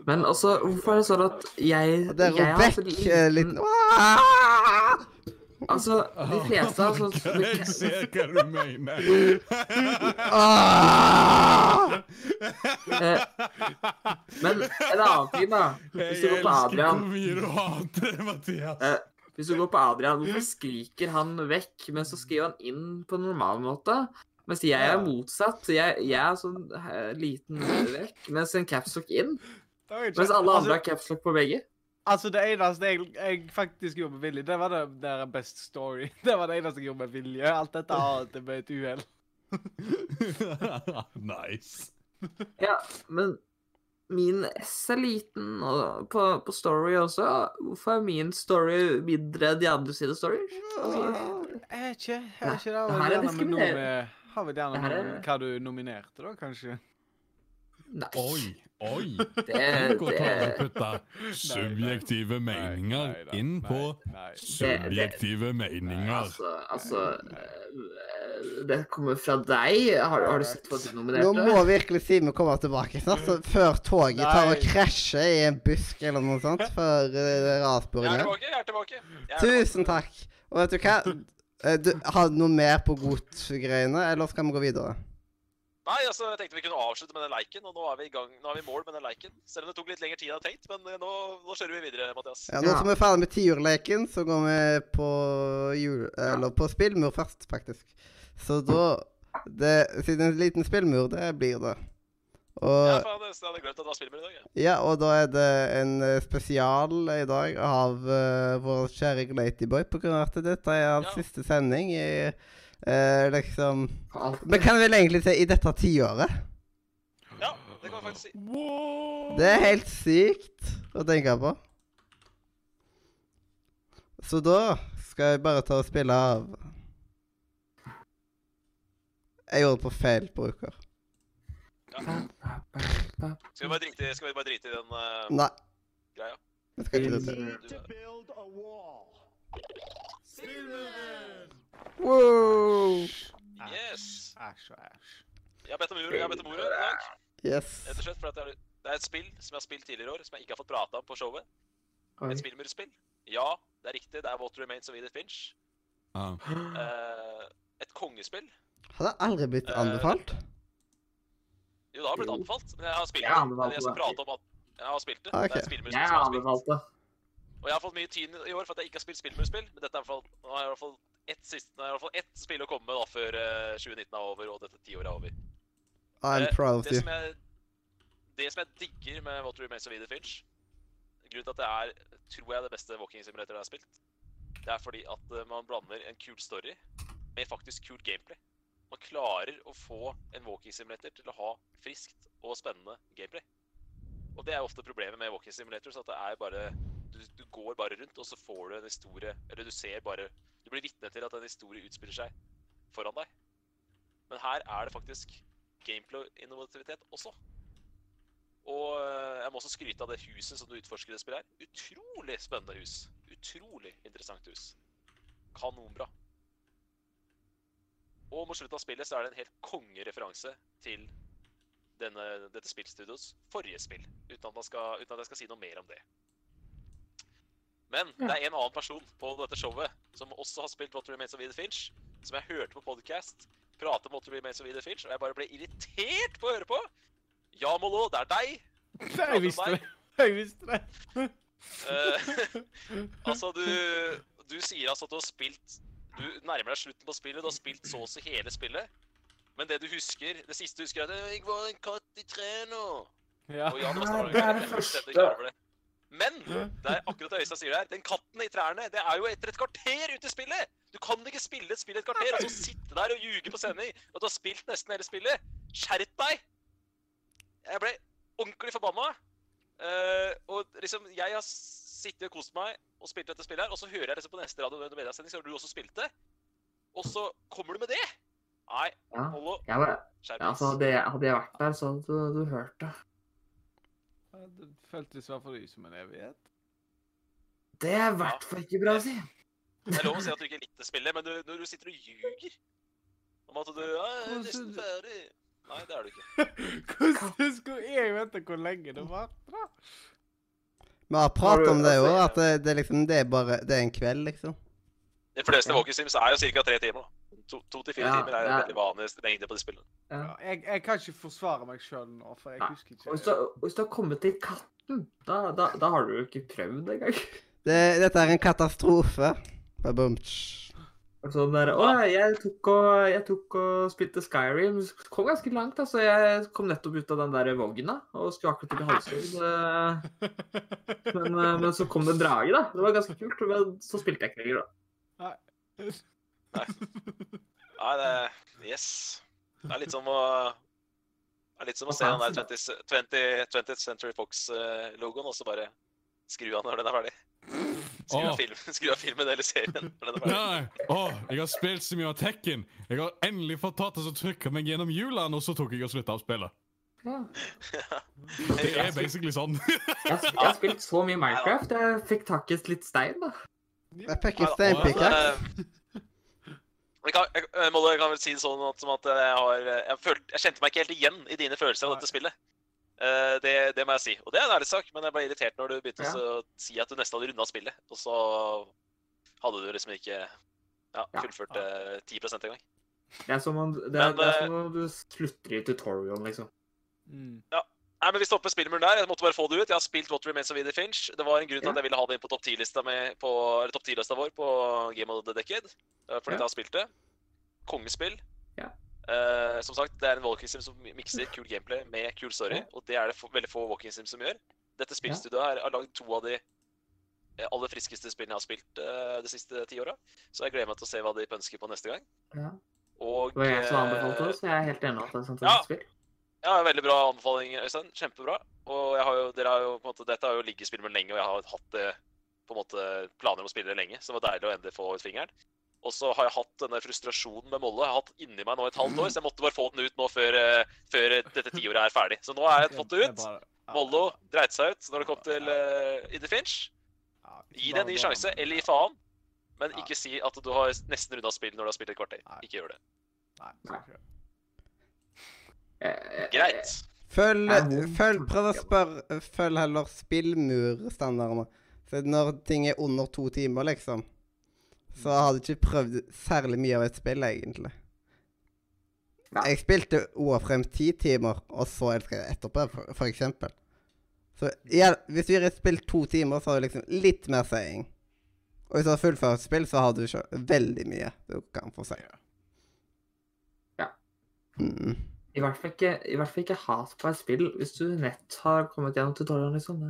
Men altså, hvorfor er det sånn at jeg Og det er har vekk eh, litt liten-! Altså, de fleste av sånn Jeg ser hva du mener. Ah! Eh, Men en annen ting, da. Hvis du går på elsker Adrian hvor mye du hater det, Mathias. Eh, Hvis du går på Adrian, hvorfor skriker han vekk, men så skriver han inn på en normal måte? Mens jeg er motsatt. Jeg, jeg er sånn eh, liten vekk, mens en capslock inn. Mens alle andre altså, har capslock på begge. Altså, det eneste jeg, jeg faktisk gjorde med vilje, det var det der best story. Det var det eneste jeg gjorde med vilje. Alt dette annet er med et uhell. nice. Ja, men min S er liten, og på, på story også. Hvorfor er min story mindre enn de andre sine stories? Altså, Jeg vet ikke. Jeg vet ikke. Det har her vel er gjerne med noe Har vi gjerne noe med hva du nominerte, da, kanskje? nei. Oi, oi. Det, Dere klarer å det, putte subjektive meninger Nei, nei, inn på subjektive meninger. altså, altså eh, Det kommer fra deg. Har, har du sett hva du Nå må virkelig Simen komme tilbake snart, så før toget tar og krasjer i en busk eller noe sånt. Før uh, rasbordet. er rasboringen. Jeg er tilbake. Jeg er tilbake. Tusen takk. Og vet du hva? Eh, Du, har du noe mer på godt greiene, eller skal vi gå videre? Nei, altså, jeg tenkte vi kunne avslutte med den leiken, og nå er vi i gang. Nå er vi i mål med den leiken. Selv om det tok litt lengre tid enn jeg hadde tenkt, men eh, nå, nå kjører vi videre, Mathias. Ja, Nå Ja. som vi er ferdig med tiurleken, så går vi på jul... Eller på spillmur først, faktisk. Så da det, Siden en liten spillmur, det blir det. Ja, faen, jeg hadde glemt at det var spillmur i dag. Ja. ja, og da er det en eh, spesial i dag av uh, vår kjære Glatyboy, på grunn av at dette er hans Ja. siste sending i eh, liksom. Men kan vi vel egentlig se i dette tiåret? Ja, det kan vi faktisk si. Det er helt sykt å tenke på. Så da skal jeg bare ta og spille av Jeg gjorde det på feil bruker. Skal vi bare drite, skal vi bare drite i den uh, Nei. greia? Vi skal ikke det. Wow! yes! Æsj og æsj. Jeg har bedt om ordet jeg har bedt om ordet i dag. Yes. Rett og slett fordi det er, det er et spill som jeg har spilt tidligere i år, som jeg ikke har fått prata om på showet. Oi. Et spillmurspill. Ja, det er riktig. Det er What Remains of Edith Finch. Ja. Uh, et kongespill. Hadde det aldri blitt anbefalt? Jo, det har blitt anbefalt, men jeg har spilt Jeg det. Jeg skal prate om at jeg har spilt det. Okay. Det er et spillmurspill Jeg som jeg har spilt. Og jeg har fått mye tid i år for at jeg ikke har spilt spillmurspill, men dette er i hvert fall, nå har jeg i hvert fall ett, siste, i hvert fall ett spill å komme med da, før eh, 2019 er over og dette tiåret er over. I'm Eh, proud of det you. som jeg, det som jeg digger med What Remains of Edith Finch, grunnen til at det er, tror jeg, det beste walking simulator jeg har spilt, det er fordi at eh, man blander en kul story med faktisk kult gameplay. Man klarer å få en walking simulator til å ha friskt og spennende gameplay. Og det er ofte problemet med walking simulators, at det er bare du, du går bare rundt, og så får du en historie Eller du ser bare Du blir vitne til at en historie utspiller seg foran deg. Men her er det faktisk gameplay-innovativitet også. Og eh, jeg må også skryte av det huset som du utforsker i det spillet her. Utrolig spennende hus. Utrolig interessant hus. Kanonbra. Og mot slutten av spillet så er det en helt kongereferanse til denne, dette spillstudios forrige spill. Uten at, skal, uten at jeg skal si noe mer om det. Men det er en annen person på dette showet som også har spilt What Remains of Edith Finch, som jeg hørte på podcast prate om What Remains of Edith Finch, og jeg bare ble irritert på å høre på. Ja, Mollo, det er deg. Jeg visste det. Jeg visste det. uh, altså, du, du sier altså at du har spilt Du nærmer deg slutten på spillet, du har spilt så å si hele spillet. Men det du husker, det siste du husker, er at 'Jeg var en katt i treet nå'. Ja. Og ja, det, Nei, var det er det første. Men det er akkurat det Øystein sier der. Den katten i trærne, det er jo etter et kvarter ute i spillet! Du kan ikke spille et spill et kvarter og så sitte der og ljuge på sending at du har spilt nesten hele spillet. Skjerp deg! Jeg ble ordentlig forbanna. Uh, og liksom, jeg har sittet og kost meg og spilt dette spillet her, og så hører jeg liksom på neste radio og mediasending, så har du også spilt det. Og så kommer du med det! Nei, Ja. Jeg var, skjerp ja, altså, hadde, jeg, hadde jeg vært der, så hadde du, du hørt det. Ja, Det føltes i hvert fall ut som en evighet. Det er i hvert fall ikke bra å si. Det er lov å si at du ikke likte spillet, men du, når du sitter og ljuger om at du «Ja, er nesten ferdig Nei, det er du ikke. Hvordan skulle jeg vite hvor lenge det varte, da? Vi har pratet om det jo, at det, det, er liksom, det er bare Det er en kveld, liksom. De fleste walking sims er jo ca. tre timer. da. To, to til fire Ja, timer er ja. veldig vanlig lengde på de spillene. Ja. Jeg, jeg kan ikke forsvare meg sjøl nå, for jeg Nei. husker ikke hvis du, hvis du har kommet til katten, da, da, da har du jo ikke prøvd engang. Det, dette er en katastrofe. Ba-bum-tsch. Sånn der, å, jeg tok, og, jeg tok og spilte Skyrim. Kom ganske langt, altså. Jeg kom nettopp ut av den der vogna og skulle akkurat til Halshøyd. Men, eh, men så kom det en drage, da. Det var ganske kult. Men så spilte jeg ikke lenger, da. Nei, det Yes. Det er litt som å Det er litt som å se den der 20, 20, 20th Century Fox-logoen, og så bare skru av når den er ferdig. Skru av, Åh. film, skru av filmen eller serien når den er ferdig. Nei! Åh, jeg har spilt så mye av Tekken. Jeg har endelig fått tatt og som trykket meg gjennom hjulene, og så tok jeg og slutta å spille. Ja. Det er basically sånn. Jeg, har spilt så mye Minecraft. Jeg fikk tak i litt stein, da. Jeg fikk Nei, steinpickaxe. eh, Jeg, kan, jeg, jeg, kan vel si det sånn at, som at jeg har jeg, følte, jeg kjente meg ikke helt igjen i dine følelser av dette spillet. Uh, det, det må jeg si. Og det er en ærlig sak, men jeg ble irritert når du begynte Ja. å si at du nesten hadde runda spillet, og så hadde du liksom ikke ja, Ja. fullført eh, 10% engang. Det er som om, det, Men, er, det er eh, som om du slutter i tutorialen, liksom. Mm. Nei, men Vi stopper spillmuren der. Jeg måtte bare få det ut. Jeg har spilt What Remains of Edith Finch. Det var en grunn til Ja. at jeg ville ha det inn på topp 10-lista med- på- eller topp 10-lista vår på Game of the Decade. eh, Fordi Ja. jeg har spilt det. Kongespill. Ja. Uh, som sagt, det er en walking sim som mikser kul gameplay med kul story, og det er det veldig få walking sims som gjør. Dette spillstudioet har lagd to av de eh, aller friskeste spillene jeg har spilt uh, de siste ti åra. Så jeg gleder meg til å se hva de pønsker på neste gang. Ja. Og Det var jeg som anbefalte det, så jeg er helt enig at det er sånt Ja. spill. Ja, veldig bra anbefaling, Øystein. Kjempebra. Og jeg har jo, har jo, måte, dette har jo ligget i spillmuren lenge, og jeg har hatt det, på en måte, planer om å spille det lenge. Så det var deilig å endelig få ut fingeren. Og så har jeg hatt denne frustrasjonen med Molle. Jeg har hatt inni meg nå et halvt år, så jeg måtte bare få den ut nå før, eh, før dette tiåret er ferdig. Så nå har jeg fått det ut. Mollo dreit seg ut når det kom til uh, Idde Finch. Gi det en ny sjanse, eller gi faen. Men ikke si at du har nesten runda spill når du har spilt et kvarter. Ikke gjør det. Nei, skal ikke. Jeg- jeg- Greit. Følg, følg, prøv å spørre Følg heller spillmurstandardene. Så når ting er under to timer, liksom, så har du ikke prøvd særlig mye av et spill, egentlig. Nei. Jeg spilte OA-frem ti timer, og så elsker jeg etterpå, for, for eksempel. Så ja, hvis du gir et spill to timer, så har du liksom litt mer seing. Og hvis du har fullført et spill, så har du ikke veldig mye du kan få si. Ja. Mm. I hvert fall ikke, i hvert fall ikke hat på et spill hvis du nett har kommet gjennom tutorialen, liksom.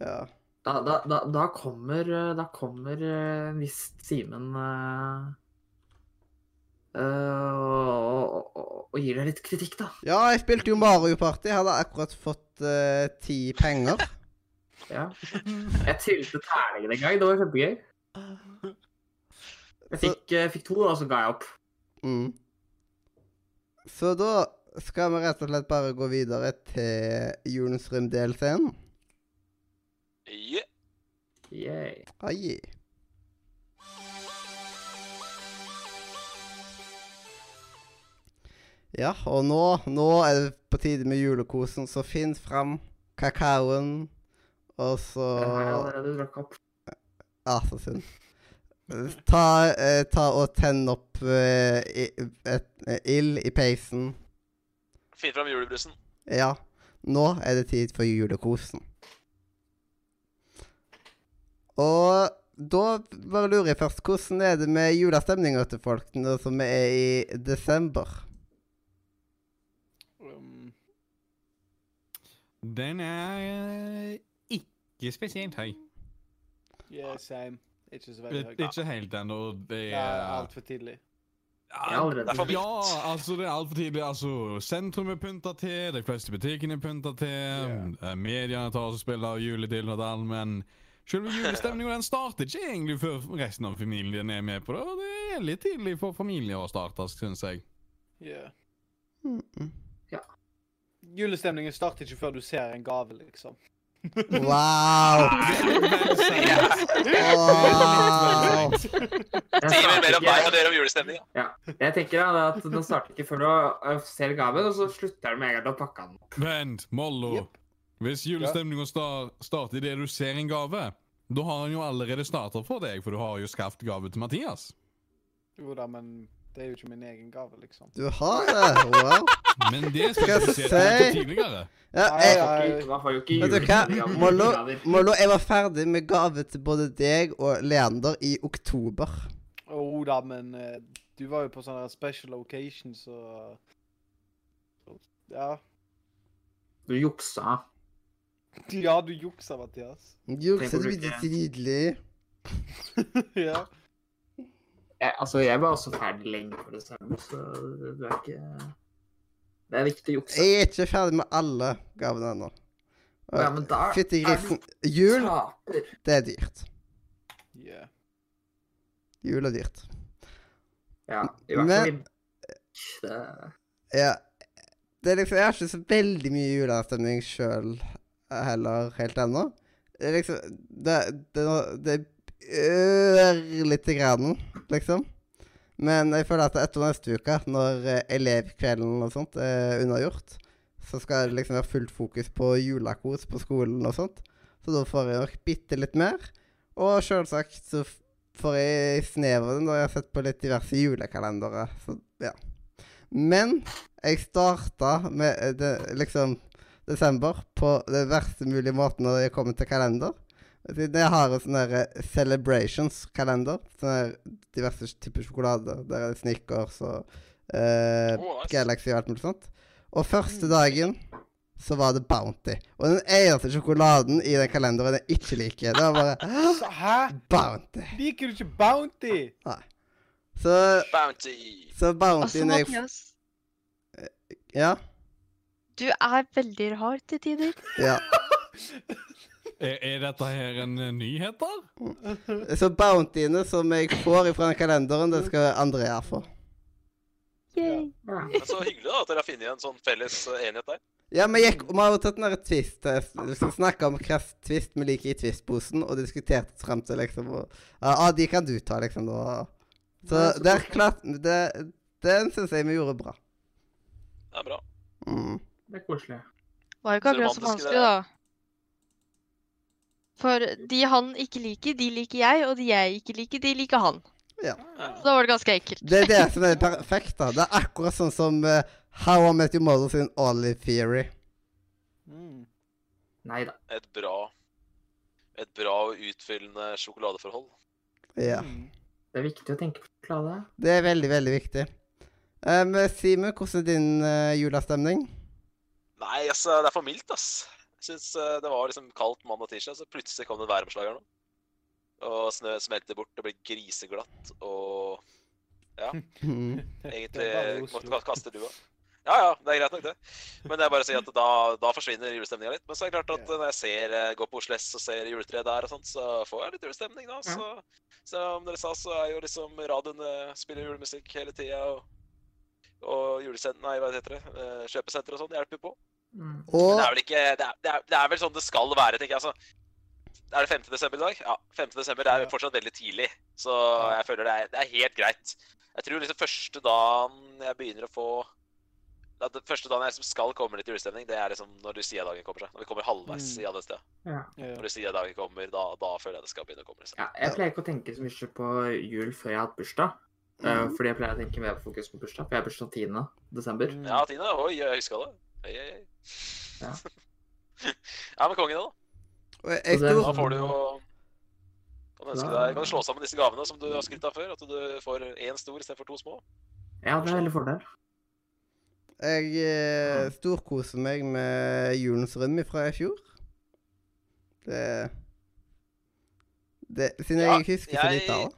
Ja. Da, da, da, da kommer Da kommer eh, hvis Simen eh, eh, og, og, og gir deg litt kritikk, da. Ja, jeg spilte jo Mario Party. Jeg hadde akkurat fått eh, ti penger. Ja. Jeg trilte terningen en gang. Det var kjempegøy. Jeg fikk, eh, fikk to, og så ga jeg opp. Mm. Så da skal vi rett og slett bare gå videre til Julens Rym-delscenen. Yeah. Yay. Ai. Ja, og nå, nå er det på tide med julekosen, så finn fram kakaoen, og så Den har jeg allerede drukket opp. Ja, så synd. Ta, eh, ta og tenn opp eh, eh, ild i peisen. Finn fram julebrusen. Ja, nå er det tid for julekosen. Og da bare lurer jeg først, hvordan er det med julestemninga til folk nå som vi er i desember? Um, Den er eh, ikke spesielt høy. yeah, same. Ikke så veldig høyt. Ikke helt ennå. Det Det er altfor tidlig. Ja, altså det er altfor tidlig. Altså, Sentrum er pynta til, de fleste butikkene er pynta til. yeah. Mediene tar og spiller juletilnad, men selve julestemninga den starter ikke egentlig før resten av familien er med på det. og Det er litt tidlig for familier å starte, syns jeg. Yeah. Mm -mm. Julestemningen starter ikke før du ser en gave, liksom. Wow! wow. Timer mellom deg og dere om julestemninga. Jeg tenker da, at Den starter ikke før du ser gaven, og så slutter den med en gang du har pakka den. Vent, Mollo. Yep. Hvis julestemninga star starter idet du ser en gave, da har han jo allerede starta for deg, for du har jo skaffet gave til Mathias. Jo da, men det er jo ikke min egen gave, liksom. Du har det? Wow. Men det Skal du si? tidligere. Ja, jeg. Ikke- ikke vet du hva? Mollo, Mollo, jeg var ferdig med gave til både deg og Leander i oktober. Jo da, men eh, du var jo på sånne special occasions, så Ja. Du juksa. Ja, du juksa, Mathias. Juksa blir bruke- nydelig. ja. Jeg, altså, jeg var også ferdig lenge før desember, så det er ikke Det er viktig å jukse. Jeg er ikke ferdig med alle gavene ennå. Ja, men da Fytti grisen. Jul, det er dyrt. Yeah. Jul er dyrt. Ja, i hvert fall det, Ja. Det er liksom, jeg har ikke så veldig mye julestemning sjøl heller helt ennå. Det er liksom Det, det, det ørlite grann, liksom. Men jeg føler at etter neste uke, når eh, elevkvelden og sånt er unnagjort, så skal det liksom være fullt fokus på julekos på skolen og sånt. Så da får jeg nok bitte litt mer. Og selvsagt så får jeg snev av det når jeg har sett på litt diverse julekalendere. Så ja. Men jeg starta med eh, det, liksom desember på den verste mulige måten når jeg kommer til kalender. Siden jeg har en sånn der eh, celebrations-kalender. Sånn der diverse typer sjokolade. Der er det Snickers og eh, Oh. Galaxy og alt mulig sånt. Og første dagen så var det Bounty. Og den eneste sjokoladen i den kalenderen jeg ikke liker, det var bare hæ? Bounty. Liker du ikke Bounty? Nei. Så, Bounty. så Bounty Altså, Mathias. jeg Ja. du er veldig rar til tider. ja. Er, er dette her en eh, nyhet, da? Så Bountyene som jeg får fra den kalenderen, det skal Andrea få. Ja. Men så hyggelig da at dere har funnet en sånn felles enhet enighet der. Ja, vi gikk, vi har jo tatt den der twist Vi Liksom snakka om hvilken twist vi liker i twist-posen, og diskutert oss frem til liksom og, ja, ah, de kan du ta, liksom. Da. Så det er klart det, Den syns jeg vi gjorde bra. Det er bra. Mm. Det er koselig. Var ikke akkurat så vanskelig, da. For de han ikke liker, de liker jeg, og de jeg ikke liker, de liker han. Ja. Så da var det ganske enkelt. Det er det som er perfekt, da. Det er akkurat sånn som uh, How I Met Your Mother sin Olive Theory. Mm. Nei da. Et bra et bra og utfyllende sjokoladeforhold. Ja. Mm. Det er viktig å tenke på sjokolade. Det er veldig, veldig viktig. Um, Simen, hvordan er din uh, julestemning? Nei, altså, det er for mildt, ass. Jeg syns eh, det var liksom kaldt mandag og tirsdag, så plutselig kom det væromslag her nå. Og snø smelter bort, det blir griseglatt, og Ja. egentlig Det er måtte kaste lua. Ja, ja, det er greit nok, det. Men jeg bare sier at da, da forsvinner julestemninga litt. Men så er det klart at når jeg ser, eh, går på Oslo S og ser juletreet der og sånt, så får jeg litt julestemning, da. Så, som dere sa, så er jo liksom radioene spiller julemusikk hele tida, og, og julesent... Nei, hva heter det? Eh, Kjøpesenter og sånn hjelper på. Mm. Og... det er vel ikke det er, det er, det er vel sånn det skal være, tenker jeg. Altså, er det 5. desember i dag? Ja. 5. desember er fortsatt veldig tidlig, så jeg føler det er, det er helt greit. Jeg tror liksom første dagen jeg begynner å få da, det Første dagen jeg liksom skal komme litt julestemning, det er liksom når Lucia-dagen kommer seg. Når vi kommer halvveis Mm. i alle steder. Ja. Når Lucia-dagen kommer, da, da føler jeg det skal begynne å komme. liksom. Ja, jeg pleier ikke å tenke så mye på jul før jeg har hatt bursdag. Mm. Mhm. fordi jeg pleier å tenke mer på fokus på bursdag, for jeg har bursdag 10. desember. Mm. Ja, Tine. Oi, jeg huska det. Oi, oi, hei. Ja. ja, men kongen, da. og jeg Så det stor, Da får du jo kan ønske deg, kan du slå sammen disse gavene som du har skrytt av før? At du får én stor istedenfor to små? Ja, det er veldig fordel. jeg eh, storkoser meg med julens rømme fra i fjor. Det det, Siden Ja, jeg husker så lite av det.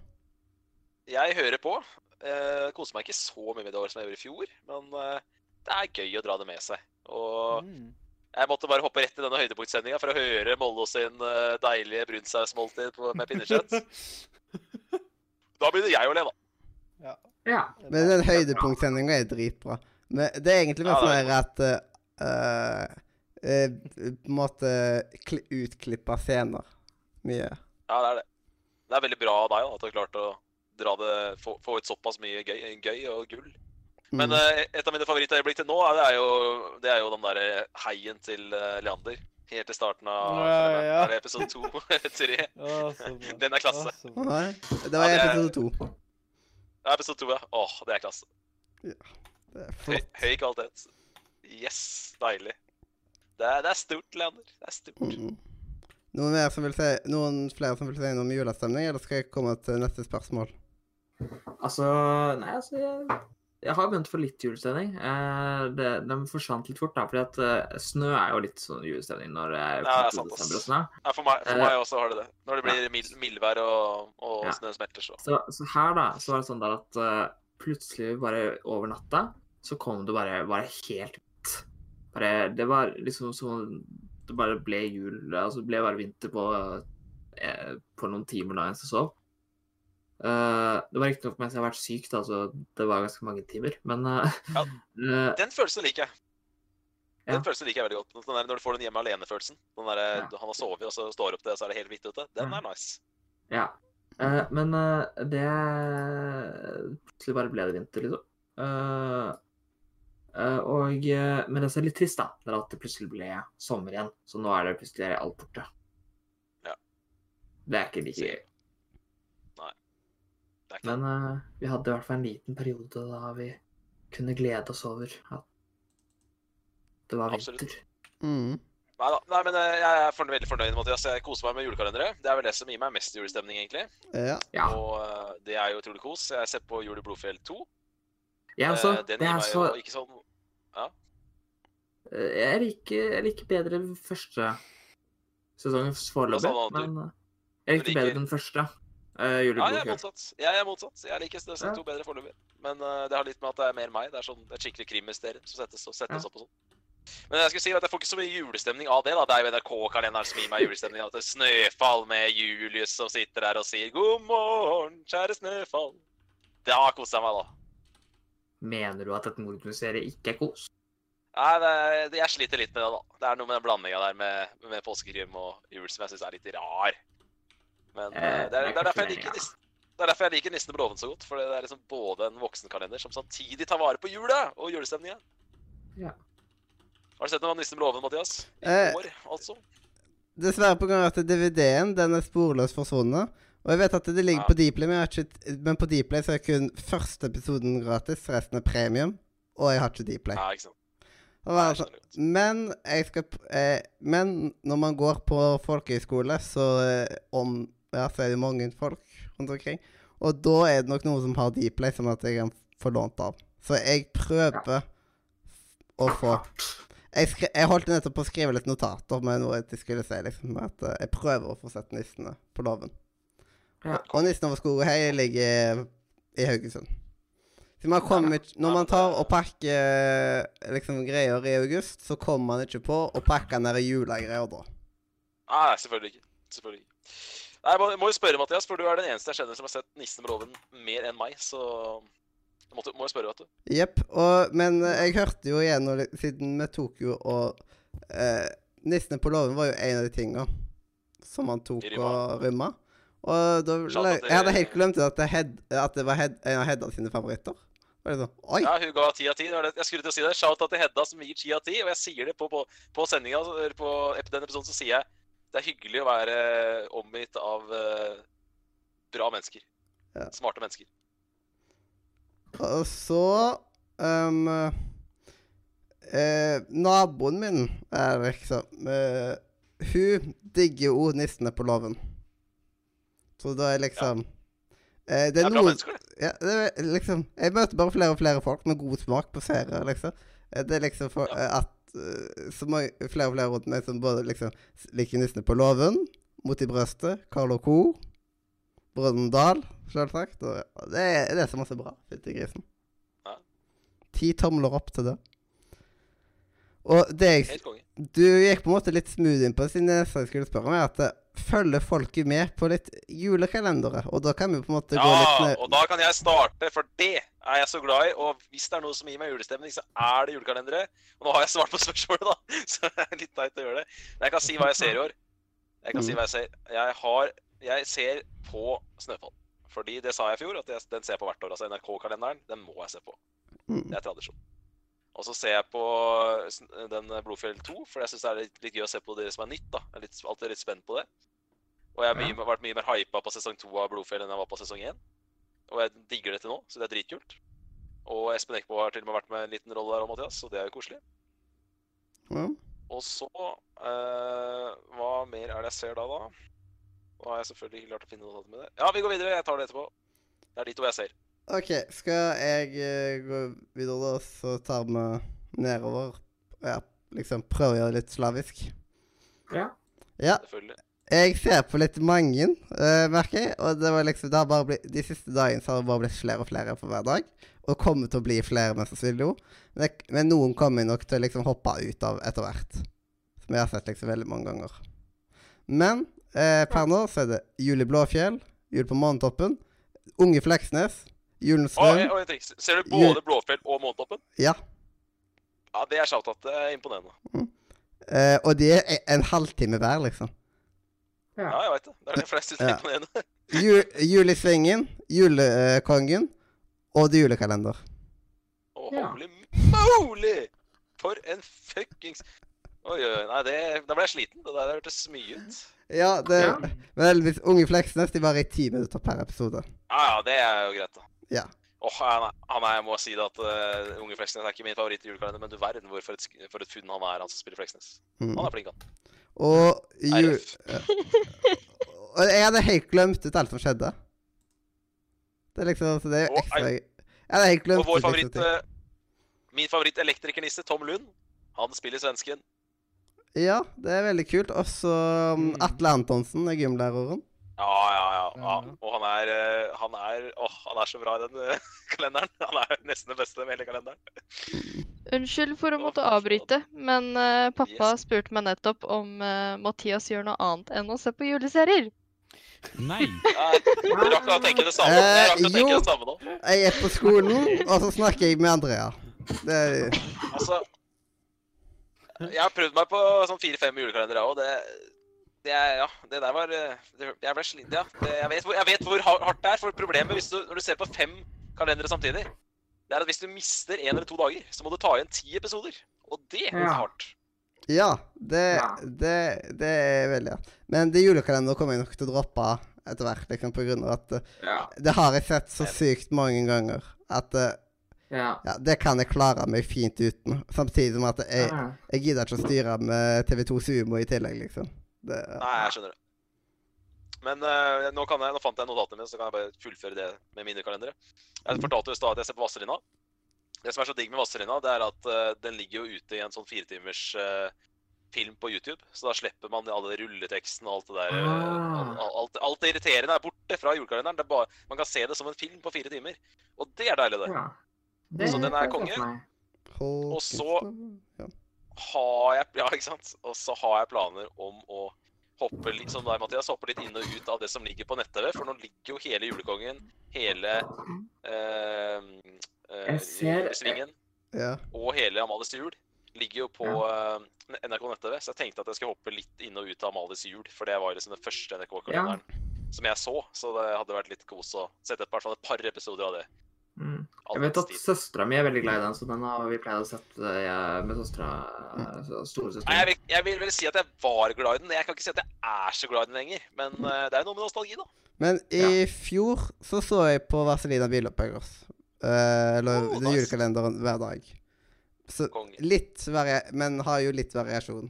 Jeg hører på. Eh, koser meg ikke så mye med det året som jeg gjorde i fjor, men eh, det er gøy å dra det med seg. Og Mm. jeg måtte bare hoppe rett i denne høydepunktsendinga for å høre Mollo sin eh, deilige brunsausmåltid med pinnekjøtt. Da begynner jeg å le, da. Ja. Men den høydepunktsendinga er dritbra. Men det er egentlig mer sånn at eh, eh, På en måte utklippa scener. Mye. Ja, det er det. Det er veldig bra av deg da, at du har klart å dra det, få, få ut såpass mye gøy, gøy og gull. Men Mm. eh, et av mine favorittøyeblikk til nå, er- det er jo, det er jo den derre heien til eh, Leander. Helt til starten av Ja, ja, ja. er det episode to eller tre. Å. Den er klasse. Å. Nei, det var Ja, episode to. Ja, episode to, ja. Åh, det er klasse. Det er flott. høy kvalitet. Yes, deilig. Det er, det er stort, Leander. Det er stort. Mm. Noen, mer som vil se, noen flere som vil si noe om julestemning, eller skal jeg komme til neste spørsmål? Altså, nei, altså jeg, jeg har begynt å få litt julestemning. Eh, det, den forsvant litt fort, da, fordi at eh, snø er jo litt sånn julestemning når det er Ja, det er sant, desember og sånn. Ja, for meg, for Eh, meg også har det det. Når det blir mild, mildvær og, og Ja. snø smelter, så Så, så her, da, så var det sånn der at eh, plutselig, bare over natta, så kom det bare, bare helt hvitt. Det var liksom sånn Det bare ble jul Altså, det ble bare vinter på, på noen timer da jeg sov. Eh, det var riktignok mens jeg har vært syk, da, så det var ganske mange timer, men uh, Ja. eh, Den følelsen liker jeg. Den Ja. følelsen liker jeg veldig godt. Den der, når du får den hjemme alene-følelsen. Den der, Ja. Han har sovet, og så står opp det, og så er det helt hvitt ute. Den Ja. er nice. Ja. Uh, men det Plutselig bare ble det vinter, liksom. Og, men det som er litt trist, da, det er at det plutselig ble sommer igjen. Så nå er det plutselig alt borte. Ja. Det er ikke like gøy. Men uh, vi hadde i hvert fall en liten periode da vi kunne glede oss over at det var Absolutt. vinter. Mm. Nei da. Nei, men eh, jeg er fornøyd, veldig fornøyd, Mathias. Jeg koser meg med julekalendere. Det er vel det som gir meg mest julestemning, egentlig. Ja. Ja. Og eh, det er jo utrolig kos. Jeg ser på Jul i Blodfjell 2. Jeg også. Eh, Den Det gir er meg så jo ikke sånn Ja. Jeg liker, jeg liker bedre første sesongen foreløpig, Altså, men jeg likte bedre den første. Uh, Ja, jeg er motsatt. Jeg er motsatt. Jeg liker Ja. to bedre foreløpig. Men uh, det har litt med at det er mer meg. Det er sånn, det et skikkelig krimmysterium som settes, og settes Ja. opp og sånn. Men jeg skulle si at jeg får ikke så mye julestemning av det. da. Det er jo NRK-kalenderen som gir meg julestemning. At det er Snøfall med Julius som sitter der og sier 'God morgen, kjære Snøfall'. Da koser jeg meg, da. Mener du at et mordmuseum ikke er kos? Nei, det- jeg sliter litt med det, da. Det er noe med den blandinga der med, med påskekrim og jul som jeg syns er litt rar. Men Eh, eh, det, er, det, er derfor jeg liker nissen. Det er derfor jeg liker Nissene på låven så godt. For det er liksom både en voksenkalender som samtidig tar vare på jula og julestemninga. Ja. Har du sett noe av Nissen på låven, Mathias? I Eh, år, altså. Dessverre pga. at DVD-en den er sporløst forsvunnet. Og jeg vet at det ligger Ja. på Deeplay, men, jeg har ikke, men på Deeplay så er kun første episoden gratis, resten er premium. Og jeg har ikke Deeplay. Ja, ikke sant. Godt. Men jeg skal eh, Men når man går på folkehøyskole, så eh, om Ja, så er det mange folk rundt omkring. Og da er det nok noen som har Dplay, som at jeg kan få lånt av. Så jeg prøver å få jeg, skre, jeg holdt nettopp på å skrive litt notater med noe jeg skulle si, liksom. At eh, jeg prøver å få sett nissene på låven. Ja. Og nissen over skogen her ligger i Haugesund. Så man kommer når man tar og pakker eh, liksom greier i august, så kommer man ikke på å pakke ned julegreier da. Nei, selvfølgelig ikke. Selvfølgelig ikke. Nei, Jeg må, jo spørre, Mathias, for du er den eneste jeg kjenner som har sett Nissen med loven mer enn meg, så jeg måtte, må jo spørre, vet du. Jepp. Men eh, jeg hørte jo igjen, siden vi tok jo og eh, Nissene på låven var jo en av de tinga som han tok og rømma. Og da Jeg hadde helt glemt at det, head, at det var head, en av Hedda sine favoritter. Sånn Oi! Ja, hun ga ti av ti. Jeg skulle til å si det. Shout out til Hedda som gir ti av ti. Og jeg sier det på, på, på sendinga, på den episoden, så sier jeg det er hyggelig å være omgitt av uh, bra mennesker. Ja. Smarte mennesker. Og så um, eh, Naboen min er liksom eh, Hun digger jo nissene på låven. Så da er liksom eh, Det Det er er bra mennesker, det. ja, det er liksom Jeg møter bare flere og flere folk med god smak på serier, liksom. Eh, Det er liksom for Ja. at så mange, flere og flere rundt meg som både liksom liker nissene på låven, Mot i brøstet, Carl og Co., Brødrene Dal, selvsagt. Og det er det som er bra. Fytti grisen. Ja. Ti tomler opp til det. Og det jeg Du gikk på en måte litt smooth inn på siden jeg jeg skulle spørre meg, at eh, følger folket med på litt julekalendere? Og da kan vi på en måte gå litt Ja, ned og da kan jeg starte, for det er jeg så glad i. Og hvis det er noe som gir meg julestemning, så er det julekalendere. Og nå har jeg svart på spørsmålet, da, så det er litt teit å gjøre det. Men jeg kan si hva jeg ser i år. Jeg kan si Mm. hva jeg ser. Jeg har Jeg ser på Snøfall. Fordi det sa jeg i fjor, at jeg, den ser jeg på hvert år. Altså NRK-kalenderen, den må jeg se på. Mm. Det er tradisjon. Og så ser jeg på den Blodfjell 2, for jeg syns det er litt, litt gøy å se på det som er nytt. da. Jeg er litt, alltid litt spent på det. Og jeg har mye, vært mye mer hypa på sesong 2 av Blodfjell enn jeg var på sesong 1. Og jeg digger det til nå, så det er dritkult. Og Espen Eckbo har til og med vært med en liten rolle der òg, Mathias, så det er jo koselig. Ja. Og så eh, Hva mer er det jeg ser da, da? Nå har jeg selvfølgelig ikke klart å finne noe med det. Ja, vi går videre. Jeg tar det etterpå. Det er de to jeg ser. OK, skal jeg eh, gå videre, da, så tar vi nedover. Ja, liksom prøve å gjøre det litt slavisk. Ja. Ja, Selvfølgelig. jeg ser på litt mange, uh, merker jeg. Og det var liksom, det har bare blitt, de siste dagene så har det bare blitt flere og flere for hver dag. Og kommer til å bli flere mest sannsynlig jo. Men, det, men noen kommer nok til å liksom hoppe ut av etter hvert. Som jeg har sett liksom veldig mange ganger. Men eh, per nå så er det Jul i Blåfjell, Jul på Månetoppen, Unge Fleksnes, Julens Å, Røm. og en ting. Ser du både Blåfjell og Månetoppen? Ja. Ja, det er shout-out. Det er imponerende. Eh, og de er e- en halvtime hver, liksom. Ja, jeg veit det. Det er de fleste som er Ja. imponerende. Jul i Svingen, Julekongen og det julekalender. Å, Ja. holy moly! For en fuckings Oi, oi. Nei, det, da ble jeg sliten. Det der hørtes mye ut. Ja, det Ja. Men heldigvis, Unge Fleksnes de varer i ti minutter per episode. Ja, ja, det er jo greit, da. Ja. Åh, han, er- han er, jeg må si det at uh, Unge Fleksnes er ikke min favoritt i julekalender, men du verden hvor for et, for et funn han er, han som spiller Fleksnes. Mm. Han er flink, han. Og jul... Jeg hadde helt glemt ut alt som skjedde. Det er liksom så det er Og ekstra ei- Jeg hadde helt glemt Og vår favoritt, eh, min favoritt elektrikernisse, Tom Lund, han spiller svensken. Ja, det er veldig kult. Også um, Mm. Atle Antonsen er gymlæreren. Ja, ja, ja. ja. Ja. Og han er, eh, han er Åh, han er så bra i den eh, kalenderen. Han er nesten det beste med hele kalenderen. Unnskyld for å Å, måtte avbryte, men eh, pappa Yes. spurte meg nettopp om Mathias gjør noe annet enn å se på juleserier. Nei. Du rakk å tenke det samme. Eh, Jeg rakk å tenke jo. det samme nå. Jeg er på skolen, og så snakker jeg med Andrea. Det er Altså Jeg har prøvd meg på sånn fire-fem julekalendere òg, det det er, ja, det der var eh, det, Jeg ble sliten, ja. Det, jeg, vet hvor, jeg vet hvor hardt det er. For problemet hvis du, når du ser på fem kalendere samtidig, det er at hvis du mister en eller to dager, så må du ta igjen ti episoder. Og det er Ja. hardt. Ja, det, Ja. det, det er veldig ja. Men det julekalenderet kommer jeg nok til å droppe etter hvert, liksom, på grunn av at eh, Ja. det har jeg sett så sykt mange ganger at eh, Ja. ja, det kan jeg klare meg fint uten. Samtidig som at jeg, jeg gidder ikke å styre med TV2 Sumo i tillegg, liksom. Det, Nei, jeg skjønner det. Men uh, nå, kan jeg, nå fant jeg notatene mine, så kan jeg bare fullføre det med mine kalendere. Jeg fortalte jo i stad at jeg ser på Vazelina. Det som er så digg med Vazelina, det er at uh, den ligger jo ute i en sånn firetimers uh, film på YouTube. Så da slipper man alle rulleteksten og alt det der. Ah. alt, alt, alt det irriterende er borte fra julekalenderen. Det er bare, man kan se det som en film på fire timer. Og det er deilig, det. Ja. Det Så den er konge. Og så-. Har jeg Ja, ikke sant? Og så har jeg planer om å hoppe litt som deg, Mathias, hoppe litt inn og ut av det som ligger på nett-TV. For nå ligger jo hele Julekongen, hele eh, eh, ser- Julesvingen ja. og hele Amalies jul ligger jo på eh, NRK nett-TV. Så jeg tenkte at jeg skulle hoppe litt inn og ut av Amalies jul, for det var liksom den første NRK-kalenderen som jeg så. Så det hadde vært litt kos å sette et, hvert fall et par episoder av det. Mm. Jeg vet at søstera mi er veldig glad i den, så den har vi pleid å sette eh, med søstera Nei, Storesøstera. jeg, vil, jeg vil vel si at jeg var glad i den. Jeg kan ikke si at jeg er så glad i den lenger. Men eh, det er jo noe med nostalgi, da. Men i fjor så så jeg på Vazelina Bilopphøggers. Uh, eller Oh, nice. julekalenderen hver dag. Så litt varia men har jo litt variasjon.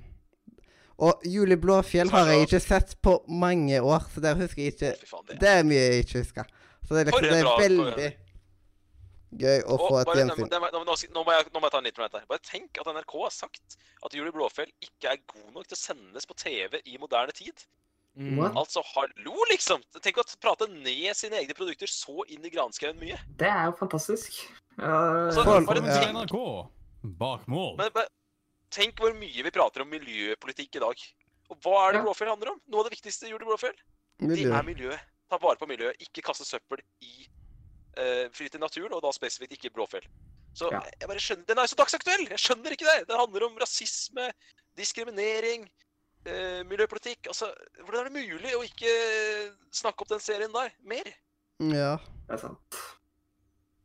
Og Julie fjell har jeg ikke sett på mange år, så der husker jeg ikke det. Det er mye jeg ikke husker. Så det er, liksom, det er veldig gøy å få et gjenfinn. nå, nå, nå, nå, må jeg, nå må jeg ta en liten rant her. Bare tenk at NRK har sagt at Julie Blåfjell ikke er god nok til å sendes på TV i moderne tid. Mm. Altså, hallo, liksom! Tenk å prate ned sine egne produkter så inn i granskauen mye. Det er jo fantastisk. Uh, altså, bare tenk- NRK. Bak mål. Men bare, tenk hvor mye vi prater om miljøpolitikk i dag. Og hva er det Ja. Blåfjell handler om? Noe av det viktigste Julie Blåfjell. Det Miljø. er miljøet. Ta vare på miljøet. Ikke kaste søppel i uh, fritt i naturen, og da spesifikt ikke Blåfjell. Så Ja. jeg bare skjønner, Den er jo så dagsaktuell! Jeg skjønner ikke det! Det handler om rasisme, diskriminering, uh, miljøpolitikk. Altså, Hvordan er det mulig å ikke snakke opp den serien der mer? Ja, Det er sant.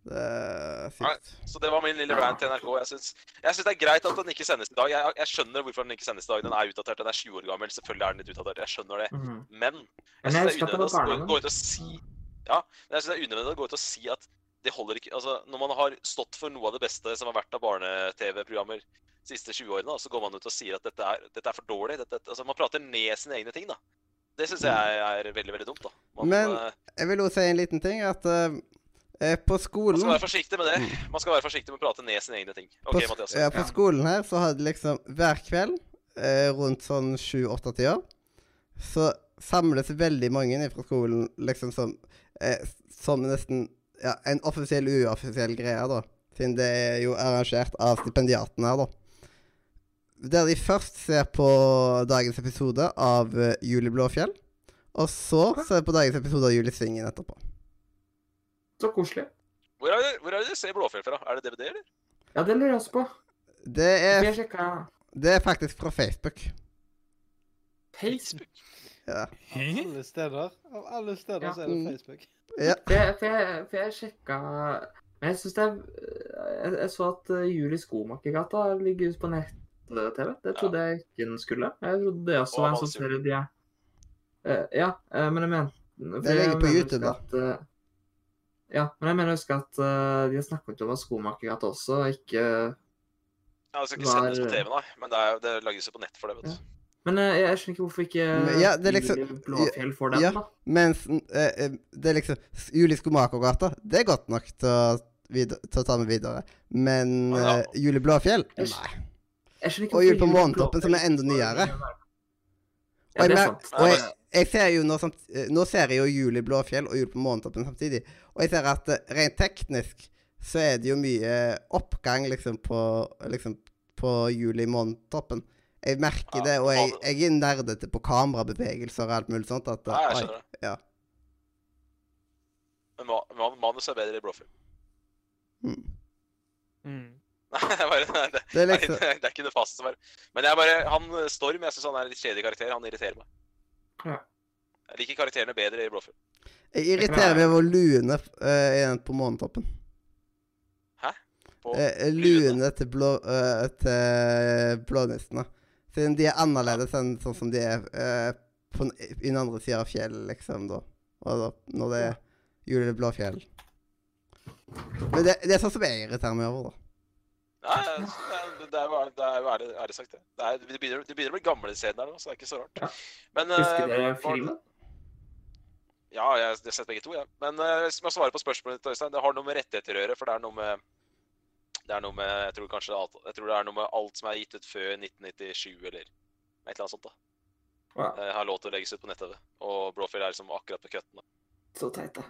det er sykt. Så det var min lille rant til NRK. Jeg syns, jeg syns det er greit at den ikke sendes i dag. Jeg, jeg skjønner hvorfor den ikke sendes i dag. Den er utdatert. Den er 20 år gammel. Selvfølgelig er den litt utdatert. Jeg skjønner det. Mhm. Men jeg syns det er unødvendig å gå ut og si Ja, men jeg synes det er unødvendig å gå ut og si at det holder ikke Altså, når man har stått for noe av det beste som har vært av barne-TV-programmer de siste 20 årene, så går man ut og sier at dette er, dette er for dårlig. Dette, altså, man prater ned sine egne ting, da. Det syns jeg er veldig, veldig dumt, da. Man, Men- eh, Jeg vil også si en liten ting, at Uh, på skolen... man skal være forsiktig med det. Man skal være forsiktig med å prate ned sine egne ting. på, OK, sk- Mathias. ja, på skolen her så hadde liksom hver kveld, eh, rundt sånn sju-åtte-tida, så samles veldig mange fra skolen liksom som eh, Som nesten ja, en offisiell uoffisiell greie, da. Siden det er jo arrangert av stipendiatene her, da. Der de først ser på dagens episode av uh, Julie Blåfjell. Og så ser de på dagens episode av Julie Svingen etterpå. Så koselig. Hvor er det, hvor er det du ser Blåfjell fra? Er det DVD, eller? Ja, det lurer jeg også på. Det er, det er faktisk fra Facebook. Facebook. Ja. Av Alle steder. Av alle steder Ja. så er det. Facebook. ja. For jeg, for jeg, for jeg sjekka Men jeg syns det er jeg, jeg så at Juli Julie Skomakergata ligger ute på nett-TV. Det trodde jeg ikke den skulle. Jeg trodde det også Og var en sånn serie de er Eh, Ja, eh, men jeg mener Det ligger på YouTube, da. at, eh, ja, men jeg mener å huske at uh, de har snakket om at Skomakergata også ikke Ja, det skal ikke var... sendes på TV, nei. Men det, er, det lages jo på nett for det, vet du. Ja. Men eh, jeg skjønner ikke hvorfor ikke Men ja, det er liksom- Blåfjell får den, ja. da. Mens eh, eh, det er liksom Julie Skomakergata, det er godt nok til å, til å ta med videre. Men Ja. eh, Julie Blåfjell Jeg Nei. Jeg Og Jul på Månetoppen, som er enda nyere. Ja, det er sant. og jeg, jeg ser jo nå, samt, eh, nå ser jeg jo Julie Blåfjell og Jul på Månetoppen samtidig. Og jeg ser at eh, rent teknisk så er det jo mye oppgang liksom på, liksom, på Julie Månetoppen. Jeg merker Ja, det, og jeg, jeg er nerdete på kamerabevegelser og alt mulig sånt. At, Nei, jeg skjønner det. ja. Men ma man manus er bedre i blåfilm. Mm. Mm. Nei, jeg bare, det, Det er liksom det er ikke det faste som er Men jeg bare, han eh, Storm, jeg synes han er en litt kjedelig karakter. Han irriterer meg. Ja. Jeg liker karakterene bedre i blåfilm. Jeg irriterer meg over luene uh, på Månetoppen. På Eh, luene. luene til, blå, uh, til blånissene. Siden de er annerledes enn sånn som de er eh, på den, andre sida av fjellet, liksom, da. Og da, når det er Julie Blåfjell. Men det, det er sånn som jeg irriterer meg over, da. Nei, det er- det er jo ærlig- det er ærlig, ærlig sagt, det. Det, er, de, begynner, de, begynner å bli gamle scener der nå, så det er ikke så rart. Ja. Men Husker eh, dere filmen? Ja, jeg jeg har sett begge to, jeg. Men uh, jeg må svare på spørsmålet ditt, Øystein. Det har noe med rettigheter å gjøre, for det er noe med Det er noe med Jeg tror kanskje alt, jeg tror det er noe med alt som er gitt ut før 1997, eller et eller annet sånt, da. Wow. Jeg har lov til å legges ut på nett-TV. Og Blåfjell er liksom akkurat på køtten. da. så teit, da.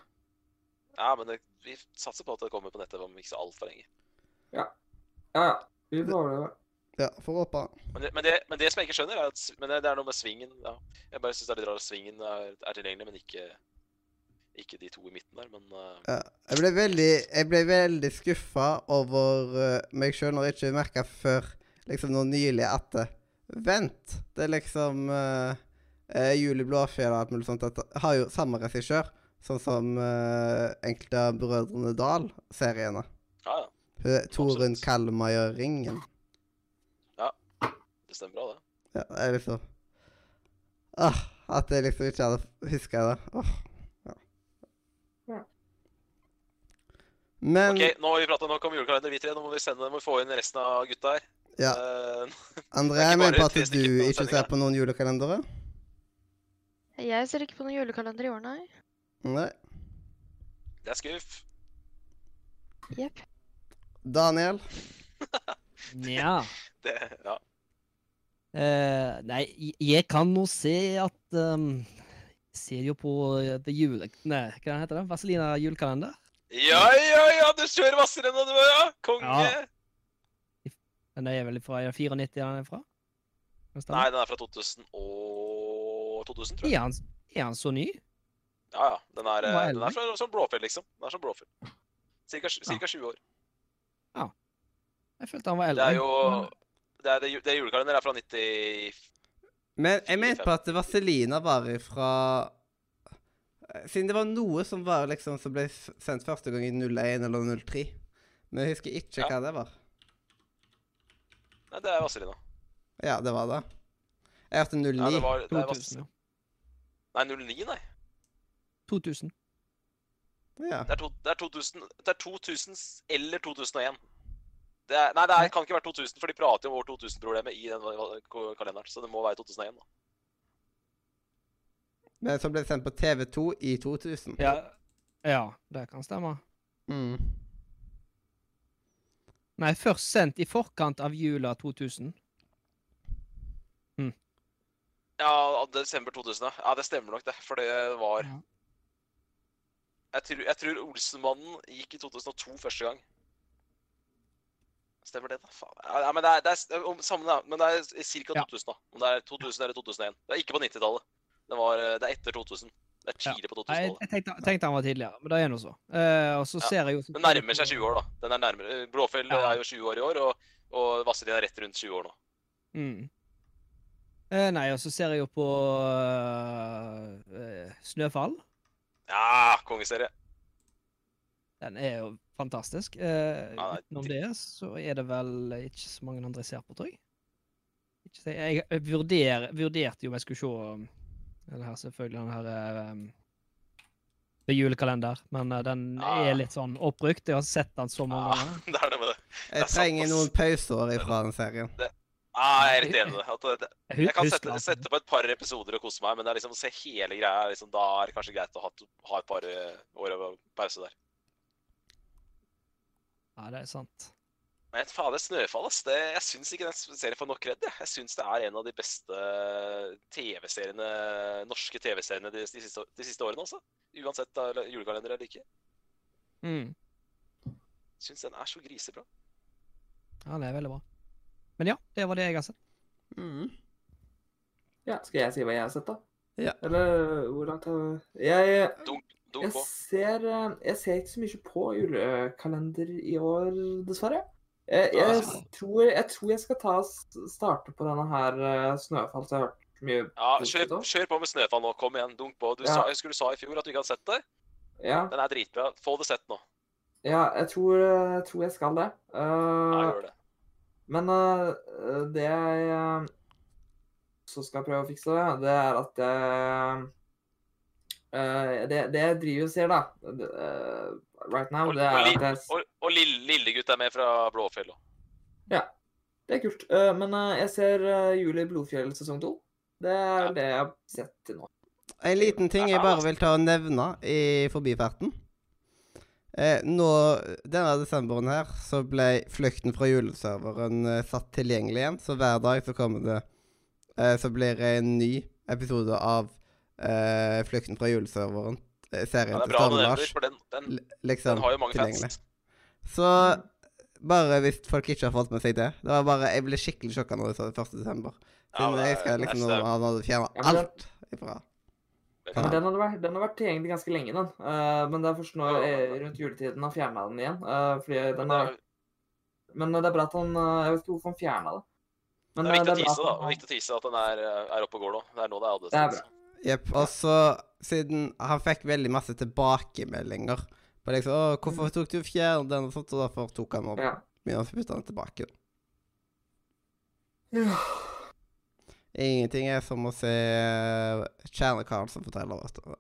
Ja, men det, vi satser på at det kommer på nettet om ikke så altfor lenge. Ja, ja. Vi får det. Ja, får håpe. Men det, men, men det som jeg ikke skjønner, er at men det, det er noe med svingen. Ja. Jeg bare syns det er litt rart at svingen er, er tilgjengelig, men ikke, ikke de to i midten der. Men eh, Ja. Jeg ble veldig, jeg ble veldig skuffa over eh, meg sjøl når jeg ikke merka før liksom nå nylig at det... Vent! Det er liksom uh, Julie Blåfjell og alt mulig sånt. At har jo samme regissør, sånn som uh, enkelte av Brødrene Dal-seriene. ja, ja. Torunn Absolutt. Kalmeier-ringen. Det stemmer bra, det. Ja, det er liksom Åh, At jeg liksom ikke hadde huska det. Åh, ja. Ja. Men OK, nå har vi prata nok om julekalender, vi tre. Nå må vi sende, må vi få inn resten av gutta her. ja. Uh, André, jeg mener på at du ikke ser på noen julekalendere? Jeg ser ikke på noen julekalender i år, nei. Nei. det er skuff. Jepp. Daniel? Nja. Det, ja. Uh, nei, jeg- kan nå se at um, Ser jo på det Jule... Nei, hva heter det? Vazelina julekalender. Ja, ja, ja! Du kjører Vazelina, du, ja! Konge! Ja. Den er vel fra 94 den er fra? Nei, den er fra 2000 og 2000, tror jeg. Er han, er han så ny? Ja, ja. Den er, Den var eh, den er fra, som Blåfjell, liksom. Den er som Blåfjell. Cirka, cirka 20 år. Jeg følte han var Det er jo Det, er, det, det er julekalender er fra 90... Men jeg mente på at Vazelina var fra Siden det var noe som var liksom som ble sendt første gang i 01 eller 03. Men jeg husker ikke Ja. hva det var. Nei, det er Vazelina. Ja, det var det. Jeg hørte 09. Nei, det var, det er 2000, Nei, 09, nei. 2000. Ja. Det er, to, det er 2000 Det er 2000 eller 2001. Det er, nei, det er, kan ikke være 2000, for de prater jo om år 2000-problemet i den kalenderen. Så det må være 2001. da. Men som ble sendt på TV2 i 2000. Ja. ja, det kan stemme. Mm. Nei, først sendt i forkant av jula 2000. Ja, desember 2000, ja. ja. Det stemmer nok, det. For det var Ja. Jeg tror, jeg tror Olsenmannen gikk i 2002 første gang. Stemmer det, da? Faen. Ja, men det er, det er om, sammen. Men det er ca. Ja. 2000, da. Om det er 2000 eller 2001. Det er ikke på 90-tallet. Det, var, eh, det er etter 2000. Det er tidlig på 2000-tallet. jeg tenkte, tenkte han var tidligere, men det er nå så. Uh, og så Ja, ser jeg jo Den nærmer seg 20 år, da. Den er nærmere. Blåfjell Ja. er jo 20 år i år, og, og Vazelina er rett rundt 20 år nå. Mm. Uh, nei, og så ser jeg jo på uh, eh, Snøfall. Ja, kongeserie. Den er jo fantastisk. Eh, Ja, utenom det så er det vel ikke så mange andre ser på, tror jeg. Jeg, jeg vurder, vurderte jo om jeg skulle se den her, selvfølgelig den her um, The julekalender, men eh, den ah. er litt sånn oppbrukt. Jeg har sett den så mange Ja, Ah, det er det med det. Jeg er trenger noen pauseår ifra den serien. Ja, jeg er litt enig i det. Det, Jeg kan sette, sette på et par episoder og kose meg, men det er liksom å se hele greia, liksom, da er det kanskje greit å ha, ha et par eh, år av pause der. Ja, det er sant. Men fader, Snøfall, ass. Det, jeg syns ikke den serien får nok redd. Jeg, jeg syns det er en av de beste TV-seriene, norske TV-seriene de, de, siste, de siste årene, altså. Uansett da, julekalender eller ikke. Mm. Syns den er så grisebra. Ja, det er veldig bra. Men ja, det var det jeg har sett. Mm. Ja, skal jeg si hva jeg har sett, da? Ja. Eller hvor langt har Jeg, Dunk jeg, ser, eh, jeg ser ikke så mye på julekalender i år, dessverre. Jeg, jeg, tror, jeg tror jeg skal ta starte på denne her eh, Snøfall, så jeg har hørt mye Ja, kjør, kjør på med Snøfall nå. Kom igjen, dunk på. Du Ja. sa, jeg skulle sa i fjor at du ikke hadde sett det. Ja, Den er dritbra. Få det sett nå. ja jeg, tror, jeg tror jeg skal det. Ja, Eh, gjør det. Men uh, det jeg eh, så skal prøve å fikse, det, det er at jeg uh, det, det jeg driver og ser, da, eh, right now, Og, det og, er og, og lille, lillegutt er med fra Blåfjell. Ja, Det er kult. Uh, men uh, jeg ser uh, Juli Blodfjell sesong to. Det er Ja. det jeg har sett til nå. En liten ting jeg bare vil ta og nevne i forbifarten. Eh, nå, Denne desemberen her så ble Flukten fra juleserveren eh, satt tilgjengelig igjen. Så hver dag så kommer det eh, Så blir det en ny episode av eh, Flukten fra juleserveren. Eh, serien er til Storm Lars. for den, Den, liksom den har jo mange tilgjengelig. fans. Så bare hvis folk ikke har fått med seg det Det var bare, Jeg ble skikkelig sjokka når du sa det 1. desember. Siden jeg skal liksom nå Han hadde fjerna alt ifra. Ja, men den, hadde vært, den har vært tilgjengelig ganske lenge, den. Uh, men det er først nå eh, rundt juletiden han fjerna den igjen. Uh, fordi den har Men det er bra at han Jeg vet ikke hvorfor han fjerna det. Men Det er viktig å tise, da. Viktig å tise at den er, er oppe og går nå. Det er nå det er Det er adventstid. Jepp. Og så, siden han fikk veldig masse tilbakemeldinger på liksom Å, 'Hvorfor tok du fjern den?' og sånt, og derfor tok han og Ja. begynte å putte den tilbake. Ja. Ingenting er som å se eh, Kjernekaren som forteller. Vet du.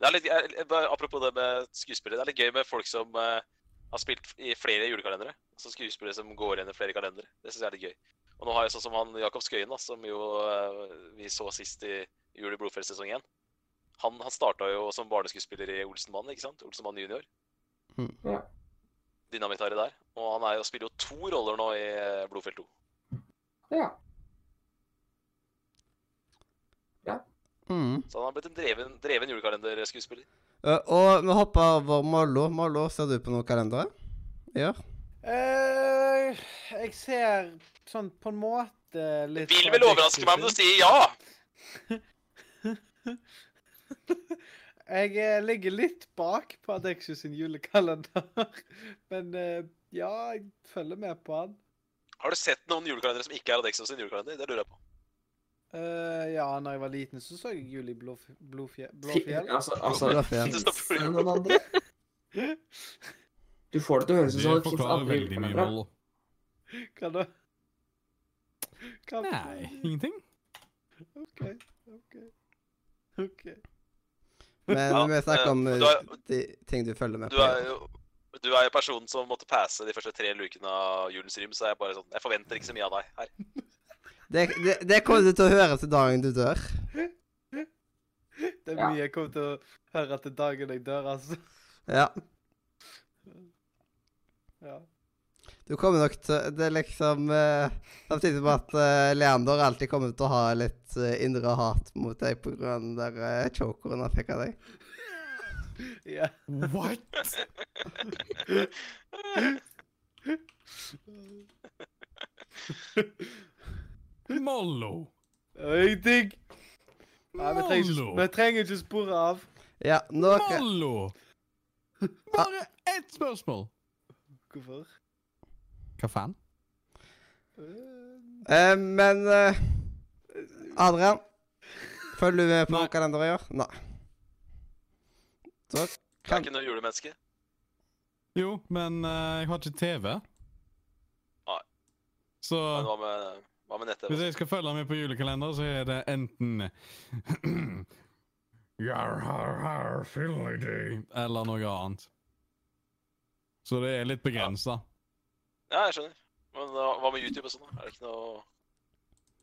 Det er litt, Apropos det med skuespillere. Det er litt gøy med folk som uh, har spilt i flere julekalendere. Altså skuespillere som går igjen i flere kalendere. Det syns jeg er litt gøy. Og nå har jeg sånn som han Jakob Skøyen, da, som jo eh, vi så sist i Jul i Blodfjell sesong 1. Han, han starta jo som barneskuespiller i Olsenmannen, ikke sant? Olsenmann junior. Mm. Ja. Dynamitt-Harry der. Og han er jo, spiller jo to roller nå i eh, Blodfjell 2. ja. Mm. Så han har blitt en dreven, dreven julekalenderskuespiller. Uh, og vi hopper over Mollo. Mollo, ser du på noen kalendere? Ja. Eh, jeg ser sånn på en måte litt Vil vel overraske meg om du sier ja! Jeg eh, ligger litt bak på Adexus sin julekalender. Men uh, ja, jeg følger med på han. Har du sett noen julekalendere som ikke er Adexius sin julekalender? Det lurer jeg på. Uh, ja, når jeg var liten, så så jeg Jul i Blåf- Blåfje- Blåfjell. Altså, altså Blåfjell. det noen andre? Du får det til å høres ut som det fins andre julekalendere. Hva da? Hva Nei, ingenting. OK. OK. OK. Men Ja, vi snakker eh, om eh, er- de ting du følger med Du på. er jo du er jo personen som måtte passe de første tre lukene av julens rym, så jeg bare sånn Jeg forventer ikke så mye av deg her. Det, det, det kommer du til å høre til dagen du dør. Det er mye jeg kommer til å høre til dagen jeg dør, altså. Ja. Ja. Du kommer nok til Det er liksom eh, Samtidig som at eh, Leander alltid kommer til å ha litt eh, indre hat mot deg på grunn den der chokeren han fikk av deg. ja. What? Mollo. Ingenting. Nei, vi trenger, ikke, vi trenger ikke spore av. Ja, nå Mollo. Bare ett spørsmål. Hvorfor? Hva faen? Eh, eh, Men eh, Adrian, følger du med på Nei. noen kalender i år? Nei. Så Jeg er kan ikke noe julemenneske. Jo, men eh, jeg har ikke TV. Nei. Så Men hva med, hva med nett-TV? hvis jeg skal følge med på julekalender, så er det enten Jar, har, har, fiddly-dee, Eller noe annet. Så det er litt begrensa. Ja, jeg skjønner. Men hva hva med YouTube og sånn? da? Er det ikke noe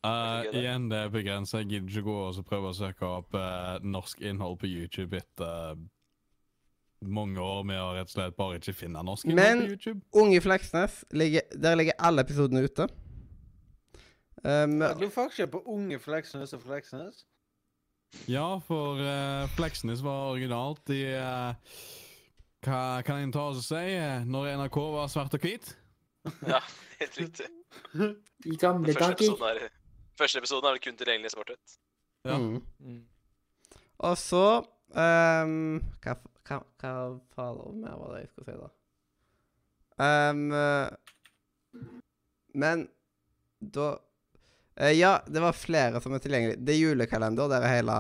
Uh, igjen, det er begrensa. Jeg gidder ikke gå og prøve å søke opp uh, norsk innhold på YouTube etter mange år med å rett og slett bare ikke finne norsk innhold på YouTube. Men Unge Fleksnes, ligger, der ligger alle episodene ute. Um, noe forskjell på unge Fleksnes og Fleksnes? Ja, for uh, Fleksnes var originalt i eh, Hva kan en ta oss og si? eh, Når NRK var svart og hvit? Ja, helt riktig. I gamle første dager. er, første episoden er vel kun tilgjengelig i svart-hvitt. Ja. mm. Mm. Og så um, Hva, hva, hva fader mer var det jeg skulle si, da? Um, men da eh, Ja, det var flere som er tilgjengelig. Det er julekalender, der er hele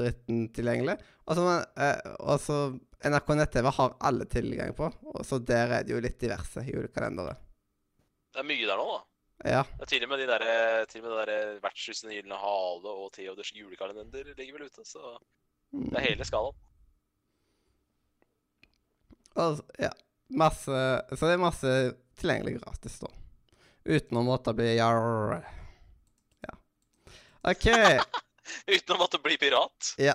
dritten tilgjengelig. Og så eh, og NRK nett-TV har alle tilgang på, og så der er det jo litt diverse julekalendere. Det er mye der nå, da. Ja. Er til og med de der, til og med det der Vertshusene Gylne hale og Theoders julekalender ligger vel ute. Så det er hele skalaen. Og, ja. Masse Så det er masse tilgjengelig gratis, da. Uten å måtte bli jarr. Ja. OK. Uten å måtte bli pirat. Ja.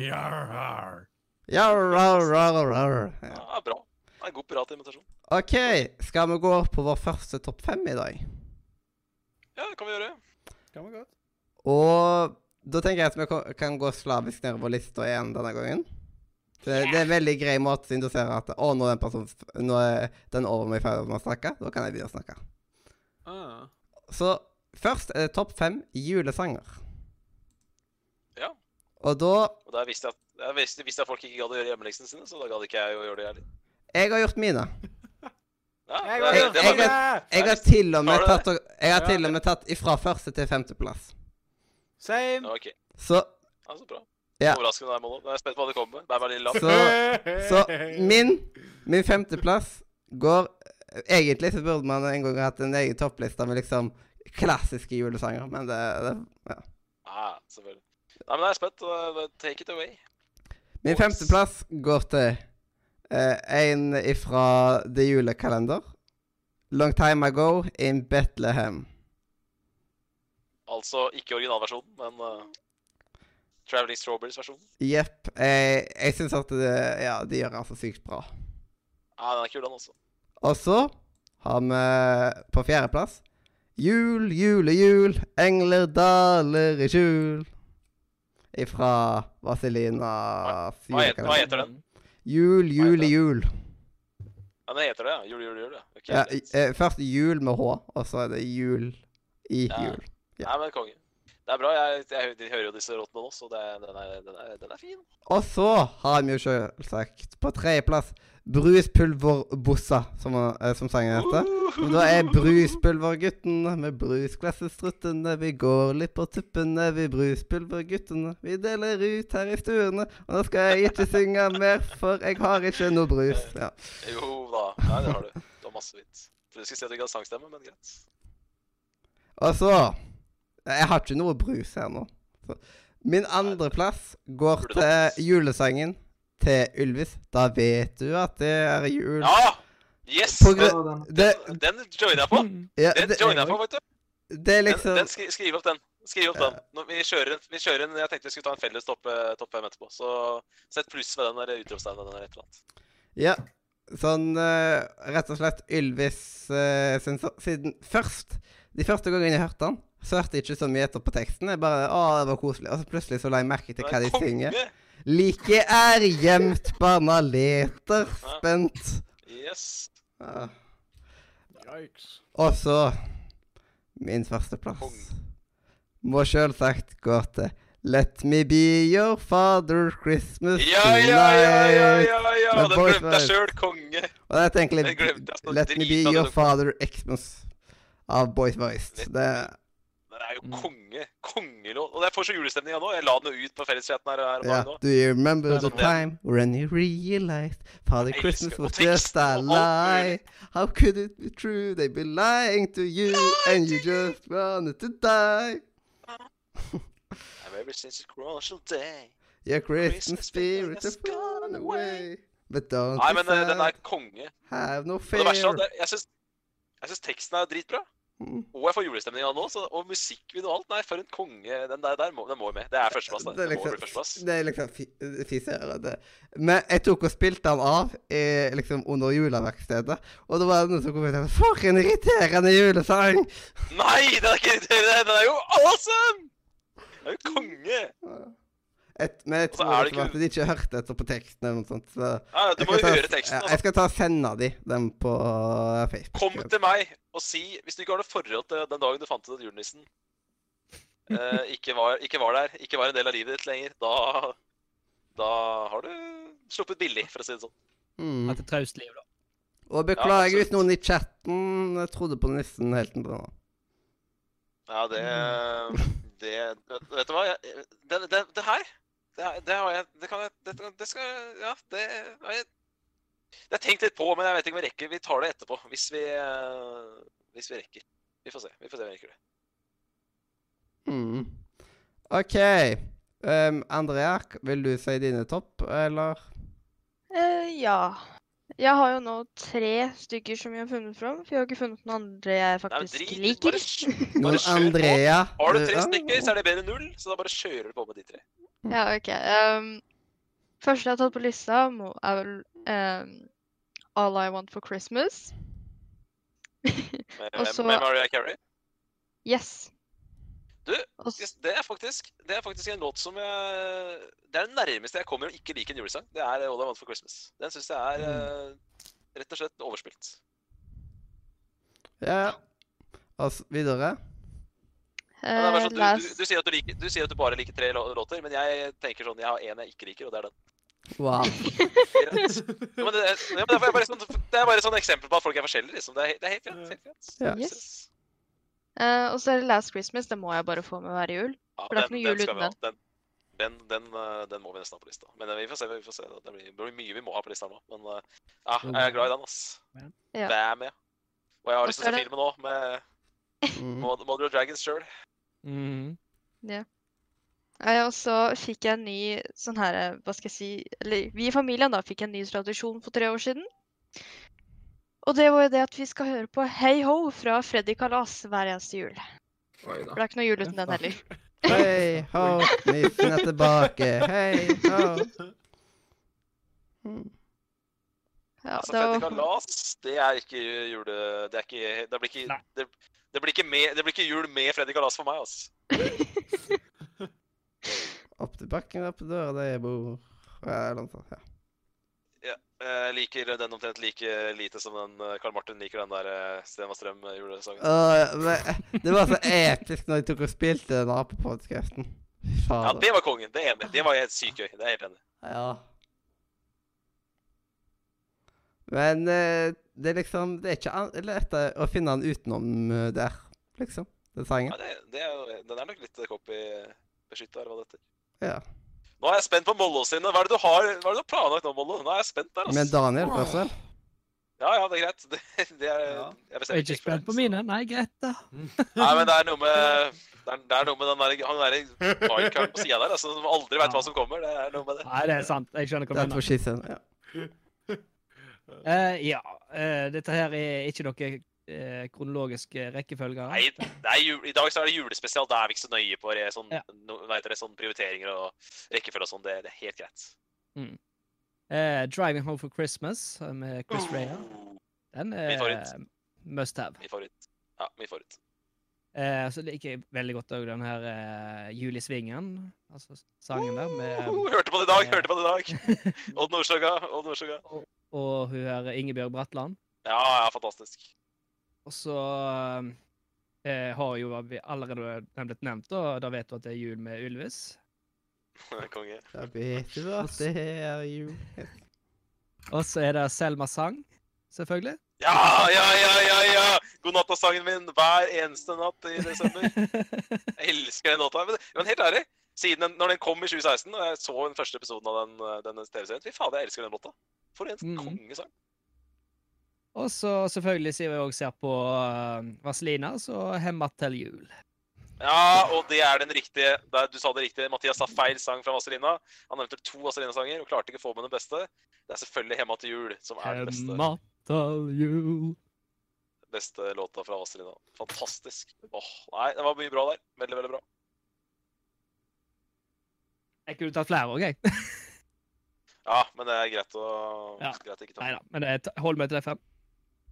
Jarar har. Jarr, jarr, jarr, jarr. Ja. Ja, bra. Det er en god piratinvitasjon. OK, skal vi gå på vår første topp fem i dag? Ja, det kan vi gjøre. Kan vi godt. Og da tenker jeg at vi kan gå slavisk nedover lista igjen denne gangen. Det, det er en veldig grei måte å indusere at å, nå er den personen Nå er den over meg ferdig med å snakke. Da kan jeg begynne å snakke. Ah. Så først er det topp fem julesanger. Ja. Og da Og da visste jeg at, jeg visste, visste at folk ikke gadd å gjøre hjemmeleksene sine, så da gadd ikke jeg å gjøre det heller. Jeg har gjort mine. Ja, Jeg det- har det jeg- var- Jeg har til og med tatt, jeg har til og med tatt ifra første til femteplass. Same. Okay. Så Altså, så bra. Ja. Overraskende der, Mollo. Jeg er spent på hva du kommer med. Bær meg lille lapp. Så- så min, min femteplass går Egentlig så burde man en gang hatt en egen toppliste med liksom klassiske julesanger, men det, det ja. Ah, selvfølgelig. Nei, men jeg er spent. Take it away. Min femteplass går til uh, en ifra The Julekalender. Long time ago in Bethlehem. Altså ikke originalversjonen, men uh, Traveling Strawberries-versjonen. Jepp. Jeg, jeg syns at det, ja, de gjør det så sykt bra. Ja, den er kul, den også. Og så har vi på fjerdeplass Jul, jule, jul, engler daler i skjul. Ifra Vazelina Hva heter, hva heter den? Jul, jul i jul. Ja, den heter det, ja. Jul, jul, jul. ja. Ok, Ja, eh, først jul med H, og så er det jul i Ja. jul. ja. Nei, men konge. Det er bra. Jeg, jeg, jeg hører jo disse råtene nå, så den, den er fin. Og så har vi jo selvsagt på tredjeplass Bruspulverbossa, som, eh, som sangen heter. Og Da er bruspulverguttene med brusklassestruttene. Vi går litt på tuppene, vi bruspulverguttene. Vi deler ut her i stuene. Og nå skal jeg ikke synge mer, for jeg har ikke noe brus. Ja. Jo da. Nei, det har du. Du har masse vits. For du skulle si at du ikke hadde sangstemme, men greit. Og så Jeg har ikke noe brus her nå. Så. Min andreplass går til julesangen til Ylvis. Da vet du at det er jul. Ja! Yes! På Den, den- Det, den joiner jeg på. ja, Den det, joiner jeg på, vet du. det er Den, liksom den skri, skriv opp den. Skriv opp den. Når vi, kjører, en- vi kjører en, Jeg tenkte vi skulle ta en felles topp eh, topp fem etterpå. Så sett pluss ved den der utropstegnen eller et eller annet. Ja. Sånn uh, rett og slett Ylvis uh, sin, Siden først De første gangene jeg hørte den, så hørte jeg ikke så mye etter på teksten. Jeg bare Å, det var koselig. Og så plutselig så la jeg merke til hva de synger. Like er gjemt, barna leter spent. Yes. Ja. Yikes. Og så Min førsteplass må sjølsagt gå til Let me be your father Christmas Ja, ja, ja, ja, ja, ja! Den glemte jeg sjøl, konge. Og det er egentlig jeg. Let me be your father Xmas av Boys Voice. Let Det er jo Mm. konge. Kongelåt. Og jeg får så julestemning av nå. Jeg la den jo ut på felleschatten her, her Ja. Do you remember er the time when you realized Father Christmas was just a lie? How could it be true? they'd be lying to you, and you just wanted to die. Ever since a crucial day. Your Christmas spirit has gone away. But don't Nei, men eh, den er konge. have no Og det verste er fear. at jeg syns teksten er dritbra. Mm. Og jeg får julestemning av nå. Så, og musikkvideo og alt. Nei, for en konge. Den der, der må, den må jo med. Det er førsteplass. Det Det, er liksom, førsteplass. det er liksom fi- fisere. Men jeg tok og spilte den av i, liksom under juleverkstedet, og da var det noen som kom og sa For en irriterende julesang! Nei, den er ikke irriterende! Den er jo awesome! Den er jo konge! Et, men jeg tror det liksom ikke- at de ikke hørte etter på teksten eller noe sånt. Så Ja, du må jo høre teksten. Ja, Altså. jeg skal ta og sende de dem på Facebook. Kom til meg og si Hvis du ikke har noe forhold til den dagen du fant ut at julenissen eh, ikke, var, ikke var der, ikke var en del av livet ditt lenger, da Da har du sluppet billig, for å si det sånn. Mm. Et traust liv, da. Og beklager ja, hvis noen i chatten trodde på nissen helt til nå. Ja, det Det Vet, vet du hva? Jeg, det, det, det her det, det har jeg Det kan jeg det, det skal Ja, det har jeg Det har jeg tenkt litt på, men jeg vet ikke om vi rekker. Vi tar det etterpå. Hvis vi eh, Hvis vi rekker. Vi får se. Vi får se om vi rekker det. Mm. OK. Um, Andrea, vil du si dine topp, eller? Uh, ja. Jeg har jo nå tre stykker som jeg har funnet fram, for jeg har ikke funnet noen andre jeg Nei, faktisk drit liker. Bare, bare Andrea. på. Har du tre stykker, så er det bedre enn null. Så da bare kjører du på med de tre. Ja, OK. Um, første jeg har tatt på lista, er vel um, All I Want for Christmas. Med, Og så- med Mariah Carey. Yes. Du, det er, faktisk, det er faktisk en låt som jeg Det er det nærmeste jeg kommer å ikke like en julesang. Det er All I Want for Christmas. Den syns jeg er eh, rett og slett overspilt. Ja. Altså, videre. Er eh, sånn, du, du, du, sier at du, liker, du sier at du bare liker tre låter, men jeg tenker sånn Jeg har én jeg ikke liker, og det er den. Wow. Ja, men det, er- ja, men det, er bare sånn, det er bare et sånn eksempel på at folk er forskjellige. Liksom. Det, er, det er helt greit. Helt greit. Ja. Yes. Eh, og så er det Last Christmas. Det må jeg bare få med hver jul. Ja, For det er ikke noe jul uten ha. Den, den, den, eh, den må vi nesten ha på lista. Men eh, vi får se. vi får se. Det blir, det blir mye vi må ha på lista nå. Men ja, jeg er glad i den, ass. Ja. Det er med. Og jeg har lyst til å se det- filmen nå, med Mm. Mother of Dragons sjøl. Mm. Ja. og så fikk jeg en ny sånn her Hva skal jeg si Eller vi i familien da fikk en ny tradisjon for tre år siden. Og det var jo det at vi skal høre på Hei Ho fra Freddy Kalas hver eneste jul. Oi For da. det er ikke noe jul uten den heller. Hei ho, nissen er tilbake. Hei ho. Mm. Ja, altså, det var, Kalas, det er ikke jule... Det er ikke Det blir ikke, det, det blir ikke, med, det blir ikke jul med Freddy Kalas for meg, altså. Opp til bakken, opp til døra der jeg bor. Ja, eller noe sånt. Ja. Jeg liker den omtrent like lite som den eh, Karl Martin liker den der uh, Sten og Strøm-julesangen. Men, det var så episk når de tok og spilte den på podkasten. Ja, det var kongen. Det er enig. Det var helt sykt gøy. Det er helt enig. Ja. Men eh, det er liksom Det er ikke lett å finne den utenom eh, der, liksom. Den sangen. Ja, det, det er, den er nok litt copy-beskytta, eller hva det heter. Ja. Nå er jeg spent på Mollo sine. Hva er det du har Hva er det du har planlagt nå, Mollo? Nå er jeg spent der, altså. Men Daniel først, vel? Ja, ja, det er greit. Det, det er, Ja. jeg Jeg er ikke spent på mine. Nei, greit, da. Nei, men det er noe med det er, det er noe med den der, han der wildcard på sida der, altså, som aldri veit hva som kommer. Det er noe med det. Nei, det er sant. Jeg skjønner hva Det du er mener. Ja. Uh, ja, Uh, dette her er ikke noe eh, kronologisk eh, rekkefølge. Nei, jul, I dag så er det julespesial. Da er vi ikke så nøye på sånn, Ja. no, det, sånn prioriteringer og rekkefølge og sånn. Det, det er helt greit. Eh, 'Driving Home for Christmas' eh, med Chris Rea. Den Min er must have. Min favoritt. Ja, min favoritt. Eh, så liker jeg veldig godt òg den her eh, 'Jul i svingen', altså sangen der, med Uh, hørte på det i dag! eh, Hørte på det i dag! Odd Nordstoga. Odd Nordstoga. Og hun her Ingebjørg Bratland. Ja, ja, fantastisk. Og så eh, har jo vi allerede den blitt nevnt, og da vet du at det er jul med Ylvis. Konge. Da vet du at det er jul. Og så er det Selma Sang, selvfølgelig. Ja, ja, ja, ja! ja! God natta-sangen min hver eneste natt i desember. Jeg elsker den låta. Men, men helt ærlig, siden den, når den kom i 2016, og jeg så den første episoden av den, eh, denne TV-serien Fy fader, jeg elsker den låta. For en mm. kongesang. Og så selvfølgelig, siden vi òg ser på uh, Vazelina, så 'Hemma til jul'. Ja, og det er den riktige. Du sa det riktig. Mathias sa feil sang fra Vazelina. Han nevnte to Vazelina-sanger og klarte ikke å få med den beste. Det er selvfølgelig 'Hemma til jul' som er den beste, Hemma til jul. beste låta fra Vazelina. Fantastisk. Åh, nei, det var mye bra der. Veldig, veldig bra. Jeg kunne tatt flere òg, jeg. Ja, men det er greit å Ja. greit å ikke ta Nei da, men det, hold meg til de fem.